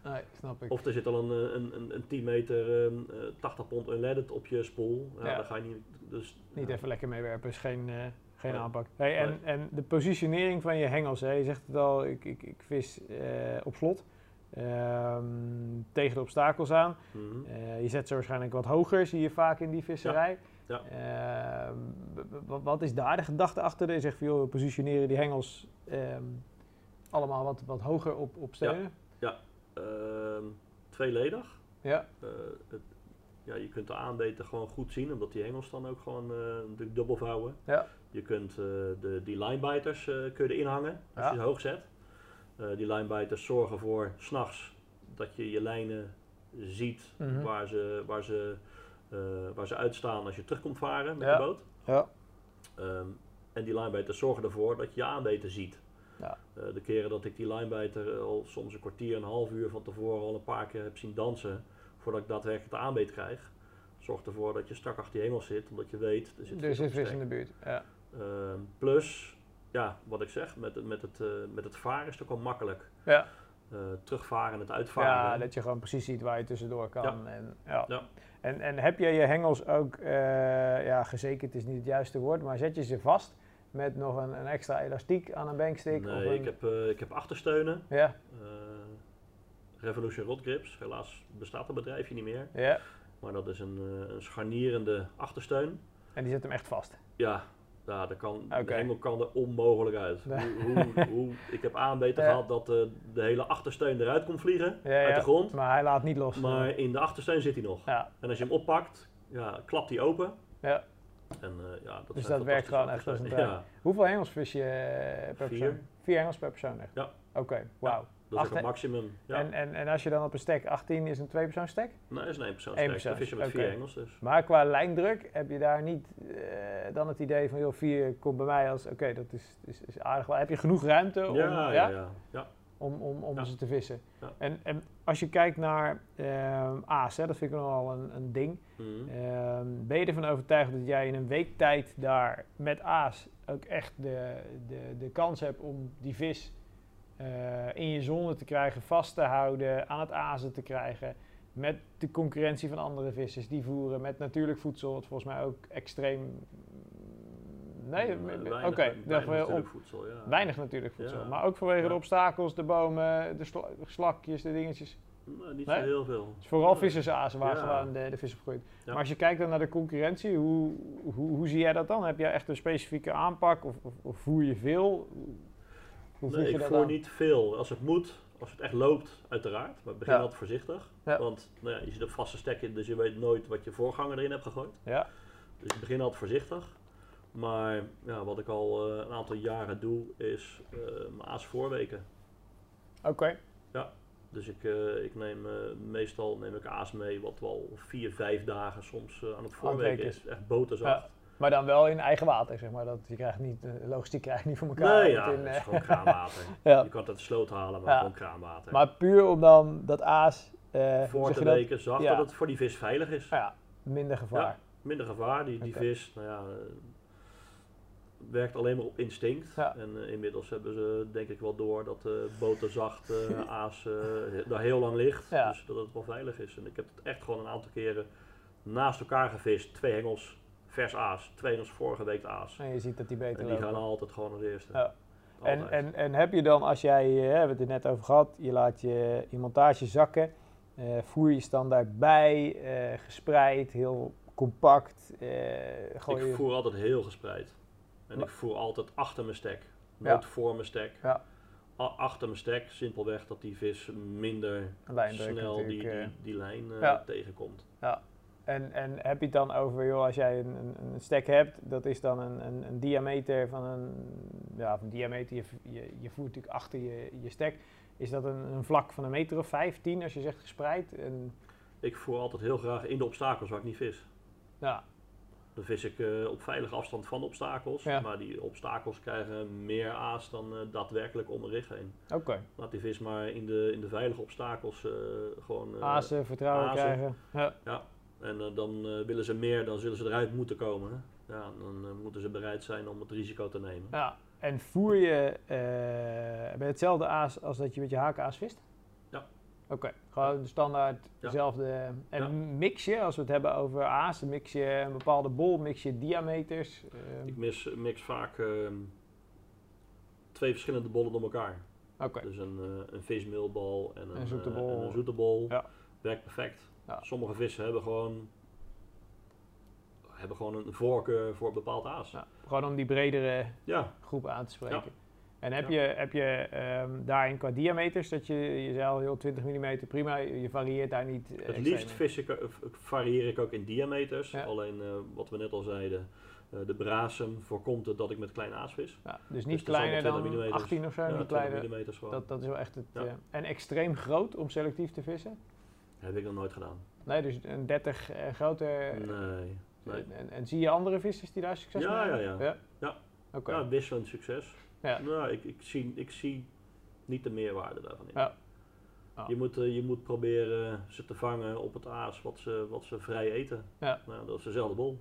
[SPEAKER 3] nee, snap ik.
[SPEAKER 4] Of er zit al een, eh, een, een, een 10 meter, ehm, eh, 80 pond unleaded op je spoel. Ja. Daar ga je niet. Dus,
[SPEAKER 3] Niet even lekker meewerpen, is geen, geen
[SPEAKER 4] Nee.
[SPEAKER 3] aanpak. Hey, en,
[SPEAKER 4] Nee.
[SPEAKER 3] en de positionering van je hengels, hè? je zegt het al, ik, ik, ik vis op slot. Ehm, tegen de obstakels aan.
[SPEAKER 4] Mhm.
[SPEAKER 3] Eh, je zet ze waarschijnlijk wat hoger, zie je vaak in die visserij.
[SPEAKER 4] Ja.
[SPEAKER 3] Ehm, wat is daar de gedachte achter? Je zegt van, joh, we positioneren die hengels ehm, allemaal wat, wat hoger op, op steunen.
[SPEAKER 4] Ehm, tweeledig.
[SPEAKER 3] Ja.
[SPEAKER 4] Eh, het, ja, je kunt de aanbeter gewoon goed zien, omdat die hengels dan ook gewoon eh, natuurlijk dubbel vouwen.
[SPEAKER 3] Ja.
[SPEAKER 4] Je kunt de, die linebiters kun je erin hangen als
[SPEAKER 3] Ja.
[SPEAKER 4] je ze hoog zet. Eh, die linebiters zorgen voor s'nachts dat je je lijnen ziet
[SPEAKER 3] Mhm.
[SPEAKER 4] waar, ze, waar, ze, eh, waar ze uitstaan als je terug komt varen met
[SPEAKER 3] Ja.
[SPEAKER 4] de boot.
[SPEAKER 3] Ja.
[SPEAKER 4] Ehm, en die linebiters zorgen ervoor dat je je aanbeter ziet.
[SPEAKER 3] Ja.
[SPEAKER 4] Eh, de keren dat ik die linebiter al soms een kwartier, een half uur van tevoren al een paar keer heb zien dansen, voordat ik daadwerkelijk de aanbeet krijg, zorgt ervoor dat je strak achter je hengel zit, omdat je weet, er zit
[SPEAKER 3] Er
[SPEAKER 4] vis
[SPEAKER 3] in de buurt. Ja.
[SPEAKER 4] Ehm, plus, ja, wat ik zeg, met, het- met, het, eh, met het varen is het ook wel makkelijk.
[SPEAKER 3] Ja.
[SPEAKER 4] eh, terugvaren en het uitvaren.
[SPEAKER 3] Ja, dat je gewoon precies ziet waar je tussendoor kan.
[SPEAKER 4] Ja.
[SPEAKER 3] En, ja.
[SPEAKER 4] Ja.
[SPEAKER 3] En, en heb je je hengels ook, eh, ja, gezekerd is niet het juiste woord, maar zet je ze vast met nog een, een extra elastiek aan een bankstick? of
[SPEAKER 4] nee,
[SPEAKER 3] een,
[SPEAKER 4] ik heb, ik heb achtersteunen.
[SPEAKER 3] Ja,
[SPEAKER 4] Revolution Rod Grips. Helaas bestaat het bedrijfje niet meer.
[SPEAKER 3] ja.
[SPEAKER 4] Maar dat is een, een scharnierende achtersteun.
[SPEAKER 3] En die zet hem echt vast.
[SPEAKER 4] Ja, ja dat kan, de hengel kan er onmogelijk uit. Hoe, hoe, hoe, ik heb A en B te
[SPEAKER 3] Ja.
[SPEAKER 4] gehad dat eh, de hele achtersteun eruit kon vliegen
[SPEAKER 3] Ja,
[SPEAKER 4] uit de grond.
[SPEAKER 3] Maar hij laat niet los.
[SPEAKER 4] Maar in de achtersteun zit hij nog.
[SPEAKER 3] ja,
[SPEAKER 4] En als je hem oppakt, ja, klapt hij open.
[SPEAKER 3] ja.
[SPEAKER 4] En, eh, ja, dat
[SPEAKER 3] Dus dat werkt gewoon echt als een
[SPEAKER 4] achtersteunen.
[SPEAKER 3] trein. Hoeveel hengels vis je eh, per
[SPEAKER 4] Vier.
[SPEAKER 3] persoon? Vier hengels per persoon echt?
[SPEAKER 4] Ja.
[SPEAKER 3] Oké, wauw.
[SPEAKER 4] Dat is het maximum. Ja.
[SPEAKER 3] En, en, en als je dan op een stek 18 is een twee persoon stek?
[SPEAKER 4] nee, dat is een één persoon.
[SPEAKER 3] Eén
[SPEAKER 4] Dan vis je met vier hengels dus.
[SPEAKER 3] Maar qua lijndruk heb je daar niet eh, dan het idee van, joh, vier komt bij mij als, oké, dat is, is, is aardig. wel. Heb je genoeg ruimte om,
[SPEAKER 4] Ja, ja, ja. ja.
[SPEAKER 3] om, om, om ze te vissen? En, en als je kijkt naar ehm aas, hè, dat vind ik nogal een, een ding.
[SPEAKER 4] Mhm.
[SPEAKER 3] Ehm, ben je ervan overtuigd dat jij in een week tijd daar met aas ook echt de, de, de kans hebt om die vis eh, in je zone te krijgen, vast te houden, aan het azen te krijgen, met de concurrentie van andere vissers die voeren, met natuurlijk voedsel, wat volgens mij ook extreem... Nee, oké.
[SPEAKER 4] weinig-
[SPEAKER 3] dat
[SPEAKER 4] weinig natuurlijk voedsel, ja.
[SPEAKER 3] Weinig natuurlijk voedsel,
[SPEAKER 4] Ja.
[SPEAKER 3] maar ook vanwege de
[SPEAKER 4] Ja.
[SPEAKER 3] obstakels, de bomen, de sla- slakjes, de dingetjes.
[SPEAKER 4] Nee, niet
[SPEAKER 3] Nee?
[SPEAKER 4] zo heel veel.
[SPEAKER 3] Dus vooral
[SPEAKER 4] Nee.
[SPEAKER 3] vissersazen waar
[SPEAKER 4] Ja.
[SPEAKER 3] gewoon de, de vis op groeit.
[SPEAKER 4] Ja.
[SPEAKER 3] Maar als je kijkt dan naar de concurrentie, hoe, hoe, hoe zie jij dat dan? Heb jij echt een specifieke aanpak of, of, of voer je veel? Hoe
[SPEAKER 4] Nee,
[SPEAKER 3] je
[SPEAKER 4] ik voer niet veel. Als het moet, als het echt loopt, uiteraard. Maar begin
[SPEAKER 3] Ja.
[SPEAKER 4] altijd voorzichtig.
[SPEAKER 3] Ja.
[SPEAKER 4] Want nou ja, je zit op vaste stekken, dus je weet nooit wat je voorganger erin hebt gegooid.
[SPEAKER 3] Ja,
[SPEAKER 4] Dus ik begin altijd voorzichtig. Maar ja, wat ik al eh, een aantal jaren doe, is eh mijn aas voorweken.
[SPEAKER 3] oké.
[SPEAKER 4] Dus ik, eh, ik neem meestal neem ik aas mee, wat wel vier, vijf dagen soms aan het voorweken
[SPEAKER 3] weken
[SPEAKER 4] is. Echt boterzacht.
[SPEAKER 3] Maar dan wel in eigen water, zeg maar. Dat, je krijgt niet, de logistiek krijg je niet voor elkaar.
[SPEAKER 4] Nee, ja,
[SPEAKER 3] in,
[SPEAKER 4] het
[SPEAKER 3] eh,
[SPEAKER 4] is gewoon kraanwater.
[SPEAKER 3] ja.
[SPEAKER 4] Je kan het uit de sloot halen, maar
[SPEAKER 3] Ja.
[SPEAKER 4] gewoon kraanwater.
[SPEAKER 3] Maar puur om dan dat aas, eh,
[SPEAKER 4] voor te weken zacht,
[SPEAKER 3] Ja.
[SPEAKER 4] dat het voor die vis veilig is.
[SPEAKER 3] Ja, minder gevaar.
[SPEAKER 4] Ja. Minder gevaar, die, die vis, nou ja, eh, werkt alleen maar op instinct.
[SPEAKER 3] Ja.
[SPEAKER 4] En eh, inmiddels hebben ze denk ik wel door dat de boterzacht eh, aas eh, daar heel lang ligt.
[SPEAKER 3] Ja.
[SPEAKER 4] Dus dat het wel veilig is. En ik heb het echt gewoon een aantal keren naast elkaar gevist. Twee hengels, vers aas. Twee hengels vorige week aas.
[SPEAKER 3] En je ziet dat die beter
[SPEAKER 4] En die
[SPEAKER 3] lopen.
[SPEAKER 4] gaan altijd gewoon naar de eerste.
[SPEAKER 3] Ja. En, en, en heb je dan, als jij, eh, we hebben het er net over gehad, je laat je, je montage zakken, eh, voer je standaard bij, eh, gespreid, heel compact, gooi
[SPEAKER 4] ik voer altijd heel gespreid. En
[SPEAKER 3] Maar-
[SPEAKER 4] ik voer altijd achter mijn stek. Nooit voor mijn stek.
[SPEAKER 3] Ja.
[SPEAKER 4] Achter mijn stek, simpelweg dat die vis minder snel die, die, die lijn eh,
[SPEAKER 3] Ja. En, en heb je het dan over, joh, als jij een, een, een stek hebt, dat is dan een, een, een diameter van een, ja, van diameter, je, je, je voert natuurlijk achter je, je stek. Is dat een, een vlak van een meter of vijf, tien, als je zegt gespreid? En,
[SPEAKER 4] Ik voer altijd heel graag in de obstakels waar ik niet vis.
[SPEAKER 3] ja,
[SPEAKER 4] Dan vis ik eh, op veilige afstand van de obstakels.
[SPEAKER 3] Ja.
[SPEAKER 4] Maar die obstakels krijgen meer aas dan eh, daadwerkelijk om rig heen.
[SPEAKER 3] oké.
[SPEAKER 4] Laat die vis maar in de, in de veilige obstakels eh, gewoon...
[SPEAKER 3] Azen, vertrouwen
[SPEAKER 4] azen.
[SPEAKER 3] krijgen. Ja.
[SPEAKER 4] En eh, dan eh, willen ze meer, dan zullen ze eruit moeten komen. Ja, dan eh, moeten ze bereid zijn om het risico te nemen.
[SPEAKER 3] Ja, en voer je bij hetzelfde aas als dat je met je hakenaas vist?
[SPEAKER 4] Ja.
[SPEAKER 3] Oké, gewoon de standaard
[SPEAKER 4] Ja.
[SPEAKER 3] dezelfde. En
[SPEAKER 4] Ja.
[SPEAKER 3] mix je, als we het hebben over aas, mix je een bepaalde bol, mix je diameters. ehm,
[SPEAKER 4] Ik mis, mix vaak ehm, twee verschillende bollen door elkaar.
[SPEAKER 3] Oké,
[SPEAKER 4] Dus een, een vismeelbal en een,
[SPEAKER 3] Een zoete bol.
[SPEAKER 4] en een zoete bol.
[SPEAKER 3] Ja.
[SPEAKER 4] Werkt perfect.
[SPEAKER 3] Ja.
[SPEAKER 4] Sommige vissen hebben gewoon, hebben gewoon een voorkeur voor een bepaald aas.
[SPEAKER 3] gewoon om die bredere
[SPEAKER 4] Ja,
[SPEAKER 3] groep aan te spreken. En heb je, heb je ehm, daarin qua diameters, dat je, je zei al heel 20 mm, prima, je varieert daar niet eh,
[SPEAKER 4] het liefst
[SPEAKER 3] in.
[SPEAKER 4] vis ik, eh, varieer ik ook in diameters. Alleen eh, wat we net al zeiden, de brasem voorkomt het dat ik met klein aas vis.
[SPEAKER 3] Ja, dus niet
[SPEAKER 4] Dus
[SPEAKER 3] kleiner dan
[SPEAKER 4] 20 mm.
[SPEAKER 3] 18 of zo,
[SPEAKER 4] Ja,
[SPEAKER 3] niet
[SPEAKER 4] 20
[SPEAKER 3] kleiner. Dat, dat is wel echt het.
[SPEAKER 4] Ja.
[SPEAKER 3] en extreem groot om selectief te vissen?
[SPEAKER 4] Heb ik nog nooit gedaan.
[SPEAKER 3] Nee, dus een 30 en groter.
[SPEAKER 4] Nee. nee.
[SPEAKER 3] En, en zie je andere vissers die daar succes
[SPEAKER 4] Ja,
[SPEAKER 3] mee hebben?
[SPEAKER 4] ja, ja. Ja.
[SPEAKER 3] Oké.
[SPEAKER 4] Ja, wisselend succes.
[SPEAKER 3] Ja.
[SPEAKER 4] Nou, ik, ik, zie, ik zie niet de meerwaarde daarvan in.
[SPEAKER 3] Ja. Ja.
[SPEAKER 4] Je, moet, eh, je moet proberen ze te vangen op het aas wat ze, wat ze vrij eten.
[SPEAKER 3] Ja.
[SPEAKER 4] Nou, dat is dezelfde bol.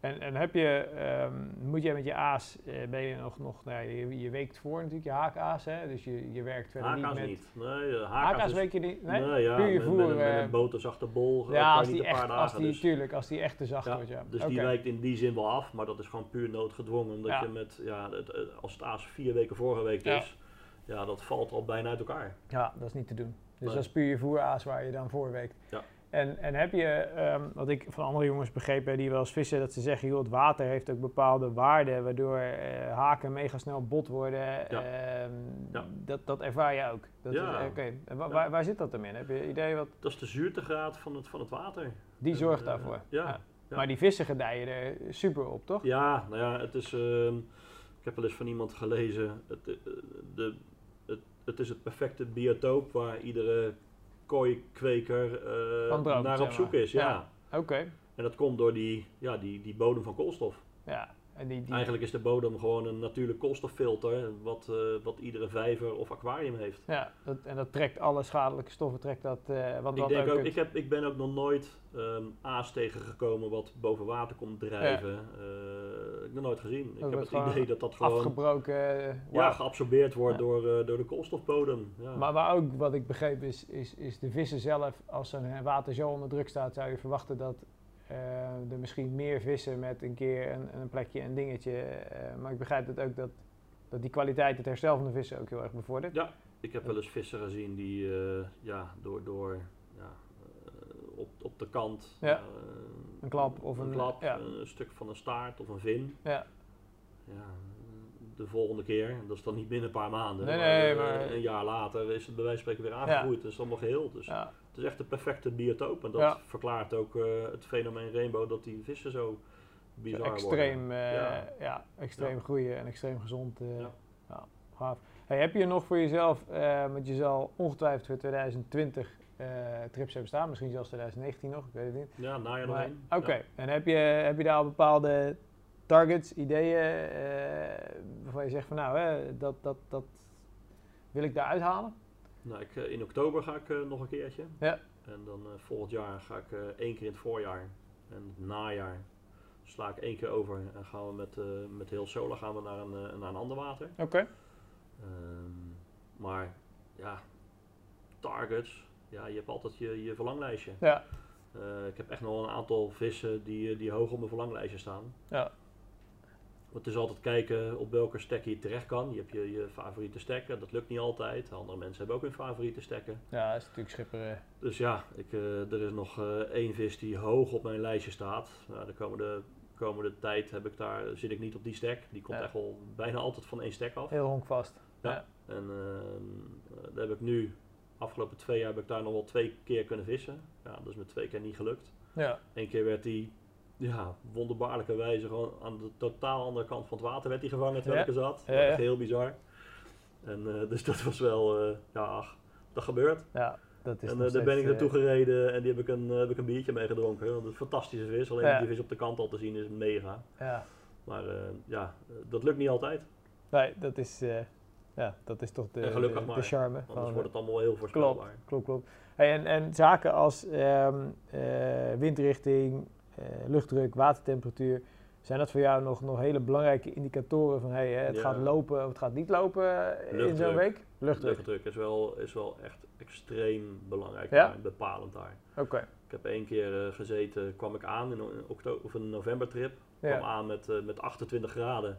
[SPEAKER 3] En, en heb je, ehm, moet jij met je aas, eh, ben je nog, nog nou, je, je weekt voor natuurlijk je haakaas, hè? Dus je, je werkt verder niet met...
[SPEAKER 4] niet. Nee, eh, haka's,
[SPEAKER 3] Haaka's
[SPEAKER 4] is-
[SPEAKER 3] week je niet? Nee?
[SPEAKER 4] Nee, ja,
[SPEAKER 3] Puur je
[SPEAKER 4] met,
[SPEAKER 3] voer,
[SPEAKER 4] met, een- met een boterzachte bol eh,
[SPEAKER 3] ja, als die
[SPEAKER 4] niet een paar
[SPEAKER 3] echt,
[SPEAKER 4] dagen.
[SPEAKER 3] als die,
[SPEAKER 4] dus,
[SPEAKER 3] tuurlijk, als die echt te zacht
[SPEAKER 4] ja,
[SPEAKER 3] wordt, ja.
[SPEAKER 4] dus die wijkt in die zin wel af, maar dat is gewoon puur noodgedwongen. Omdat
[SPEAKER 3] Ja.
[SPEAKER 4] je met, ja, het, als het aas vier weken voorgeweekt
[SPEAKER 3] Ja.
[SPEAKER 4] is, ja, dat valt al bijna uit elkaar.
[SPEAKER 3] Ja, dat is niet te doen. Dus
[SPEAKER 4] Nee.
[SPEAKER 3] dat is puur je voeraas waar je dan voor weekt.
[SPEAKER 4] Ja.
[SPEAKER 3] En, en heb je, ehm, wat ik van andere jongens begrepen die wel eens vissen, dat ze zeggen, joh, het water heeft ook bepaalde waarden, waardoor eh, haken mega snel bot worden.
[SPEAKER 4] Ja.
[SPEAKER 3] Ehm,
[SPEAKER 4] Ja.
[SPEAKER 3] Dat, dat ervaar je ook. Dat
[SPEAKER 4] Ja.
[SPEAKER 3] is- Oké, waar, waar zit dat dan in? Heb je idee wat,
[SPEAKER 4] Dat is de zuurtegraad van het, van het water.
[SPEAKER 3] die zorgt
[SPEAKER 4] eh,
[SPEAKER 3] daarvoor?
[SPEAKER 4] ja. Ja.
[SPEAKER 3] Maar die vissen gedijen er super op, toch?
[SPEAKER 4] Ja, nou ja, het is. ehm, ik heb wel eens van iemand gelezen. Het, eh, de, het, het is het perfecte biotoop waar iedere kooikweker eh, naar op zoek is. Ja.
[SPEAKER 3] Ja. Oké,
[SPEAKER 4] En dat komt door die, ja, die, die bodem van koolstof.
[SPEAKER 3] ja. Die, die,
[SPEAKER 4] Eigenlijk is de bodem gewoon een natuurlijk koolstoffilter. Wat, eh, wat iedere vijver of aquarium heeft.
[SPEAKER 3] ja dat, en dat trekt alle schadelijke stoffen, trekt dat, eh want
[SPEAKER 4] Ik,
[SPEAKER 3] wat
[SPEAKER 4] denk ook, ik, heb, ik ben ook nog nooit ehm, aas tegengekomen wat boven water komt drijven. Eh, ik heb nog nooit gezien. Ik heb het idee dat dat gewoon
[SPEAKER 3] afgebroken. eh,
[SPEAKER 4] ja, geabsorbeerd wordt
[SPEAKER 3] Ja.
[SPEAKER 4] door, eh, door de koolstofbodem. Ja.
[SPEAKER 3] Maar, maar ook wat ik begreep is, is, is de vissen zelf, als zo'n water zo onder druk staat, zou je verwachten dat eh, er misschien meer vissen met een keer een, een plekje, een dingetje. eh, maar ik begrijp het ook dat, dat die kwaliteit, het herstel van de vissen ook heel erg bevordert.
[SPEAKER 4] Ja, ik heb wel eens vissen gezien die eh, ja, door, door ja, eh, op, op de kant
[SPEAKER 3] Ja.
[SPEAKER 4] eh,
[SPEAKER 3] Een klap of een-
[SPEAKER 4] klap,
[SPEAKER 3] ja.
[SPEAKER 4] een stuk van een staart of een vin.
[SPEAKER 3] Ja.
[SPEAKER 4] Ja, de volgende keer, dat is dan niet binnen een paar maanden,
[SPEAKER 3] Nee,
[SPEAKER 4] maar,
[SPEAKER 3] nee,
[SPEAKER 4] eh,
[SPEAKER 3] maar-
[SPEAKER 4] een jaar later is het bij wijze van spreken weer aangegroeid. Het is allemaal geheel. Dus
[SPEAKER 3] Ja,
[SPEAKER 4] het is echt de perfecte biotoop. En dat
[SPEAKER 3] Ja.
[SPEAKER 4] verklaart ook eh, het fenomeen rainbow dat die vissen zo bizar
[SPEAKER 3] extreem,
[SPEAKER 4] worden.
[SPEAKER 3] eh,
[SPEAKER 4] Ja.
[SPEAKER 3] extreem groeien en extreem gezond. eh
[SPEAKER 4] Ja.
[SPEAKER 3] gaaf. Hey, heb je nog voor jezelf, want je zal ongetwijfeld voor 2020 eh, trips hebben staan, misschien zelfs 2019 nog, ik weet het niet.
[SPEAKER 4] Ja, najaar nog.
[SPEAKER 3] Oké, en heb je, heb je daar al bepaalde targets, ideeën, eh, waarvan je zegt van nou, hè, dat, dat, dat wil ik daar uithalen?
[SPEAKER 4] Nou, ik, eh, in oktober ga ik eh, nog een keertje.
[SPEAKER 3] Ja.
[SPEAKER 4] En dan volgend jaar ga ik één keer in het voorjaar. En het najaar sla ik één keer over. En gaan we met, met heel Sola gaan we naar een, naar een ander water.
[SPEAKER 3] Oké.
[SPEAKER 4] Ehm, maar ja, targets. Ja, je hebt altijd je, je verlanglijstje.
[SPEAKER 3] Ja,
[SPEAKER 4] ik heb echt nog een aantal vissen die, die hoog op mijn verlanglijstje staan.
[SPEAKER 3] ja,
[SPEAKER 4] Het is altijd kijken op welke stek je terecht kan. Je hebt je, je favoriete stekken, dat lukt niet altijd. Andere mensen hebben ook hun favoriete stekken.
[SPEAKER 3] ja, dat is natuurlijk schipper. eh,
[SPEAKER 4] Dus ja, ik, eh, er is nog eh, één vis die hoog op mijn lijstje staat. Nou, de komende, komende tijd heb ik daar, zit ik niet op die stek. Die komt
[SPEAKER 3] Ja.
[SPEAKER 4] echt wel bijna altijd van één stek af.
[SPEAKER 3] heel honkvast.
[SPEAKER 4] Ja.
[SPEAKER 3] Ja.
[SPEAKER 4] En daar heb ik nu, afgelopen twee jaar heb ik daar nog wel twee keer kunnen vissen. Ja, dat is me twee keer niet gelukt.
[SPEAKER 3] Ja,
[SPEAKER 4] Eén keer werd die, ja, wonderbaarlijke wijze gewoon aan de totaal andere kant van het water werd die gevangen terwijl ik er zat.
[SPEAKER 3] Ja,
[SPEAKER 4] Dat echt heel bizar. En eh, dus dat was wel, eh, ja, ach, dat gebeurt.
[SPEAKER 3] ja, dat is
[SPEAKER 4] En eh, daar ben ik naartoe gereden en die heb ik een, heb ik een biertje mee gedronken. Want het is een fantastische vis. Alleen
[SPEAKER 3] Ja.
[SPEAKER 4] die vis op de kant al te zien is mega.
[SPEAKER 3] Ja,
[SPEAKER 4] Maar ja, dat lukt niet altijd.
[SPEAKER 3] nee, dat is, ja, dat is toch de,
[SPEAKER 4] En gelukkig
[SPEAKER 3] de, charme.
[SPEAKER 4] Anders
[SPEAKER 3] van,
[SPEAKER 4] wordt het allemaal heel voorspelbaar.
[SPEAKER 3] Klopt, klopt. Hey, en, en zaken als ehm, eh, windrichting, luchtdruk, watertemperatuur, zijn dat voor jou nog, nog hele belangrijke indicatoren van hey, hè, het
[SPEAKER 4] Ja.
[SPEAKER 3] gaat lopen of het gaat niet lopen in zo'n week? Luchtdruk.
[SPEAKER 4] Luchtdruk is wel, is wel echt extreem belangrijk
[SPEAKER 3] Ja?
[SPEAKER 4] en bepalend daar.
[SPEAKER 3] Oké,
[SPEAKER 4] Ik heb één keer eh, gezeten, kwam ik aan in een, oktober, of een novembertrip. kwam
[SPEAKER 3] ja.
[SPEAKER 4] aan met, eh, met 28 graden.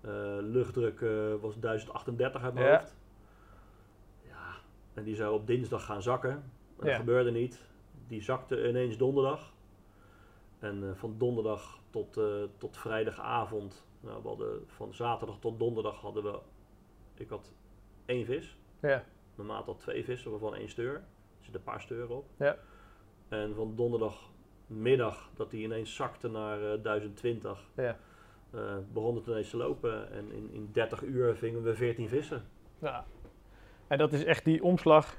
[SPEAKER 4] Eh, luchtdruk eh, was 1038 uit mijn
[SPEAKER 3] Ja.
[SPEAKER 4] hoofd. Ja, en die zou op dinsdag gaan zakken. En dat gebeurde niet. Die zakte ineens donderdag. En eh, van donderdag tot, eh, tot vrijdagavond, nou, we hadden, van zaterdag tot donderdag hadden we, ik had één vis.
[SPEAKER 3] ja,
[SPEAKER 4] Mijn maat had twee vissen, waarvan één steur. Er zitten een paar steuren op.
[SPEAKER 3] Ja.
[SPEAKER 4] En van donderdagmiddag, dat die ineens zakte naar eh, 1020,
[SPEAKER 3] ja.
[SPEAKER 4] eh, begon het ineens te lopen. En in, in 30 uur vingen we 14 vissen.
[SPEAKER 3] Ja. En dat is echt die omslag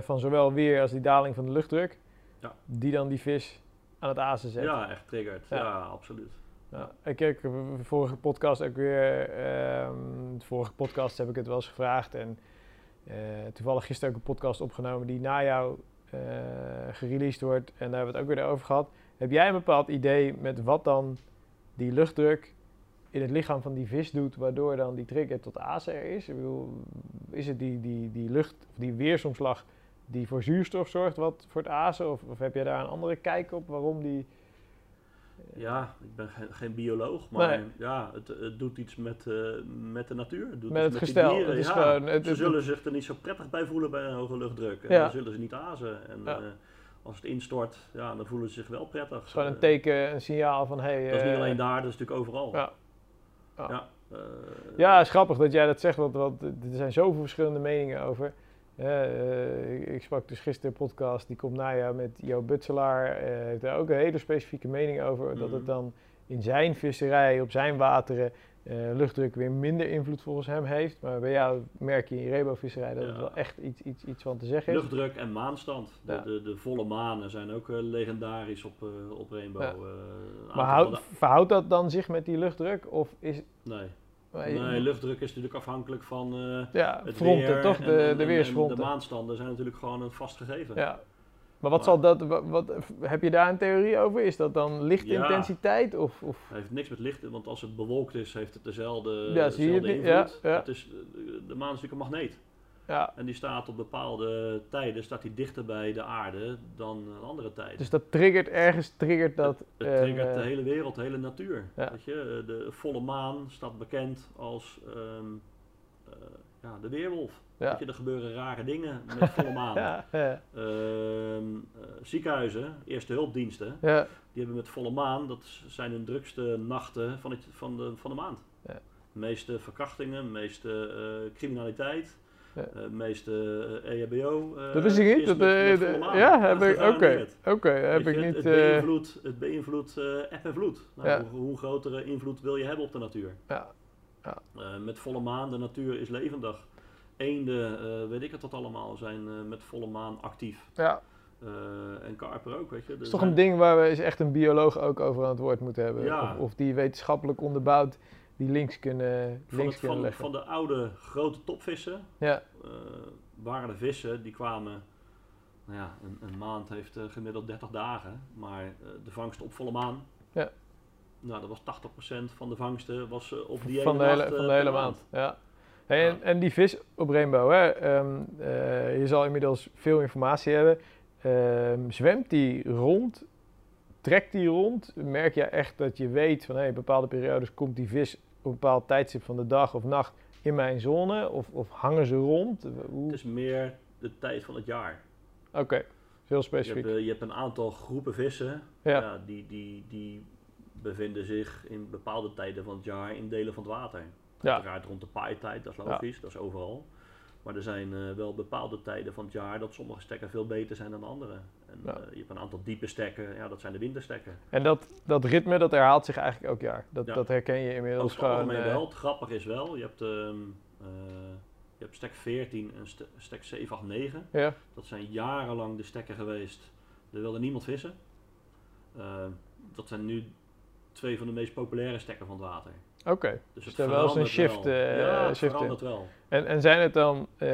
[SPEAKER 3] van zowel weer als die daling van de luchtdruk,
[SPEAKER 4] Ja.
[SPEAKER 3] die dan die vis aan het azen zet.
[SPEAKER 4] Ja, echt triggerd.
[SPEAKER 3] Ja.
[SPEAKER 4] Ja, absoluut.
[SPEAKER 3] Ja, ik heb de vorige podcast ook weer. ehm, de vorige podcast heb ik het wel eens gevraagd. En eh, toevallig gisteren ook een podcast opgenomen die na jou eh gereleased wordt. En daar hebben we het ook weer over gehad. Heb jij een bepaald idee met wat dan die luchtdruk in het lichaam van die vis doet, waardoor dan die trigger tot azen er is? Ik bedoel, is het die, die, die lucht, of die weersomslag die voor zuurstof zorgt wat voor het azen? Of, of heb jij daar een andere kijk op waarom die...
[SPEAKER 4] Ja, ik ben geen, geen bioloog, maar
[SPEAKER 3] Nee.
[SPEAKER 4] ja, het, het doet iets met, eh, met de natuur. Het doet
[SPEAKER 3] Met
[SPEAKER 4] iets
[SPEAKER 3] het
[SPEAKER 4] die
[SPEAKER 3] gestel.
[SPEAKER 4] dieren.
[SPEAKER 3] Het is
[SPEAKER 4] ja,
[SPEAKER 3] gewoon- het-
[SPEAKER 4] ze zullen zich er niet zo prettig bij voelen bij een hoge luchtdruk. En
[SPEAKER 3] Ja.
[SPEAKER 4] dan zullen ze niet azen. En
[SPEAKER 3] Ja.
[SPEAKER 4] eh, als het instort, ja, dan voelen ze zich wel prettig.
[SPEAKER 3] Het is gewoon een
[SPEAKER 4] Eh,
[SPEAKER 3] teken, een signaal van... Hey,
[SPEAKER 4] dat is niet alleen daar, dat is natuurlijk overal.
[SPEAKER 3] Ja. Ja.
[SPEAKER 4] Ja,
[SPEAKER 3] Ja, het is grappig dat jij dat zegt, want, want er zijn zoveel verschillende meningen over. Eh, ik, ik sprak dus gisteren een podcast, die komt na jou met Jo Butselaar. eh, heeft daar ook een hele specifieke mening over. Dat het
[SPEAKER 4] Mhm.
[SPEAKER 3] dan in zijn visserij, op zijn wateren, eh, luchtdruk weer minder invloed volgens hem heeft. Maar bij jou merk je in je rebo-visserij dat
[SPEAKER 4] Ja.
[SPEAKER 3] het wel echt iets, iets, iets van te zeggen is.
[SPEAKER 4] Luchtdruk en maanstand. De,
[SPEAKER 3] Ja.
[SPEAKER 4] de, de volle manen zijn ook legendarisch op, op Rainbow.
[SPEAKER 3] Maar verhoudt dat dan zich met die luchtdruk? Of is...
[SPEAKER 4] nee. Nee, luchtdruk is natuurlijk afhankelijk van eh,
[SPEAKER 3] ja,
[SPEAKER 4] het
[SPEAKER 3] fronten
[SPEAKER 4] weer
[SPEAKER 3] toch? De,
[SPEAKER 4] en-
[SPEAKER 3] de
[SPEAKER 4] en- en
[SPEAKER 3] weersfronten.
[SPEAKER 4] de maanstanden zijn natuurlijk gewoon een vast gegeven.
[SPEAKER 3] Ja. Maar wat
[SPEAKER 4] Maar-
[SPEAKER 3] zal dat, wat, wat- heb je daar een theorie over? Is dat dan lichtintensiteit? Of, of
[SPEAKER 4] Het heeft niks met licht, want als het bewolkt is, heeft het dezelfde,
[SPEAKER 3] Ja, zie je
[SPEAKER 4] dezelfde
[SPEAKER 3] die- ja,
[SPEAKER 4] invloed.
[SPEAKER 3] ja.
[SPEAKER 4] Het is, eh, de maan is natuurlijk een magneet.
[SPEAKER 3] Ja,
[SPEAKER 4] En die staat op bepaalde tijden staat die dichter bij de aarde dan een andere tijd.
[SPEAKER 3] dus dat triggert ergens, triggert dat...
[SPEAKER 4] het
[SPEAKER 3] een,
[SPEAKER 4] triggert
[SPEAKER 3] eh,
[SPEAKER 4] de hele wereld, de hele natuur.
[SPEAKER 3] Ja.
[SPEAKER 4] Weet je? eh, De volle maan staat bekend als ehm, eh, ja, de weerwolf.
[SPEAKER 3] Ja.
[SPEAKER 4] Weet je, er gebeuren rare dingen met volle maan.
[SPEAKER 3] ja, ja,
[SPEAKER 4] Ehm, eh, ziekenhuizen, eerste hulpdiensten,
[SPEAKER 3] ja,
[SPEAKER 4] die hebben met volle maan, dat zijn hun drukste nachten van, het, van, de, van de maand.
[SPEAKER 3] Ja.
[SPEAKER 4] De meeste verkrachtingen, de meeste eh, criminaliteit. De meeste eh, EHBO. eh,
[SPEAKER 3] dat wist ik niet. Dat,
[SPEAKER 4] met-
[SPEAKER 3] eh,
[SPEAKER 4] met
[SPEAKER 3] ja,
[SPEAKER 4] Dat
[SPEAKER 3] heb ik, oké, oké, heb ik niet...
[SPEAKER 4] Het, beïnvloedt, het beïnvloedt eb en vloed. Nou,
[SPEAKER 3] Ja.
[SPEAKER 4] hoe, hoe grotere invloed wil je hebben op de natuur?
[SPEAKER 3] ja,
[SPEAKER 4] Eh, met volle maan, de natuur is levendig. Eenden, weet ik het wat allemaal, zijn met volle maan actief.
[SPEAKER 3] ja,
[SPEAKER 4] en karper ook, weet je.
[SPEAKER 3] dat is toch
[SPEAKER 4] zijn-
[SPEAKER 3] een ding waar we eens echt een bioloog ook over aan het woord moeten hebben.
[SPEAKER 4] Ja.
[SPEAKER 3] Of, of die wetenschappelijk onderbouwd die links kunnen,
[SPEAKER 4] van,
[SPEAKER 3] links
[SPEAKER 4] het-
[SPEAKER 3] kunnen
[SPEAKER 4] van,
[SPEAKER 3] leggen.
[SPEAKER 4] van de oude grote topvissen
[SPEAKER 3] ja,
[SPEAKER 4] eh, waren de vissen die kwamen. Nou ja, een, een maand heeft eh, gemiddeld 30 dagen, maar eh, de vangst op volle maan.
[SPEAKER 3] Ja.
[SPEAKER 4] Nou, dat was 80% van de vangsten was op die
[SPEAKER 3] van
[SPEAKER 4] ene
[SPEAKER 3] de hele,
[SPEAKER 4] nacht,
[SPEAKER 3] van de hele maand. Ja. Hey, en, en die vis op Rainbow, hè, ehm, eh, je zal inmiddels veel informatie hebben. Ehm, zwemt die rond? Trekt die rond? Merk je echt dat je weet van hey, bepaalde periodes komt die vis op een bepaald tijdstip van de dag of nacht in mijn zone? Of, of hangen ze rond? Hoe-
[SPEAKER 4] Het is meer de tijd van het jaar.
[SPEAKER 3] Oké, heel
[SPEAKER 4] Je
[SPEAKER 3] specifiek.
[SPEAKER 4] hebt, eh, je hebt een aantal groepen vissen
[SPEAKER 3] Ja.
[SPEAKER 4] ja, die, die, die bevinden zich in bepaalde tijden van het jaar in delen van het water.
[SPEAKER 3] Ja.
[SPEAKER 4] Uiteraard rond de paaitijd, dat is logisch, dat is overal. Maar er zijn eh, wel bepaalde tijden van het jaar dat sommige stekken veel beter zijn dan andere. En
[SPEAKER 3] Ja.
[SPEAKER 4] eh, je hebt een aantal diepe stekken, ja, dat zijn de winterstekken.
[SPEAKER 3] En dat, dat ritme dat herhaalt zich eigenlijk elk jaar. Dat,
[SPEAKER 4] Ja.
[SPEAKER 3] dat herken je inmiddels gewoon.
[SPEAKER 4] algemeen
[SPEAKER 3] eh,
[SPEAKER 4] wel. Het grappige is wel, je hebt, ehm, eh, je hebt stek 14 en ste- stek 7, 8, 9.
[SPEAKER 3] ja,
[SPEAKER 4] Dat zijn jarenlang de stekken geweest. Er wilde niemand vissen. Dat zijn nu twee van de meest populaire stekken van het water.
[SPEAKER 3] Oké.
[SPEAKER 4] Dus,
[SPEAKER 3] Dus
[SPEAKER 4] het
[SPEAKER 3] er wel eens een shift,
[SPEAKER 4] wel.
[SPEAKER 3] eh,
[SPEAKER 4] ja, het
[SPEAKER 3] shift in.
[SPEAKER 4] wel.
[SPEAKER 3] En, en zijn het dan eh,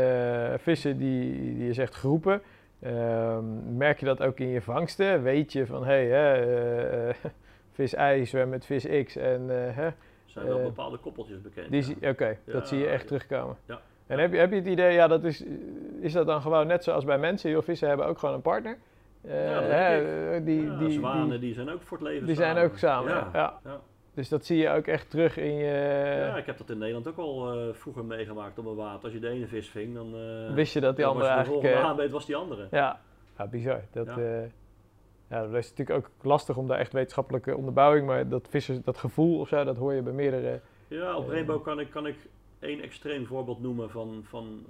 [SPEAKER 3] vissen die, die je zegt groepen? Ehm, merk je dat ook in je vangsten? Weet je van, hé, hey, eh, vis Y zwemt met vis X en hè,
[SPEAKER 4] zijn wel bepaalde koppeltjes bekend.
[SPEAKER 3] die
[SPEAKER 4] ja.
[SPEAKER 3] oké, dat
[SPEAKER 4] Ja,
[SPEAKER 3] zie je echt terugkomen.
[SPEAKER 4] Ja.
[SPEAKER 3] En heb, je, heb je het idee, ja, dat is, is dat dan gewoon net zoals bij mensen? Joh, vissen hebben ook gewoon een partner.
[SPEAKER 4] Ja,
[SPEAKER 3] hè, die, die,
[SPEAKER 4] zwanen
[SPEAKER 3] die,
[SPEAKER 4] die zijn ook voor het leven
[SPEAKER 3] die zijn ook samen. Ja. Dus dat zie je ook echt terug in je...
[SPEAKER 4] Ja, ik heb dat in Nederland ook al eh, vroeger meegemaakt op een water. Als je de ene vis ving, dan eh,
[SPEAKER 3] wist je dat die andere
[SPEAKER 4] was je de
[SPEAKER 3] eigenlijk...
[SPEAKER 4] volgende
[SPEAKER 3] eh,
[SPEAKER 4] aanbeet was die andere.
[SPEAKER 3] Ja, ja bizar. Dat,
[SPEAKER 4] Ja.
[SPEAKER 3] ja. ja, dat is natuurlijk ook lastig om daar echt wetenschappelijke onderbouwing, maar dat vissers, dat gevoel of zo, dat hoor je bij meerdere.
[SPEAKER 4] Ja, op. Rainbow kan ik, kan ik één extreem voorbeeld noemen van, van,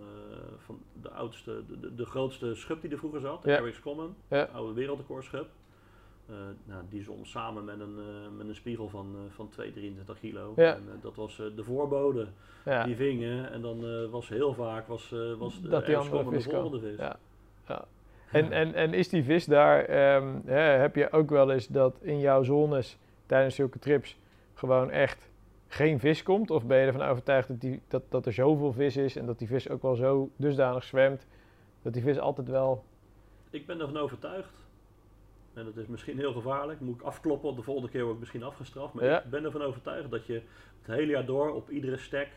[SPEAKER 4] van de oudste, de, de, grootste schub die er vroeger zat, de
[SPEAKER 3] Ja.
[SPEAKER 4] Eric's Common, de oude wereldrecordschub. Eh nou, die zwom samen met een, eh, met een spiegel van, eh, van 2, 23 kilo.
[SPEAKER 3] Ja.
[SPEAKER 4] En, dat was de voorbode.
[SPEAKER 3] Ja,
[SPEAKER 4] Die vingen en dan was heel vaak was, was de
[SPEAKER 3] Dat die andere
[SPEAKER 4] de volgende vis.
[SPEAKER 3] Ja. Ja. En, en, en is die vis daar, ehm, hè, heb je ook wel eens dat in jouw zones tijdens zulke trips gewoon echt geen vis komt? Of ben je ervan overtuigd dat, die, dat, dat er zoveel vis is en dat die vis ook wel zo dusdanig zwemt, dat die vis altijd wel...
[SPEAKER 4] Ik ben ervan overtuigd. En dat is misschien heel gevaarlijk. Moet ik afkloppen, de volgende keer word ik misschien afgestraft. Maar
[SPEAKER 3] Ja.
[SPEAKER 4] ik ben ervan overtuigd dat je het hele jaar door op iedere stek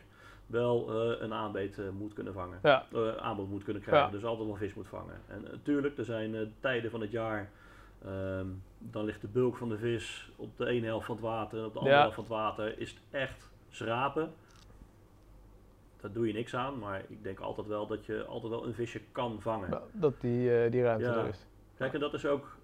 [SPEAKER 4] wel eh, een aanbeet eh, moet kunnen vangen.
[SPEAKER 3] Ja,
[SPEAKER 4] Eh, aanbod moet kunnen krijgen.
[SPEAKER 3] Ja.
[SPEAKER 4] Dus altijd wel vis moet vangen. En natuurlijk, er zijn tijden van het jaar. ehm, dan ligt de bulk van de vis op de ene helft van het water. En op de andere helft van het water is het echt schrapen. Daar doe je niks aan. Maar ik denk altijd wel dat je altijd wel een visje kan vangen.
[SPEAKER 3] dat die, die ruimte er is.
[SPEAKER 4] Kijk, en dat is ook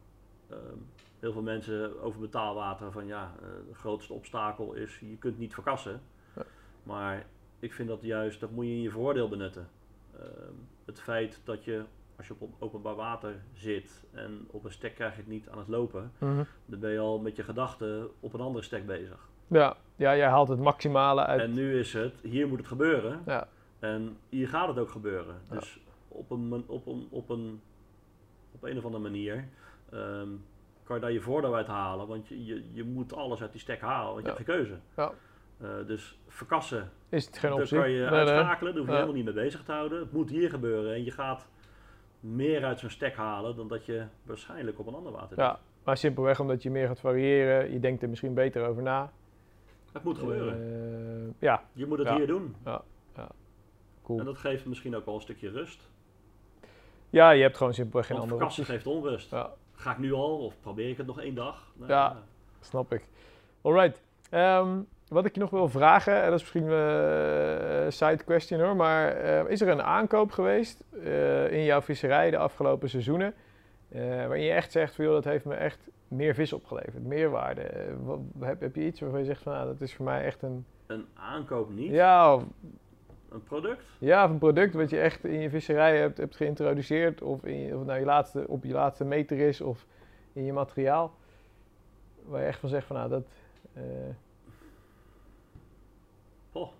[SPEAKER 4] ehm, heel veel mensen over betaalwater van ja, eh de grootste obstakel is je kunt niet verkassen.
[SPEAKER 3] Ja.
[SPEAKER 4] Maar ik vind dat juist, dat moet je in je voordeel benutten. Ehm, het feit dat je, als je op openbaar water zit en op een stek krijg je het niet aan het lopen,
[SPEAKER 3] Mhm.
[SPEAKER 4] dan ben je al met je gedachten op een andere stek bezig.
[SPEAKER 3] Ja. ja, jij haalt het maximale uit.
[SPEAKER 4] En nu is het, hier moet het gebeuren.
[SPEAKER 3] Ja.
[SPEAKER 4] En hier gaat het ook gebeuren.
[SPEAKER 3] Ja.
[SPEAKER 4] Dus op een, op een, op een, op een of andere manier ehm, kan je daar je voordeel uit halen. Want je, je, je moet alles uit die stek halen, want je
[SPEAKER 3] Ja.
[SPEAKER 4] hebt geen keuze.
[SPEAKER 3] Ja.
[SPEAKER 4] Eh, dus verkassen,
[SPEAKER 3] Is het geen optie?
[SPEAKER 4] kan je
[SPEAKER 3] Nee,
[SPEAKER 4] uitschakelen. Daar hoef je
[SPEAKER 3] Ja.
[SPEAKER 4] helemaal niet mee bezig te houden. Het moet hier gebeuren. En je gaat meer uit zo'n stek halen dan dat je waarschijnlijk op een ander water doet.
[SPEAKER 3] Ja, maar simpelweg omdat je meer gaat variëren. Je denkt er misschien beter over na.
[SPEAKER 4] Het moet gebeuren.
[SPEAKER 3] Eh, ja,
[SPEAKER 4] je moet het
[SPEAKER 3] ja.
[SPEAKER 4] hier doen.
[SPEAKER 3] cool.
[SPEAKER 4] En dat geeft misschien ook wel een stukje rust.
[SPEAKER 3] Ja, je hebt gewoon simpelweg geen
[SPEAKER 4] Want
[SPEAKER 3] andere
[SPEAKER 4] verkassen
[SPEAKER 3] opties.
[SPEAKER 4] geeft onrust.
[SPEAKER 3] Ja,
[SPEAKER 4] Ga ik nu al of probeer ik het nog één dag? Nou,
[SPEAKER 3] Ja. snap ik. Alright. Ehm, wat ik je nog wil vragen, en dat is misschien een uh, side question hoor, maar eh, is er een aankoop geweest eh, in jouw visserij de afgelopen seizoenen, eh, waarin je echt zegt joh, dat heeft me echt meer vis opgeleverd, meerwaarde. Eh, wat, heb, heb je iets waarvan je zegt van nou, dat is voor mij echt een,
[SPEAKER 4] Een aankoop niet,
[SPEAKER 3] ja, of,
[SPEAKER 4] een product.
[SPEAKER 3] ja, of een product wat je echt in je visserij hebt, hebt geïntroduceerd, of, in je, of nou je laatste, op je laatste meter is, of in je materiaal, waar je echt van zegt van nou, dat...
[SPEAKER 4] Oh.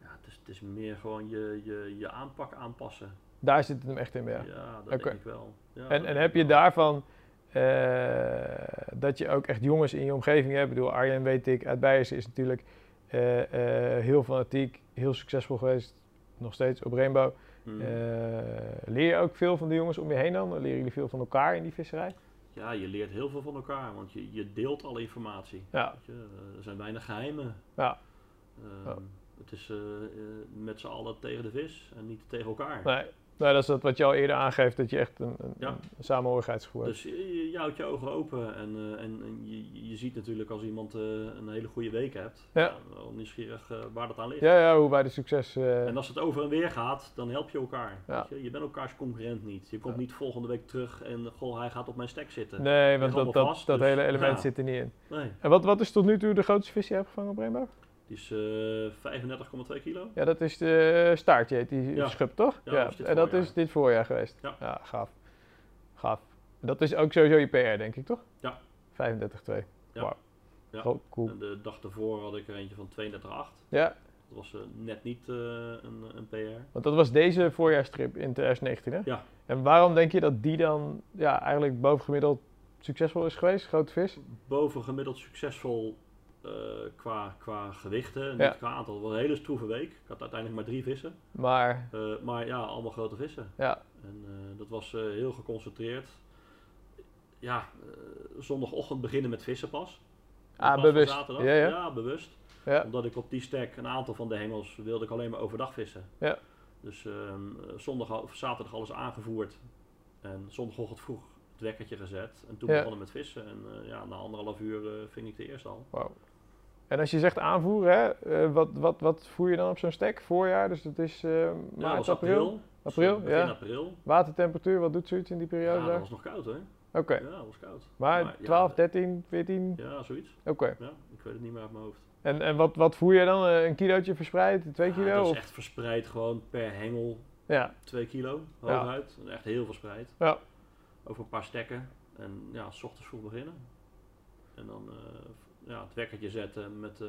[SPEAKER 4] Ja, het, is, het is meer gewoon je, je, je aanpak aanpassen.
[SPEAKER 3] Daar zit het hem echt in, ja.
[SPEAKER 4] Ja, dat denk ik wel. Ja,
[SPEAKER 3] En, en heb je
[SPEAKER 4] wel.
[SPEAKER 3] daarvan eh, dat je ook echt jongens in je omgeving hebt? Ik bedoel, Arjen weet ik, uit Beiersen is natuurlijk eh, heel fanatiek, heel succesvol geweest, nog steeds op Rainbow.
[SPEAKER 4] Hmm.
[SPEAKER 3] Eh, leer je ook veel van de jongens om je heen dan? Leren jullie veel van elkaar in die visserij?
[SPEAKER 4] Ja, je leert heel veel van elkaar, want je, je deelt alle informatie.
[SPEAKER 3] Ja,
[SPEAKER 4] je, eh, er zijn weinig geheimen.
[SPEAKER 3] ja.
[SPEAKER 4] Ehm. Het is eh, met z'n allen tegen de vis en niet tegen elkaar.
[SPEAKER 3] Nee, nee, dat is dat wat je al eerder aangeeft, dat je echt een, een,
[SPEAKER 4] Ja.
[SPEAKER 3] een samenhorigheidsgevoel hebt.
[SPEAKER 4] Dus je, je houdt je ogen open en, eh, en, en je, je ziet natuurlijk als iemand eh, een hele goede week hebt,
[SPEAKER 3] Ja.
[SPEAKER 4] ja, wel nieuwsgierig eh, waar dat aan ligt.
[SPEAKER 3] Ja, ja, hoe bij de succes...
[SPEAKER 4] En als het over en weer gaat, dan help je elkaar.
[SPEAKER 3] Ja.
[SPEAKER 4] Weet je? je bent elkaars concurrent niet. Je komt niet volgende week terug en goh, hij gaat op mijn stek zitten.
[SPEAKER 3] nee, want dat, dat,
[SPEAKER 4] vast,
[SPEAKER 3] dat
[SPEAKER 4] dus,
[SPEAKER 3] hele element zit er niet in.
[SPEAKER 4] Nee,
[SPEAKER 3] En wat, wat is tot nu toe de grootste vis die je hebt gevangen op?
[SPEAKER 4] Die is eh 35,2 kilo.
[SPEAKER 3] Ja, dat is de staartje, die
[SPEAKER 4] Ja.
[SPEAKER 3] schub, toch?
[SPEAKER 4] Ja,
[SPEAKER 3] en dat is dit voorjaar geweest.
[SPEAKER 4] Ja.
[SPEAKER 3] gaaf. Gaaf. Dat is ook sowieso je PR, denk ik, toch?
[SPEAKER 4] Ja.
[SPEAKER 3] 35,2.
[SPEAKER 4] Ja. Ja.
[SPEAKER 3] Cool, cool.
[SPEAKER 4] En de dag daarvoor had ik er eentje van 32,8.
[SPEAKER 3] Ja,
[SPEAKER 4] Dat was eh, net niet eh, een, een PR.
[SPEAKER 3] want dat was deze voorjaarstrip in 2019, hè?
[SPEAKER 4] Ja.
[SPEAKER 3] En waarom denk je dat die dan ja, eigenlijk bovengemiddeld succesvol is geweest, grote vis?
[SPEAKER 4] Boven gemiddeld succesvol eh, qua, qua gewichten, niet
[SPEAKER 3] Ja.
[SPEAKER 4] qua aantal. Het was een hele stroeve week. Ik had uiteindelijk maar drie vissen.
[SPEAKER 3] Maar
[SPEAKER 4] Eh, maar ja, allemaal grote vissen.
[SPEAKER 3] ja,
[SPEAKER 4] En eh, dat was heel geconcentreerd. Ja, zondagochtend beginnen met vissen pas.
[SPEAKER 3] Ah, bewust.
[SPEAKER 4] zaterdag.
[SPEAKER 3] Ja, ja.
[SPEAKER 4] bewust.
[SPEAKER 3] ja,
[SPEAKER 4] Omdat ik op die stek een aantal van de hengels wilde ik alleen maar overdag vissen.
[SPEAKER 3] Ja.
[SPEAKER 4] Dus eh, zondag of zaterdag alles aangevoerd. En zondagochtend vroeg het wekkertje gezet. En toen
[SPEAKER 3] Ja.
[SPEAKER 4] begonnen met vissen. En ja, na anderhalf uur eh, ving ik de eerste al.
[SPEAKER 3] wauw. En als je zegt aanvoeren, hè, eh, wat, wat, wat voer je dan op zo'n stek? Voorjaar, dus dat is
[SPEAKER 4] Ja, dat
[SPEAKER 3] maart, april.
[SPEAKER 4] april.
[SPEAKER 3] April,
[SPEAKER 4] begin
[SPEAKER 3] ja.
[SPEAKER 4] april.
[SPEAKER 3] Watertemperatuur, wat doet zoiets in die
[SPEAKER 4] Ja,
[SPEAKER 3] periode
[SPEAKER 4] dat
[SPEAKER 3] daar?
[SPEAKER 4] was nog koud hoor.
[SPEAKER 3] Oké,
[SPEAKER 4] Ja, dat was koud.
[SPEAKER 3] maar
[SPEAKER 4] Maar, ja,
[SPEAKER 3] 12,
[SPEAKER 4] de-
[SPEAKER 3] 13, 14?
[SPEAKER 4] Ja, zoiets.
[SPEAKER 3] Oké.
[SPEAKER 4] Ja, ik weet het niet meer uit mijn hoofd.
[SPEAKER 3] En, en wat, wat voer je dan? Eh, Een kilootje verspreid? Twee
[SPEAKER 4] Ja,
[SPEAKER 3] kilo?
[SPEAKER 4] dat is
[SPEAKER 3] of?
[SPEAKER 4] echt verspreid gewoon per hengel
[SPEAKER 3] Ja,
[SPEAKER 4] 2 kilo
[SPEAKER 3] Ja.
[SPEAKER 4] hooguit. Echt heel verspreid.
[SPEAKER 3] Ja.
[SPEAKER 4] Over een paar stekken. En ja, s ochtends vroeg beginnen. En dan ja, het wekkertje zetten met eh,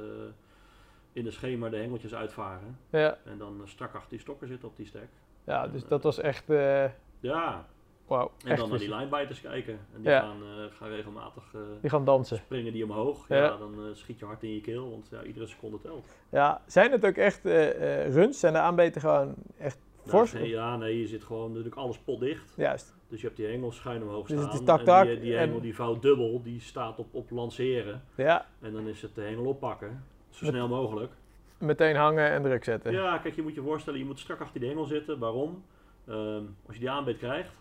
[SPEAKER 4] in de schema de hengeltjes uitvaren.
[SPEAKER 3] ja,
[SPEAKER 4] En dan eh, strak achter die stokken zitten op die stek.
[SPEAKER 3] ja, dus dat was echt... eh
[SPEAKER 4] Ja,
[SPEAKER 3] Wauw,
[SPEAKER 4] en dan naar die linebiters kijken. En die
[SPEAKER 3] Ja.
[SPEAKER 4] gaan, eh, gaan regelmatig eh,
[SPEAKER 3] Die gaan dansen.
[SPEAKER 4] springen die omhoog.
[SPEAKER 3] Ja.
[SPEAKER 4] Ja, dan eh, schiet je hard in je keel, want ja, iedere seconde telt.
[SPEAKER 3] Ja, zijn het ook echt eh, eh, runs? Zijn de aanbeten gewoon echt fors?
[SPEAKER 4] Nou, nee, ja, nee, je zit gewoon natuurlijk alles potdicht.
[SPEAKER 3] Juist.
[SPEAKER 4] Dus je hebt die hengel schuin omhoog
[SPEAKER 3] Dus
[SPEAKER 4] staan.
[SPEAKER 3] tak, tak,
[SPEAKER 4] en die, die
[SPEAKER 3] en-
[SPEAKER 4] hengel die vouwt dubbel, die staat op, op lanceren.
[SPEAKER 3] Ja,
[SPEAKER 4] En dan is het de hengel oppakken, zo
[SPEAKER 3] Met-
[SPEAKER 4] snel mogelijk.
[SPEAKER 3] meteen hangen en druk zetten.
[SPEAKER 4] Ja, kijk, je moet je voorstellen, je moet strak achter die hengel zitten. Waarom? Ehm, als je die aanbeet krijgt,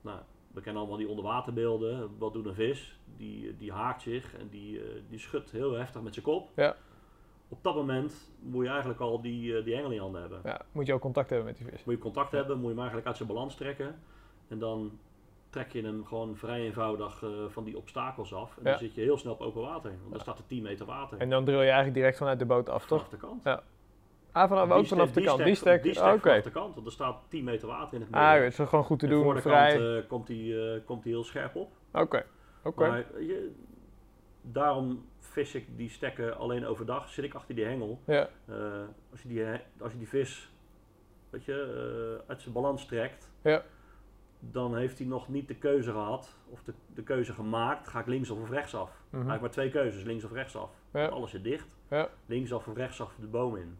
[SPEAKER 4] nou, we kennen allemaal die onderwaterbeelden. Wat doet een vis? Die, die haakt zich en die, eh, die schudt heel heftig met zijn kop.
[SPEAKER 3] Ja.
[SPEAKER 4] Op dat moment moet je eigenlijk al die, eh, die hengel in handen hebben.
[SPEAKER 3] Ja, moet je ook contact hebben met die vis.
[SPEAKER 4] Moet je contact hebben, moet je hem eigenlijk uit zijn balans trekken. En dan trek je hem gewoon vrij eenvoudig eh, van die obstakels af. En
[SPEAKER 3] Ja.
[SPEAKER 4] dan zit je heel snel op open water. Want dan staat er 10 meter water.
[SPEAKER 3] En dan drill je eigenlijk direct vanuit de boot af, toch?
[SPEAKER 4] vanaf de kant.
[SPEAKER 3] Ja. Ah, vanaf, ook vanaf de kant. Die stek.
[SPEAKER 4] Die
[SPEAKER 3] ah, Oké.
[SPEAKER 4] vanaf de kant, want er staat 10 meter water in het midden.
[SPEAKER 3] Ah, het is gewoon goed te
[SPEAKER 4] En
[SPEAKER 3] doen,
[SPEAKER 4] voor de
[SPEAKER 3] vrij.
[SPEAKER 4] kant eh, komt hij eh, komt heel scherp op.
[SPEAKER 3] Oké, oké.
[SPEAKER 4] Maar je, daarom vis ik die stekken alleen overdag. Zit ik achter die hengel.
[SPEAKER 3] Ja,
[SPEAKER 4] als, je die, als je die vis weet je, uit zijn balans trekt,
[SPEAKER 3] Ja.
[SPEAKER 4] Dan heeft hij nog niet de keuze gehad, of de, de keuze gemaakt, ga ik links of rechtsaf.
[SPEAKER 3] mhm.
[SPEAKER 4] Hij heeft maar twee keuzes, links of rechtsaf.
[SPEAKER 3] Ja.
[SPEAKER 4] Want Alles zit dicht,
[SPEAKER 3] Ja.
[SPEAKER 4] linksaf of rechtsaf de boom in.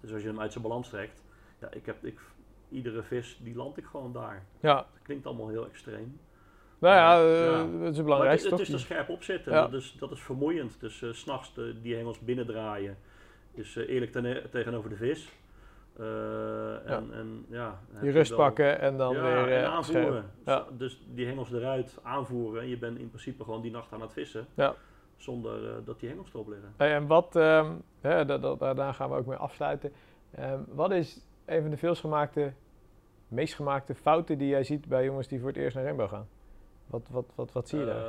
[SPEAKER 4] Dus als je hem uit zijn balans trekt, ja, ik heb, ik, iedere vis die land ik gewoon daar.
[SPEAKER 3] ja.
[SPEAKER 4] Dat klinkt allemaal heel extreem.
[SPEAKER 3] Nou ja, eh,
[SPEAKER 4] Ja.
[SPEAKER 3] dat is het
[SPEAKER 4] het, is er scherp op zitten.
[SPEAKER 3] Ja.
[SPEAKER 4] Dat, is, dat is vermoeiend. Dus eh, s s'nachts die hengels binnendraaien. Dus eh, eerlijk ten- tegenover de vis. Eh, en, en, ja,
[SPEAKER 3] Die rust pakken en dan
[SPEAKER 4] ja,
[SPEAKER 3] weer
[SPEAKER 4] en
[SPEAKER 3] eh,
[SPEAKER 4] aanvoeren.
[SPEAKER 3] scherp. Ja.
[SPEAKER 4] Dus die hengels eruit aanvoeren. En je bent in principe gewoon die nacht aan het vissen.
[SPEAKER 3] Ja.
[SPEAKER 4] Zonder eh, dat die hengels erop liggen.
[SPEAKER 3] Hey, en wat, ehm, hè, daarna gaan we ook mee afsluiten. Ehm, wat is een van de veelst gemaakte, meest gemaakte fouten die jij ziet bij jongens die voor het eerst naar Rainbow gaan? Wat, wat, wat, wat zie je daar?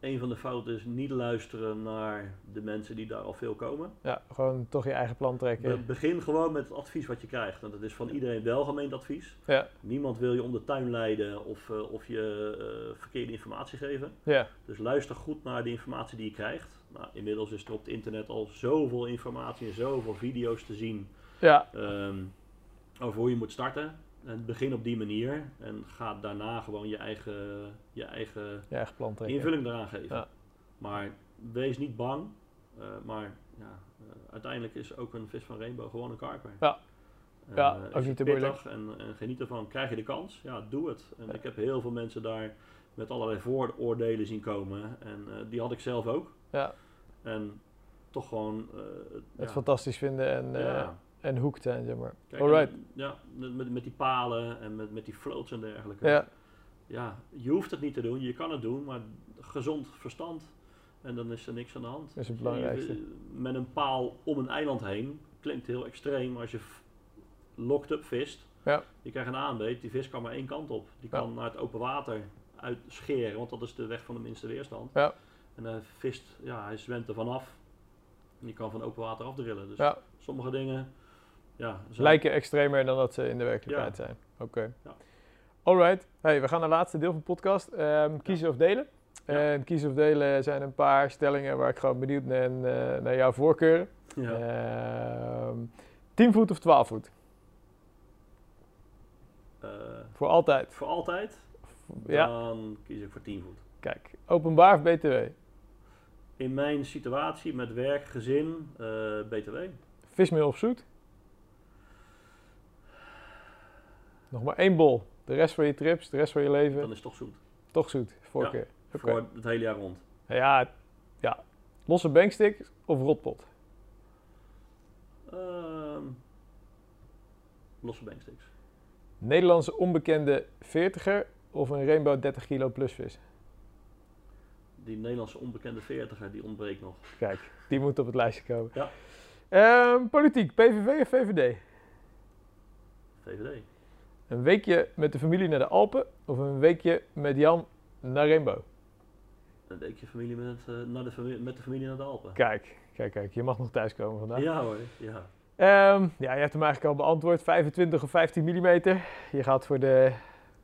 [SPEAKER 4] Een van de fouten is niet luisteren naar de mensen die daar al veel komen.
[SPEAKER 3] Ja, gewoon toch je eigen plan
[SPEAKER 4] Be-
[SPEAKER 3] trekken.
[SPEAKER 4] begin gewoon met het advies wat je krijgt. En dat is van iedereen welgemeend advies.
[SPEAKER 3] Ja,
[SPEAKER 4] Niemand wil je om de tuin leiden of, eh, of je eh, verkeerde informatie geven.
[SPEAKER 3] ja,
[SPEAKER 4] Dus luister goed naar de informatie die je krijgt. Nou, inmiddels is er op het internet al zoveel informatie en zoveel video's te zien
[SPEAKER 3] ja,
[SPEAKER 4] ehm, over hoe je moet starten. En begin op die manier en ga daarna gewoon je eigen, je eigen
[SPEAKER 3] je eigen plan
[SPEAKER 4] invulling eraan geven.
[SPEAKER 3] Ja.
[SPEAKER 4] Maar wees niet bang. eh, maar ja, eh, uiteindelijk is ook een vis van Rainbow gewoon een karper.
[SPEAKER 3] Ja.
[SPEAKER 4] En,
[SPEAKER 3] Ja,
[SPEAKER 4] eh,
[SPEAKER 3] ook
[SPEAKER 4] is
[SPEAKER 3] niet
[SPEAKER 4] het
[SPEAKER 3] te moeilijk.
[SPEAKER 4] En, en geniet ervan. Krijg je de kans? Ja, doe het. En
[SPEAKER 3] Ja.
[SPEAKER 4] ik heb heel veel mensen daar met allerlei vooroordelen zien komen. En die had ik zelf ook.
[SPEAKER 3] Ja,
[SPEAKER 4] En toch gewoon...
[SPEAKER 3] het
[SPEAKER 4] ja,
[SPEAKER 3] fantastisch vinden en,
[SPEAKER 4] ja.
[SPEAKER 3] En zijn, zeg maar.
[SPEAKER 4] Kijk,
[SPEAKER 3] Alright.
[SPEAKER 4] en, ja, met, met, die palen en met, met die floats en dergelijke.
[SPEAKER 3] Ja,
[SPEAKER 4] ja, je hoeft het niet te doen, je kan het doen, maar gezond verstand en dan is er niks aan de hand.
[SPEAKER 3] Dat is het belangrijkste.
[SPEAKER 4] je- Met een paal om een eiland heen, klinkt heel extreem, maar als je locked up vist,
[SPEAKER 3] Ja.
[SPEAKER 4] je krijgt een aanbeet, die vis kan maar één kant op. Die
[SPEAKER 3] Ja.
[SPEAKER 4] kan naar het open water uitscheren, want dat is de weg van de minste weerstand.
[SPEAKER 3] Ja.
[SPEAKER 4] En hij vist, ja, hij zwemt er vanaf en je kan van open water afdrillen. Dus
[SPEAKER 3] ja.
[SPEAKER 4] sommige dingen, ja, zijn-
[SPEAKER 3] lijken extremer dan dat ze in de werkelijkheid
[SPEAKER 4] Ja.
[SPEAKER 3] zijn. Oké.
[SPEAKER 4] Ja.
[SPEAKER 3] Alright. Hey, we gaan naar het laatste deel van de podcast. Ehm, kiezen of delen. En kiezen of delen zijn een paar stellingen waar ik gewoon benieuwd ben eh, naar jouw voorkeuren.
[SPEAKER 4] ja.
[SPEAKER 3] Ehm 10 voet of 12 voet?
[SPEAKER 4] Eh,
[SPEAKER 3] Voor altijd.
[SPEAKER 4] voor altijd,
[SPEAKER 3] Ja,
[SPEAKER 4] dan kies ik voor 10 voet.
[SPEAKER 3] kijk. Openbaar of BTW?
[SPEAKER 4] In mijn situatie met werk, gezin, eh, BTW.
[SPEAKER 3] Vismeel of zoet? Nog maar één bol. De rest van je trips, de rest van je leven,
[SPEAKER 4] Dan is het toch zoet.
[SPEAKER 3] toch zoet. Voorkeur. Oké.
[SPEAKER 4] Voor het hele jaar rond.
[SPEAKER 3] Ja, ja. Losse bankstick of rotpot?
[SPEAKER 4] Ehm losse banksticks.
[SPEAKER 3] Nederlandse onbekende 40er of een Rainbow 30 kilo plus vis?
[SPEAKER 4] Die Nederlandse onbekende veertiger, die ontbreekt nog.
[SPEAKER 3] Kijk, die moet op het lijstje komen.
[SPEAKER 4] Ja.
[SPEAKER 3] Ehm, politiek, PVV of VVD?
[SPEAKER 4] VVD.
[SPEAKER 3] Een weekje met de familie naar de Alpen of een weekje met Jan naar Rainbow?
[SPEAKER 4] Dan denk je familie met, eh, naar de familie, met de familie naar de Alpen.
[SPEAKER 3] Kijk, kijk, kijk. Je mag nog thuiskomen vandaag.
[SPEAKER 4] Ja hoor, ja.
[SPEAKER 3] Ehm, ja, je hebt hem eigenlijk al beantwoord. 25 of 15 mm. Je gaat voor de,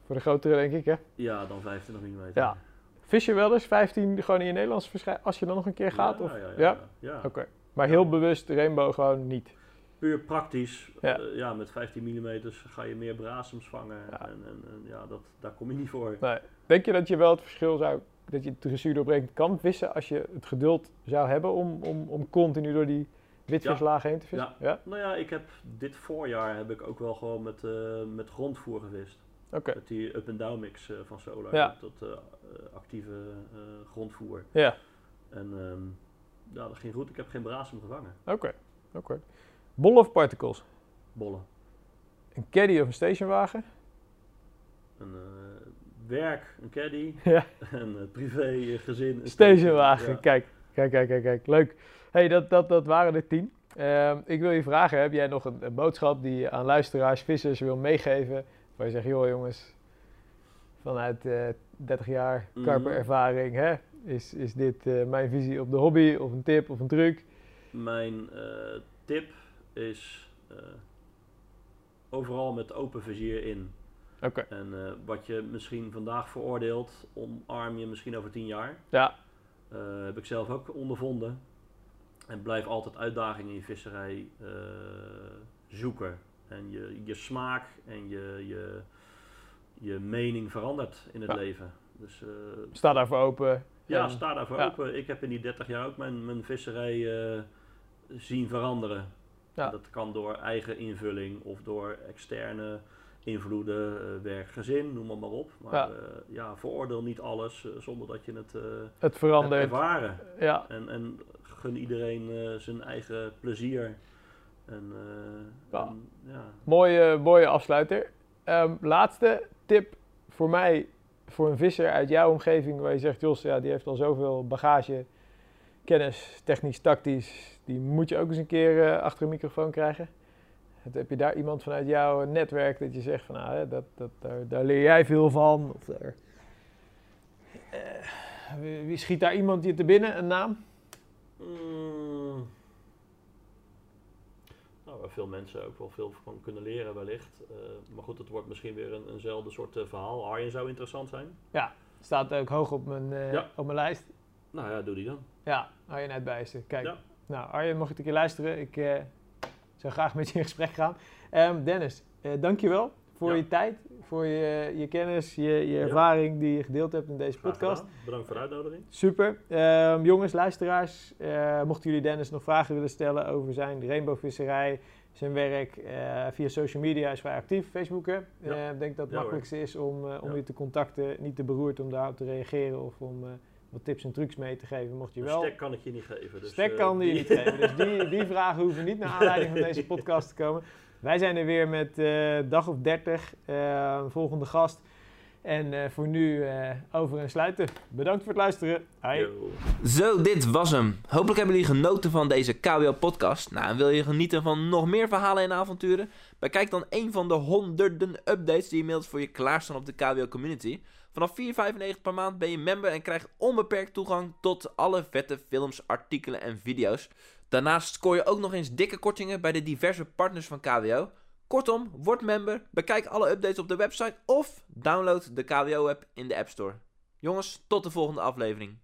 [SPEAKER 3] voor de grotere, denk ik, hè?
[SPEAKER 4] Ja, dan 25 mm.
[SPEAKER 3] Ja. Vis je wel eens 15 gewoon in je Nederlands als je dan nog een keer gaat?
[SPEAKER 4] Ja,
[SPEAKER 3] of?
[SPEAKER 4] ja, ja.
[SPEAKER 3] Ja?
[SPEAKER 4] ja. ja.
[SPEAKER 3] Oké. Maar heel bewust Rainbow gewoon niet.
[SPEAKER 4] Puur praktisch.
[SPEAKER 3] Ja.
[SPEAKER 4] Ja. ja, met 15 mm ga je meer brasems vangen.
[SPEAKER 3] Ja.
[SPEAKER 4] En, en, en ja, dat, daar kom je niet voor.
[SPEAKER 3] Nee. Denk je dat je wel het verschil zou, dat je het dressuur doorbrekend kan vissen als je het geduld zou hebben om, om, om continu door die witvislagen heen te vissen? Ja.
[SPEAKER 4] Nou ja, ik heb dit voorjaar heb ik ook wel gewoon met, eh, met grondvoer gevist.
[SPEAKER 3] Oké.
[SPEAKER 4] Met die up-and-down mix eh, van Solar.
[SPEAKER 3] Ja.
[SPEAKER 4] Dat eh, eh, actieve eh, grondvoer.
[SPEAKER 3] Ja,
[SPEAKER 4] En ehm, ja, dat ging goed. Ik heb geen brasem gevangen.
[SPEAKER 3] oké. oké. Bollen of particles?
[SPEAKER 4] Bollen.
[SPEAKER 3] Een caddy of een stationwagen?
[SPEAKER 4] Een eh, werk, een caddy.
[SPEAKER 3] Ja.
[SPEAKER 4] En eh, privé, eh, gezin. een
[SPEAKER 3] Stationwagen,
[SPEAKER 4] Ja.
[SPEAKER 3] kijk. Kijk, kijk, kijk, kijk. Leuk. hey, dat, dat, dat waren de tien. Ehm, ik wil je vragen, heb jij nog een, een boodschap die je aan luisteraars, vissers wil meegeven? Waar je zegt, joh jongens, vanuit eh 30 jaar
[SPEAKER 4] Mhm.
[SPEAKER 3] karperervaring, hè, is, is dit mijn visie op de hobby, of een tip, of een truc?
[SPEAKER 4] Mijn tip is eh, overal met open vizier in.
[SPEAKER 3] Oké,
[SPEAKER 4] En eh, wat je misschien vandaag veroordeelt, omarm je misschien over tien jaar.
[SPEAKER 3] ja,
[SPEAKER 4] Eh, heb ik zelf ook ondervonden. En blijf altijd uitdagingen in je visserij zoeken. En je, je smaak en je, je, je mening verandert in het
[SPEAKER 3] Ja.
[SPEAKER 4] leven. Dus
[SPEAKER 3] sta daarvoor open.
[SPEAKER 4] ja, sta daarvoor
[SPEAKER 3] ja.
[SPEAKER 4] open. Ik heb in die 30 jaar ook mijn, mijn visserij zien veranderen.
[SPEAKER 3] Ja.
[SPEAKER 4] Dat kan door eigen invulling of door externe invloeden, eh, werk, gezin, noem maar, maar op. Maar
[SPEAKER 3] Ja.
[SPEAKER 4] ja, ja veroordeel niet alles eh, zonder dat je het eh,
[SPEAKER 3] Het verandert.
[SPEAKER 4] ervaren.
[SPEAKER 3] Ja,
[SPEAKER 4] En, en gun iedereen eh, zijn eigen plezier. En, eh,
[SPEAKER 3] Ja.
[SPEAKER 4] en, ja.
[SPEAKER 3] mooie, mooie afsluiter. Ehm, laatste tip voor mij, voor een visser uit jouw omgeving, waar je zegt, Jos, ja, die heeft al zoveel bagage, kennis, technisch, tactisch, die moet je ook eens een keer eh, achter een microfoon krijgen. Het- Heb je daar iemand vanuit jouw netwerk dat je zegt van, nou, hè, dat, dat, daar, daar leer jij veel van? Of daar, Eh, wie, schiet daar iemand je te binnen, een naam?
[SPEAKER 4] Mm. Nou, waar veel mensen ook wel veel van kunnen leren wellicht. Eh, maar goed, het wordt misschien weer een, eenzelfde soort verhaal. Arjen zou interessant zijn.
[SPEAKER 3] Staat ook hoog op mijn,
[SPEAKER 4] Ja.
[SPEAKER 3] op mijn lijst.
[SPEAKER 4] Nou ja, doe die dan.
[SPEAKER 3] Ja, Arjen uit Bijsten. Kijk.
[SPEAKER 4] Ja.
[SPEAKER 3] Nou, Arjen, mocht ik een keer luisteren. Ik eh, zou graag met je in gesprek gaan. Ehm Dennis, eh dankjewel voor
[SPEAKER 4] Ja.
[SPEAKER 3] je tijd, voor je, je kennis, je, je ervaring die je gedeeld hebt in deze
[SPEAKER 4] Graag
[SPEAKER 3] podcast.
[SPEAKER 4] gedaan. Bedankt voor de uitnodiging.
[SPEAKER 3] Super. Ehm, jongens, luisteraars, eh, mochten jullie Dennis nog vragen willen stellen over zijn rainbowvisserij, zijn werk, via social media is vrij actief, Facebook?
[SPEAKER 4] Ja.
[SPEAKER 3] Ik denk dat het
[SPEAKER 4] Ja, hoor.
[SPEAKER 3] makkelijkste is om, om
[SPEAKER 4] Ja.
[SPEAKER 3] je te contacten, niet te beroerd om daarop te reageren of om wat tips en trucs mee te geven, mocht je
[SPEAKER 4] Een
[SPEAKER 3] wel...
[SPEAKER 4] stek kan ik je niet geven. Dus,
[SPEAKER 3] Stek
[SPEAKER 4] eh,
[SPEAKER 3] kan die je niet geven. Dus die, die vragen hoeven niet naar aanleiding van deze podcast te komen. Wij zijn er weer met eh, dag of 30, eh, een volgende gast. En eh, voor nu eh, over en sluiten. Bedankt voor het luisteren. Hoi.
[SPEAKER 1] Zo, dit was hem. Hopelijk hebben jullie genoten van deze KWO-podcast. Nou, en wil je genieten van nog meer verhalen en avonturen? Bekijk dan een van de honderden updates die inmiddels voor je klaarstaan op de KWO-community. Vanaf 4,95 per maand ben je member en krijgt onbeperkt toegang tot alle vette films, artikelen en video's. Daarnaast scoor je ook nog eens dikke kortingen bij de diverse partners van KWO. Kortom, word member, bekijk alle updates op de website of download de KWO-app in de App Store. Jongens, tot de volgende aflevering.